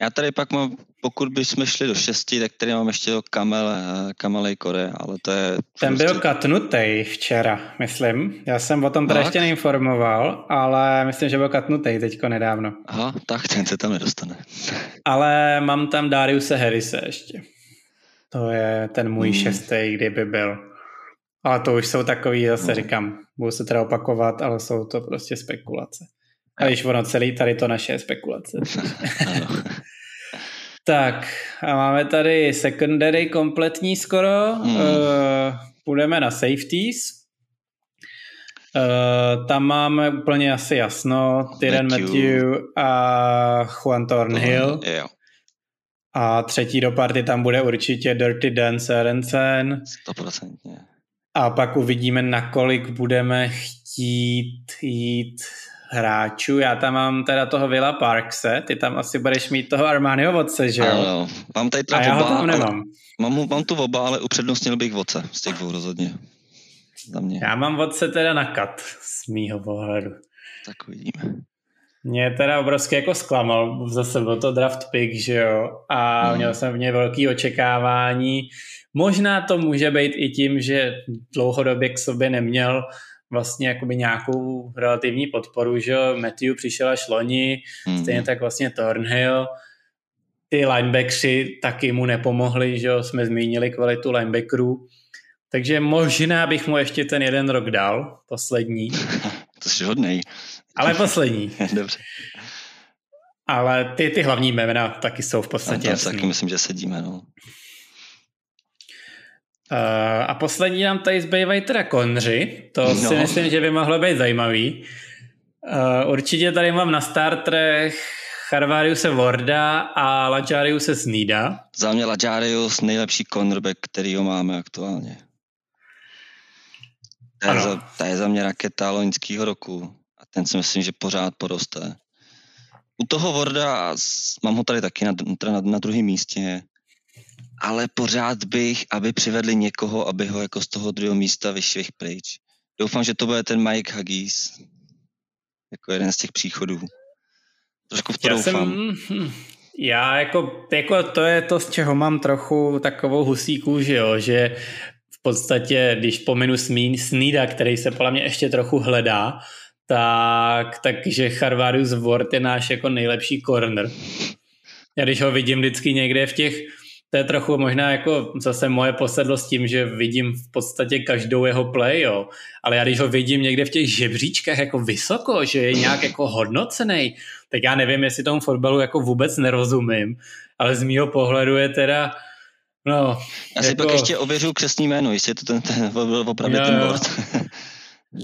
Já tady pak mám, pokud bychom šli do šesti, tak tady mám ještě Kamel, Kamelej Kore, ale to je... Ten prostě... byl katnutý včera, myslím. Já jsem o tom teda ještě neinformoval, ale myslím, že byl katnutý teďko nedávno. Aha, tak ten se tam nedostane. ale mám tam Dariuse Harrise ještě. To je ten můj hmm. šestý, kdyby byl. Ale to už jsou takový, zase no. říkám, budu se teda opakovat, ale jsou to prostě spekulace. A když ono celý tady to naše spekulace. tak, a máme tady secondary kompletní skoro. Hmm. Uh, půjdeme na safeties. Uh, tam máme úplně asi jasno. Tyren Matthew, Matthew a Juan Thornhill. Uh, yeah. A třetí do party tam bude určitě Dirty Dan Serencen. 100%. A pak uvidíme, nakolik budeme chtít jít hráčů. Já tam mám teda toho Villa Parkse, ty tam asi budeš mít toho Armaniho vodce, že jo? Ano, mám tady teda A já oba, ho tam nemám. Mám, mám tu oba, ale upřednostnil bych vodce z těch dvou rozhodně. Za mě. Já mám vodce teda na kat z mýho pohledu. Tak uvidíme. Mě teda obrovsky jako zklamal, zase byl to draft pick, že jo, a hmm. měl jsem v něj velký očekávání. Možná to může být i tím, že dlouhodobě k sobě neměl vlastně jakoby nějakou relativní podporu, že Matthew přišel až loni, mm. stejně tak vlastně Thornhill, ty linebackři taky mu nepomohli, že jsme zmínili kvalitu linebackerů, takže možná bych mu ještě ten jeden rok dal, poslední. to jsi hodnej. Ale poslední. Dobře. Ale ty, ty hlavní jména taky jsou v podstatě jasný. Taky myslím, že sedíme, no. Uh, a poslední nám tady zbývají teda konři. To no. si myslím, že by mohlo být zajímavý. Uh, určitě tady mám na startrech Charvariuse Warda a Lajariuse Sneeda. Za mě Lajarius nejlepší cornerback, který ho máme aktuálně. To je, za, to je za mě raketa loňského roku. A ten si myslím, že pořád poroste. U toho Warda, mám ho tady taky na, na, na druhém místě, ale pořád bych, aby přivedli někoho, aby ho jako z toho druhého místa vyšvih pryč. Doufám, že to bude ten Mike Huggies, jako jeden z těch příchodů. Trošku v to já doufám. Jsem, já jako, jako to je to, z čeho mám trochu takovou husí kůži, jo, že v podstatě, když pominu Snída, který se podle mě ještě trochu hledá, tak, takže Charvarius Ward je náš jako nejlepší corner. Já když ho vidím vždycky někde v těch to je trochu možná jako zase moje posedlost tím, že vidím v podstatě každou jeho play, jo. Ale já když ho vidím někde v těch žebříčkách jako vysoko, že je nějak jako hodnocený, tak já nevím, jestli tomu fotbalu jako vůbec nerozumím, ale z mýho pohledu je teda No, já si jako... pak ještě ověřu křesní jméno, jestli je to ten, ten opravdu ten board.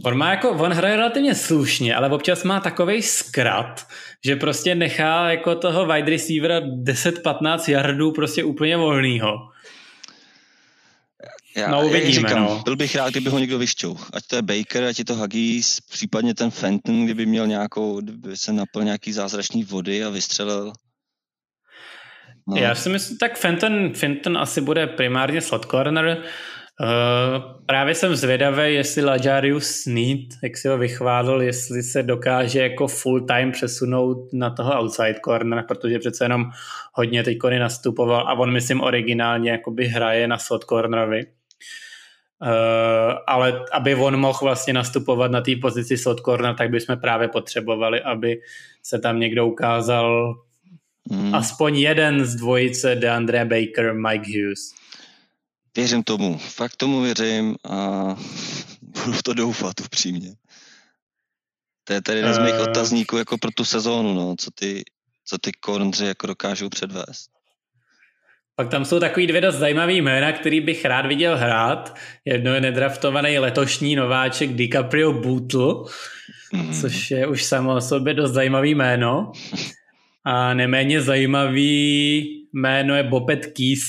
On má jako, on hraje relativně slušně, ale občas má takový skrat, že prostě nechá jako toho wide receivera 10-15 yardů prostě úplně volnýho. Já, no uvidíme, říkám, no. Byl bych rád, kdyby ho někdo vyšťouch. Ať to je Baker, ať je to Huggies, případně ten Fenton, kdyby měl nějakou, kdyby se napil nějaký zázračný vody a vystřelil. No. Já si myslím, tak Fenton, Fenton asi bude primárně slot corner. Uh, právě jsem zvědavý, jestli Lajarius Sneed, jak si ho vychválil, jestli se dokáže jako full time přesunout na toho outside corner, protože přece jenom hodně teď nastupoval a on myslím originálně jakoby hraje na slot cornerovi. Uh, ale aby on mohl vlastně nastupovat na té pozici slot corner, tak bychom právě potřebovali, aby se tam někdo ukázal mm. aspoň jeden z dvojice DeAndre Baker, Mike Hughes. Věřím tomu, fakt tomu věřím a budu v to doufat upřímně. To je tady jeden z mých uh... otazníků jako pro tu sezónu, no, co ty, co ty kornři jako dokážou předvést. Pak tam jsou takový dvě dost zajímavý jména, který bych rád viděl hrát. Jedno je nedraftovaný letošní nováček DiCaprio Bootle, mm. což je už samo o sobě dost zajímavý jméno. A neméně zajímavý jméno je Bopet Keys,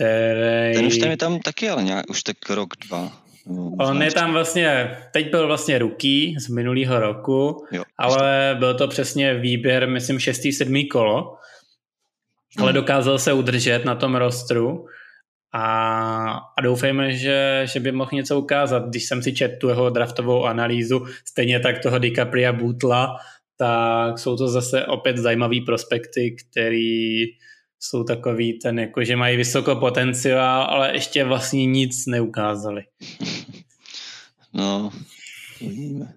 který... Ten už tam je tam taky, ale nějak, už tak rok, dva. On je tam vlastně, teď byl vlastně ruký z minulého roku, jo, ale byl to přesně výběr, myslím, šestý, sedmý kolo. ale dokázal se udržet na tom rostru a, a doufejme, že, že by mohl něco ukázat. Když jsem si četl tu jeho draftovou analýzu, stejně tak toho DiCapria Butla, tak jsou to zase opět zajímavý prospekty, který jsou takový ten, jako že mají vysoko potenciál, ale ještě vlastně nic neukázali. No, uvidíme.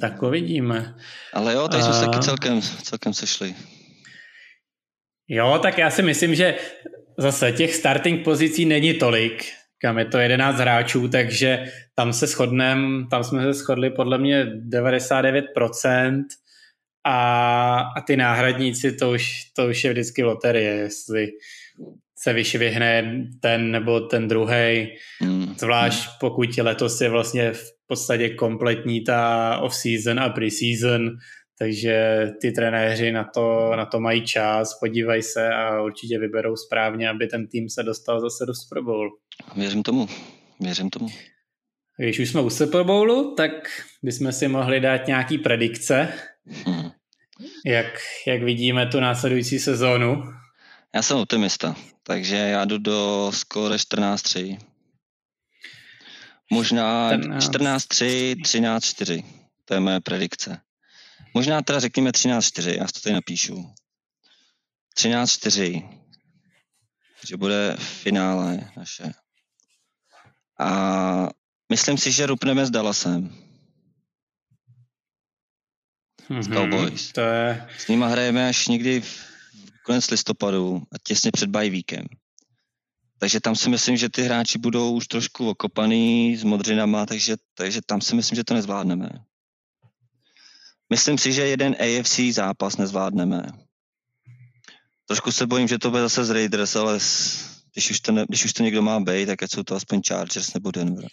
Tak uvidíme. Ale jo, tady jsme se taky celkem, celkem sešli. Jo, tak já si myslím, že zase těch starting pozicí není tolik, kam je to 11 hráčů, takže tam se shodneme, tam jsme se shodli podle mě 99% a, a ty náhradníci, to už, to už je vždycky loterie, jestli se vyšvihne ten nebo ten druhý, mm. zvlášť pokud letos je vlastně v podstatě kompletní ta off-season a pre-season, takže ty trenéři na to, na to mají čas, podívají se a určitě vyberou správně, aby ten tým se dostal zase do Super Bowl. Věřím tomu, věřím tomu. Když už jsme u Super Bowlu, tak bychom si mohli dát nějaký predikce, hmm. Jak, jak vidíme tu následující sezónu. Já jsem optimista, takže já jdu do skóre 14-3. Možná 14-3, 13-4. To je moje predikce. Možná teda řekněme 13-4, já to tady napíšu. 13-4, že bude v finále naše. A myslím si, že rupneme s Dallasem. Mm-hmm, s Cowboys. To je... S nima hrajeme až někdy v konec listopadu a těsně před bajvíkem. Takže tam si myslím, že ty hráči budou už trošku okopaný s modřinama, takže, takže tam si myslím, že to nezvládneme. Myslím si, že jeden AFC zápas nezvládneme. Trošku se bojím, že to bude zase z Raiders, ale když už to, ne, když už to někdo má být, tak ať jsou to aspoň Chargers nebo Denver.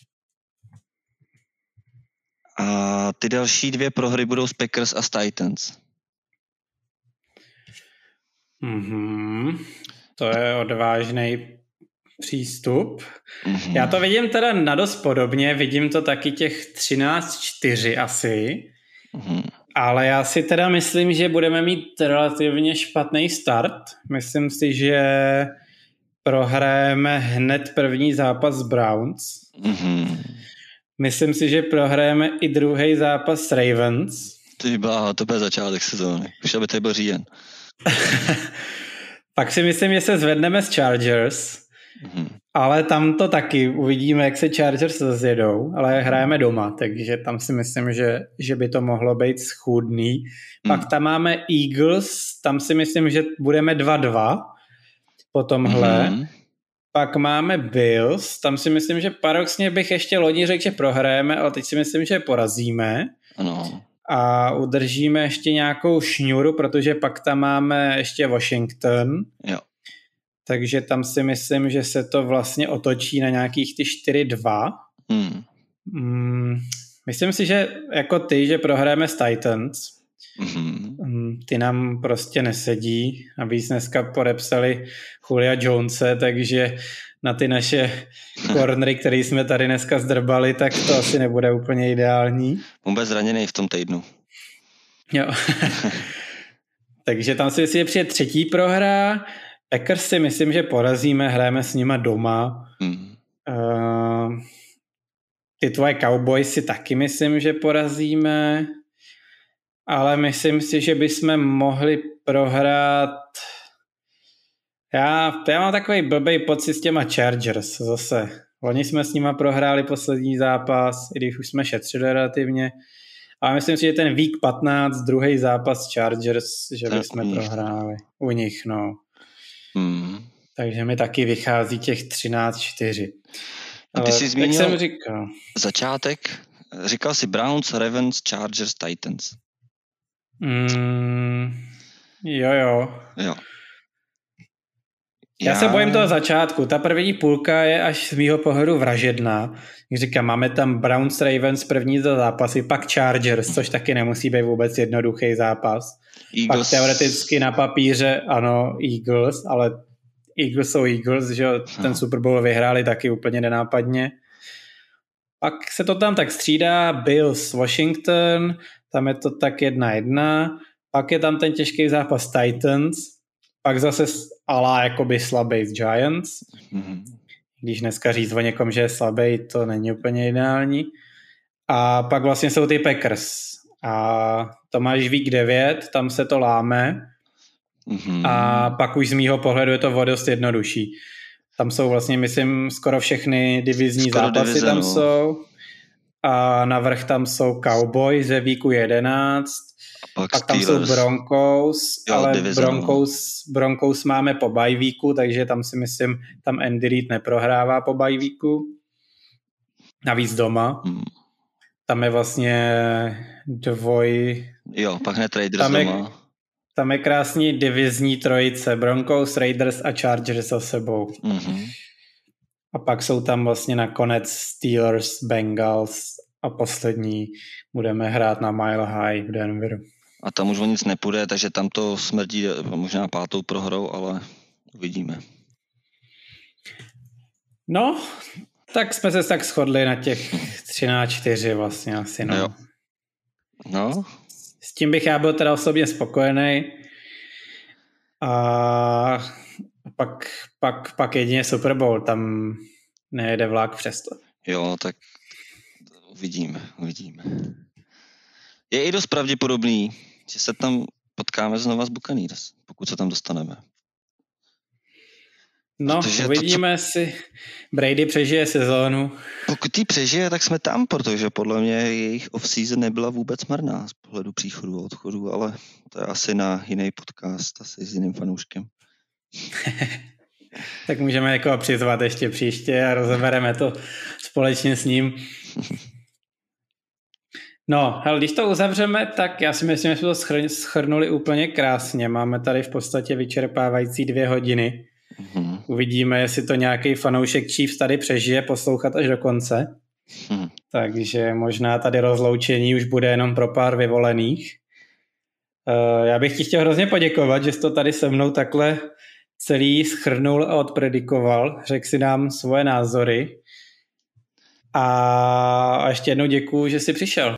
A ty další dvě prohry budou z Packers a z Titans. Mm-hmm. To je odvážný přístup. Mm-hmm. Já to vidím teda na dost podobně, vidím to taky těch 13-4 asi. Mm-hmm. Ale já si teda myslím, že budeme mít relativně špatný start. Myslím si, že prohrajeme hned první zápas s Browns. Mm-hmm. Myslím si, že prohrajeme i druhý zápas s Ravens. Ty bláho, to bude začátek sezóny. Už aby to byl říjen. Pak si myslím, že se zvedneme s Chargers. Mm-hmm. Ale tam to taky uvidíme, jak se Chargers zjedou, ale hrajeme doma, takže tam si myslím, že, že by to mohlo být schůdný. Mm. Pak tam máme Eagles, tam si myslím, že budeme 2-2 po tomhle. Mm. Pak máme Bills, tam si myslím, že paradoxně bych ještě loni řekl, že prohrajeme, ale teď si myslím, že porazíme. Ano. A udržíme ještě nějakou šňuru, protože pak tam máme ještě Washington. Jo takže tam si myslím, že se to vlastně otočí na nějakých ty 4-2. Hmm. Mm, myslím si, že jako ty, že prohráme s Titans, mm-hmm. ty nám prostě nesedí. Navíc dneska podepsali Julia Jonese, takže na ty naše cornery, které jsme tady dneska zdrbali, tak to asi nebude úplně ideální. On bude zraněný v tom týdnu. Jo. takže tam si myslím, že přijde třetí prohra, Packers si myslím, že porazíme, hrajeme s nima doma. Mm. Uh, ty tvoje Cowboys si taky myslím, že porazíme, ale myslím si, že bychom mohli prohrát já, já mám takový blbý pocit s těma Chargers zase. Oni jsme s nima prohráli poslední zápas, i když už jsme šetřili relativně. Ale myslím si, že ten week 15, druhý zápas Chargers, že bychom prohráli. U nich, no. Hmm. Takže mi taky vychází těch 13-4. A ty jsi zmínil jsem říkal. začátek, říkal jsi Browns, Ravens, Chargers, Titans. Mm, jo, jo. Jo. Já... Já se bojím toho začátku. Ta první půlka je až z mýho pohledu vražedná. Jak říkám, máme tam Browns Ravens první za zápasy, pak Chargers, což taky nemusí být vůbec jednoduchý zápas. Eagles. Pak teoreticky na papíře, ano, Eagles, ale Eagles jsou Eagles, že ten Super Bowl vyhráli taky úplně nenápadně. Pak se to tam tak střídá, Bills Washington, tam je to tak jedna jedna. Pak je tam ten těžký zápas Titans, pak zase ala jakoby slabý Giants. Mm-hmm. Když dneska říct o někom, že je slabý, to není úplně ideální. A pak vlastně jsou ty Packers. A to máš vík 9, tam se to láme. Mm-hmm. A pak už z mýho pohledu je to o dost jednodušší. Tam jsou vlastně, myslím, skoro všechny divizní skoro zápasy divize, tam no. jsou. A navrh tam jsou Cowboys ze víku 11. A pak, pak tam jsou Broncos, jo, ale divize, Broncos, no. Broncos máme po bajvíku, takže tam si myslím, tam Andy Reid neprohrává po bajvíku. Navíc doma. Hmm. Tam je vlastně dvoj... Jo, pak hned Raiders tam je, doma. Tam je krásný divizní trojice. Broncos, Raiders a Chargers za sebou. Mm-hmm. A pak jsou tam vlastně nakonec Steelers, Bengals a poslední budeme hrát na Mile High v Denveru. A tam už o nic nepůjde, takže tam to smrdí možná pátou prohrou, ale uvidíme. No, tak jsme se tak shodli na těch 13-4 vlastně asi, no. Jo. No. S tím bych já byl teda osobně spokojený. A pak, pak, pak jedině Super Bowl, tam nejede vlak přesto. Jo, tak uvidíme, uvidíme. Je i dost pravděpodobný, že se tam potkáme znova s Buccaneers, pokud se tam dostaneme. No, protože uvidíme to, co... si. Brady přežije sezónu. Pokud ji přežije, tak jsme tam, protože podle mě jejich off-season nebyla vůbec marná z pohledu příchodu a odchodu, ale to je asi na jiný podcast, asi s jiným fanouškem. tak můžeme jako přizvat ještě příště a rozebereme to společně s ním. No, ale když to uzavřeme, tak já si myslím, že jsme to schrnuli úplně krásně. Máme tady v podstatě vyčerpávající dvě hodiny. Mm-hmm. Uvidíme, jestli to nějaký fanoušek Chiefs tady přežije poslouchat až do konce. Mm-hmm. Takže možná tady rozloučení už bude jenom pro pár vyvolených. Uh, já bych ti chtěl hrozně poděkovat, že jsi to tady se mnou takhle celý schrnul a odpredikoval. Řekl si nám svoje názory. A ještě jednou děkuju, že jsi přišel.